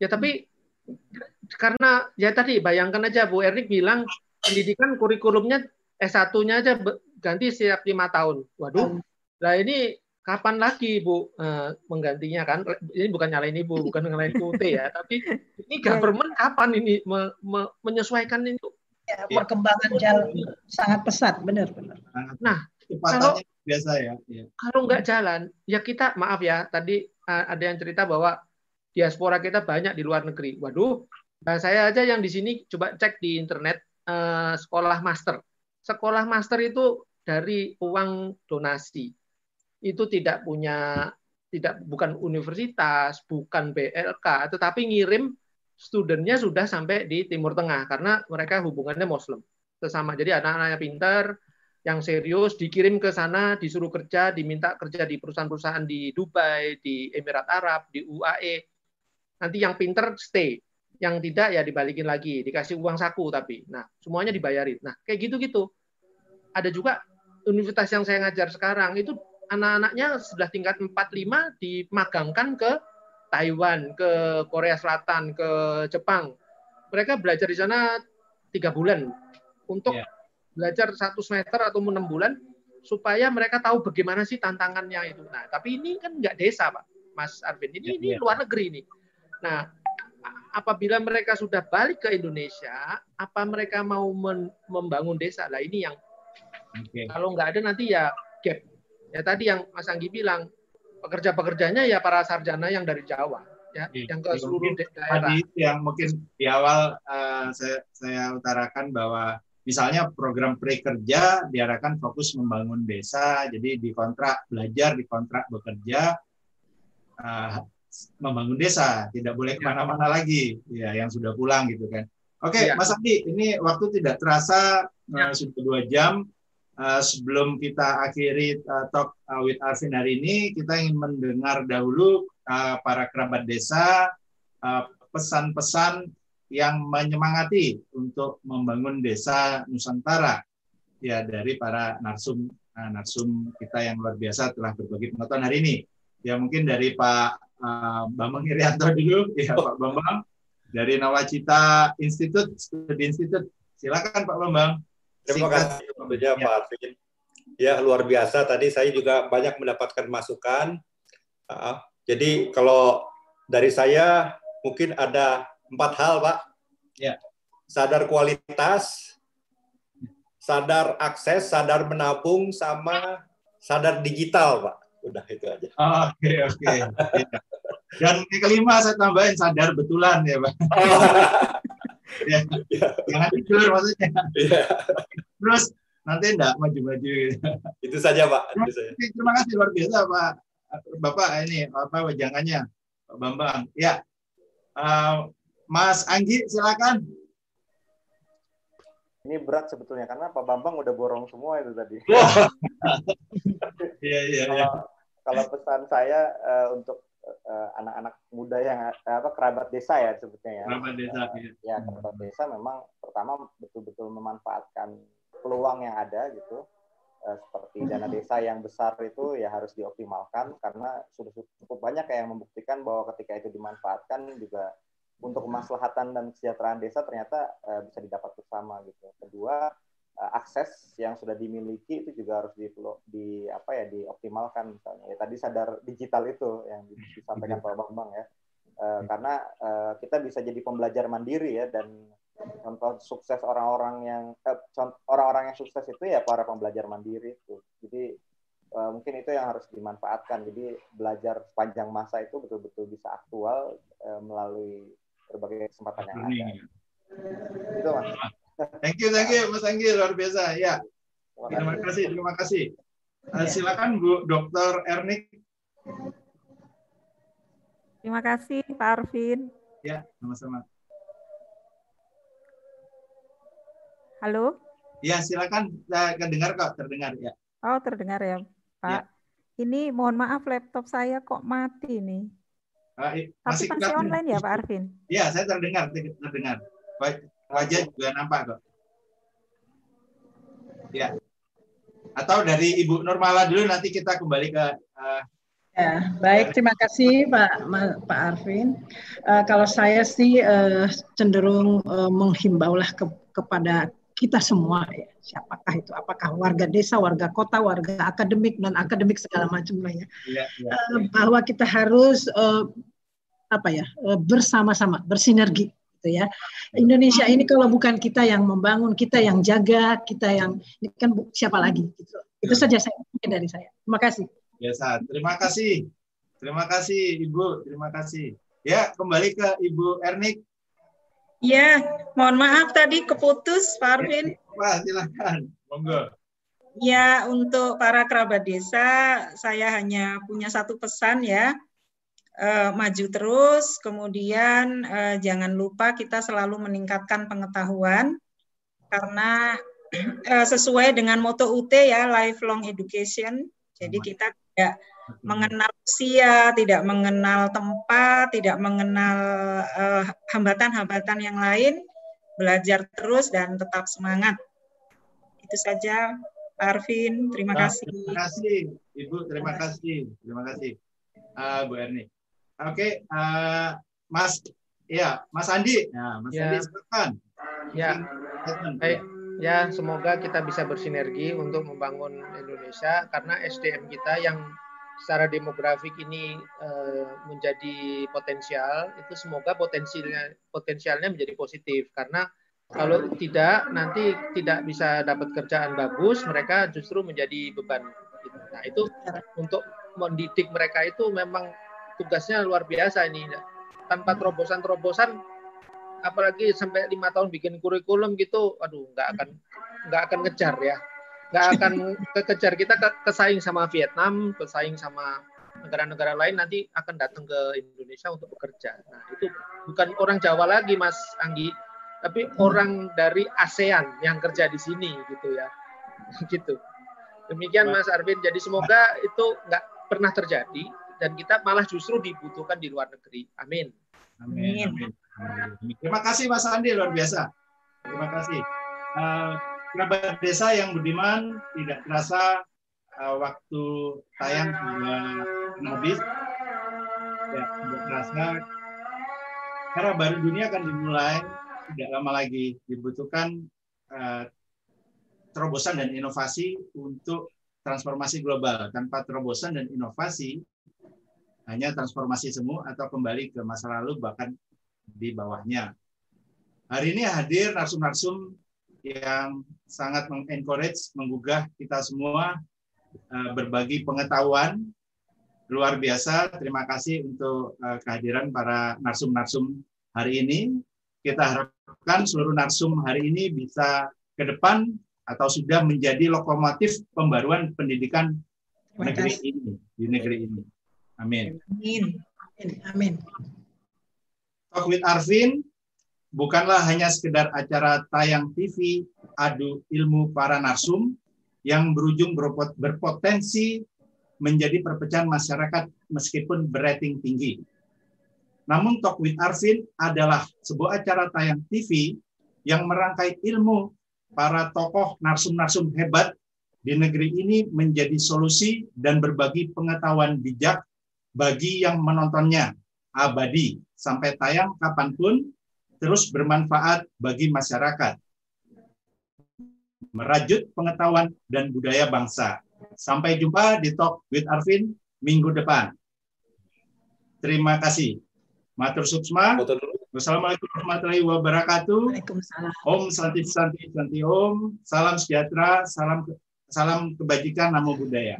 Ya tapi karena ya tadi bayangkan aja Bu Ernik bilang pendidikan kurikulumnya S1-nya aja ganti setiap lima tahun. Waduh, nah ini kapan lagi Bu uh, menggantinya kan? Ini bukan nyalain Ibu, bukan nyalain UT ya, tapi ini government kapan ini me, me, menyesuaikan itu ya, perkembangan jalan sangat pesat, benar benar. Nah, kalau biasa ya. ya. Kalau nggak jalan, ya kita maaf ya. Tadi uh, ada yang cerita bahwa diaspora kita banyak di luar negeri. Waduh, nah saya aja yang di sini coba cek di internet uh, sekolah master. Sekolah master itu dari uang donasi. Itu tidak punya tidak bukan universitas, bukan BLK, tetapi ngirim studentnya sudah sampai di Timur Tengah karena mereka hubungannya Muslim sesama. Jadi anak-anaknya pintar, yang serius dikirim ke sana, disuruh kerja, diminta kerja di perusahaan-perusahaan di Dubai, di Emirat Arab, di UAE. Nanti yang pinter stay, yang tidak ya dibalikin lagi, dikasih uang saku tapi. Nah, semuanya dibayarin. Nah, kayak gitu-gitu. Ada juga universitas yang saya ngajar sekarang itu anak-anaknya sudah tingkat 4 5 dimagangkan ke Taiwan, ke Korea Selatan, ke Jepang. Mereka belajar di sana tiga bulan untuk yeah. belajar satu semester atau enam bulan supaya mereka tahu bagaimana sih tantangannya itu. Nah, tapi ini kan nggak desa, Pak, Mas Arvin. Ini yeah, ini yeah. luar negeri ini. Nah, apabila mereka sudah balik ke Indonesia, apa mereka mau membangun desa? Lah ini yang okay. kalau nggak ada nanti ya gap. Ya tadi yang Mas Anggi bilang pekerja-pekerjanya ya para sarjana yang dari Jawa ya, ya yang ke seluruh daerah. Tadi yang mungkin di awal uh, saya, saya utarakan bahwa misalnya program prakerja diarahkan fokus membangun desa, jadi dikontrak belajar, dikontrak bekerja, uh, membangun desa, tidak boleh ya. ke mana-mana lagi, ya yang sudah pulang gitu kan. Oke, okay, ya. Mas Andi, ini waktu tidak terasa ya. uh, sudah dua jam. Uh, sebelum kita akhiri uh, talk uh, with Arvin hari ini, kita ingin mendengar dahulu uh, para kerabat desa pesan-pesan uh, yang menyemangati untuk membangun desa Nusantara ya dari para narsum uh, narsum kita yang luar biasa telah berbagi pengetahuan hari ini. Ya mungkin dari Pak uh, Bambang Irianto dulu, ya Pak Bambang dari Nawacita Institute, Studi Institute. Silakan Pak Bambang. Terima kasih tentunya ya. Pak Arvin. Ya luar biasa. Tadi saya juga banyak mendapatkan masukan. Uh, jadi kalau dari saya mungkin ada empat hal, Pak. Ya. Sadar kualitas, sadar akses, sadar menabung, sama sadar digital, Pak. Udah itu aja. Oke, oke. Okay, okay. Dan yang kelima saya tambahin sadar betulan ya Pak. ya, jangan tidur maksudnya. Ya. Terus nanti enggak maju-maju. Itu saja Pak. Itu saja. Terima kasih luar biasa Pak. Bapak ini apa wajangannya Pak Bambang. Ya, uh, Mas Anggi silakan. Ini berat sebetulnya karena Pak Bambang udah borong semua itu tadi. Iya iya. iya. Kalau pesan saya uh, untuk anak-anak uh, muda yang uh, apa kerabat desa ya sebutnya ya. Kerabat desa. Uh, ya. ya kerabat desa memang pertama betul-betul memanfaatkan peluang yang ada gitu. Uh, seperti dana desa yang besar itu ya harus dioptimalkan karena sudah cukup banyak yang membuktikan bahwa ketika itu dimanfaatkan juga untuk kemaslahatan dan kesejahteraan desa ternyata uh, bisa didapat bersama gitu. Kedua, akses yang sudah dimiliki itu juga harus di, di apa ya dioptimalkan misalnya. Ya tadi sadar digital itu yang disampaikan Pak Bambang ya. Uh, karena uh, kita bisa jadi pembelajar mandiri ya dan contoh sukses orang-orang yang orang-orang yang sukses itu ya para pembelajar mandiri itu. Jadi uh, mungkin itu yang harus dimanfaatkan. Jadi belajar sepanjang masa itu betul-betul bisa aktual uh, melalui berbagai kesempatan yang ada. itu mas Thank you, thank you, Mas Anggi, luar biasa. Ya, terima kasih, terima kasih. Uh, silakan Bu Dr. Ernik. Terima kasih, Pak Arvin. Ya, sama-sama. Halo? Ya, silakan. Saya dengar kok, terdengar ya. Oh, terdengar ya, Pak. Ya. Ini mohon maaf laptop saya kok mati nih. Uh, masih Tapi masih online ya, Pak Arvin? Iya, saya terdengar, terdengar. Baik, wajah juga nampak kok. Ya. Atau dari Ibu Nurmala dulu nanti kita kembali ke uh, Ya, baik. Terima kasih Pak Pak Arvin. Uh, kalau saya sih uh, cenderung uh, menghimbaulah ke, kepada kita semua ya. Siapakah itu? Apakah warga desa, warga kota, warga akademik, non akademik segala macam lah ya. ya, ya. Uh, bahwa kita harus uh, apa ya uh, bersama-sama bersinergi gitu ya. Indonesia ini kalau bukan kita yang membangun, kita yang jaga, kita yang ini kan siapa lagi gitu. Itu saja saya mungkin dari saya. Terima kasih. Biasa. Terima kasih. Terima kasih Ibu, terima kasih. Ya, kembali ke Ibu Ernik. Ya, mohon maaf tadi keputus Pak Arvin. Wah, silakan. Monggo. Ya, untuk para kerabat desa, saya hanya punya satu pesan ya uh, maju terus, kemudian uh, jangan lupa kita selalu meningkatkan pengetahuan karena uh, sesuai dengan moto UT ya lifelong education. Jadi kita tidak mengenal usia, tidak mengenal tempat, tidak mengenal hambatan-hambatan uh, yang lain, belajar terus dan tetap semangat. Itu saja, Pak Arvin. Terima kasih. Terima kasih, Ibu. Terima kasih. Terima kasih, uh, Bu Erni. Oke, uh, Mas, ya, Mas Andi, ya, Mas ya. Andi silakan. Ya, baik. Ya, semoga kita bisa bersinergi untuk membangun Indonesia karena SDM kita yang secara demografik ini uh, menjadi potensial, itu semoga potensialnya potensialnya menjadi positif karena kalau tidak nanti tidak bisa dapat kerjaan bagus, mereka justru menjadi beban. Nah itu untuk mendidik mereka itu memang tugasnya luar biasa ini. Tanpa terobosan-terobosan, apalagi sampai lima tahun bikin kurikulum gitu, aduh nggak akan nggak akan ngejar ya, nggak akan kekejar kita kesaing sama Vietnam, kesaing sama negara-negara lain nanti akan datang ke Indonesia untuk bekerja. Nah itu bukan orang Jawa lagi, Mas Anggi, tapi orang dari ASEAN yang kerja di sini gitu ya, gitu. Demikian Mas Arvin. Jadi semoga itu nggak pernah terjadi dan kita malah justru dibutuhkan di luar negeri. Amin. Amin. Amin. Terima kasih Mas Andi luar biasa. Terima kasih. Uh, kerabat desa yang budiman tidak terasa uh, waktu tayang sudah habis. Ya, tidak terasa karena baru dunia akan dimulai tidak lama lagi dibutuhkan uh, terobosan dan inovasi untuk transformasi global. Tanpa terobosan dan inovasi, hanya transformasi semu atau kembali ke masa lalu bahkan di bawahnya. Hari ini hadir narsum-narsum yang sangat mengencourage, menggugah kita semua eh, berbagi pengetahuan luar biasa. Terima kasih untuk eh, kehadiran para narsum-narsum hari ini. Kita harapkan seluruh narsum hari ini bisa ke depan atau sudah menjadi lokomotif pembaruan pendidikan negeri ini di negeri ini. Amin. Amin. Amin. Talk with Arvin bukanlah hanya sekedar acara tayang TV adu ilmu para narsum yang berujung berpotensi menjadi perpecahan masyarakat meskipun berating tinggi. Namun Talk with Arvin adalah sebuah acara tayang TV yang merangkai ilmu para tokoh narsum-narsum hebat di negeri ini menjadi solusi dan berbagi pengetahuan bijak bagi yang menontonnya abadi sampai tayang kapan pun terus bermanfaat bagi masyarakat. Merajut pengetahuan dan budaya bangsa. Sampai jumpa di Talk with Arvin minggu depan. Terima kasih. Matur Suksma. Wassalamualaikum warahmatullahi wabarakatuh. Waalaikumsalam. Om Santi Santi Santi Om. Salam sejahtera, salam salam kebajikan, namo budaya.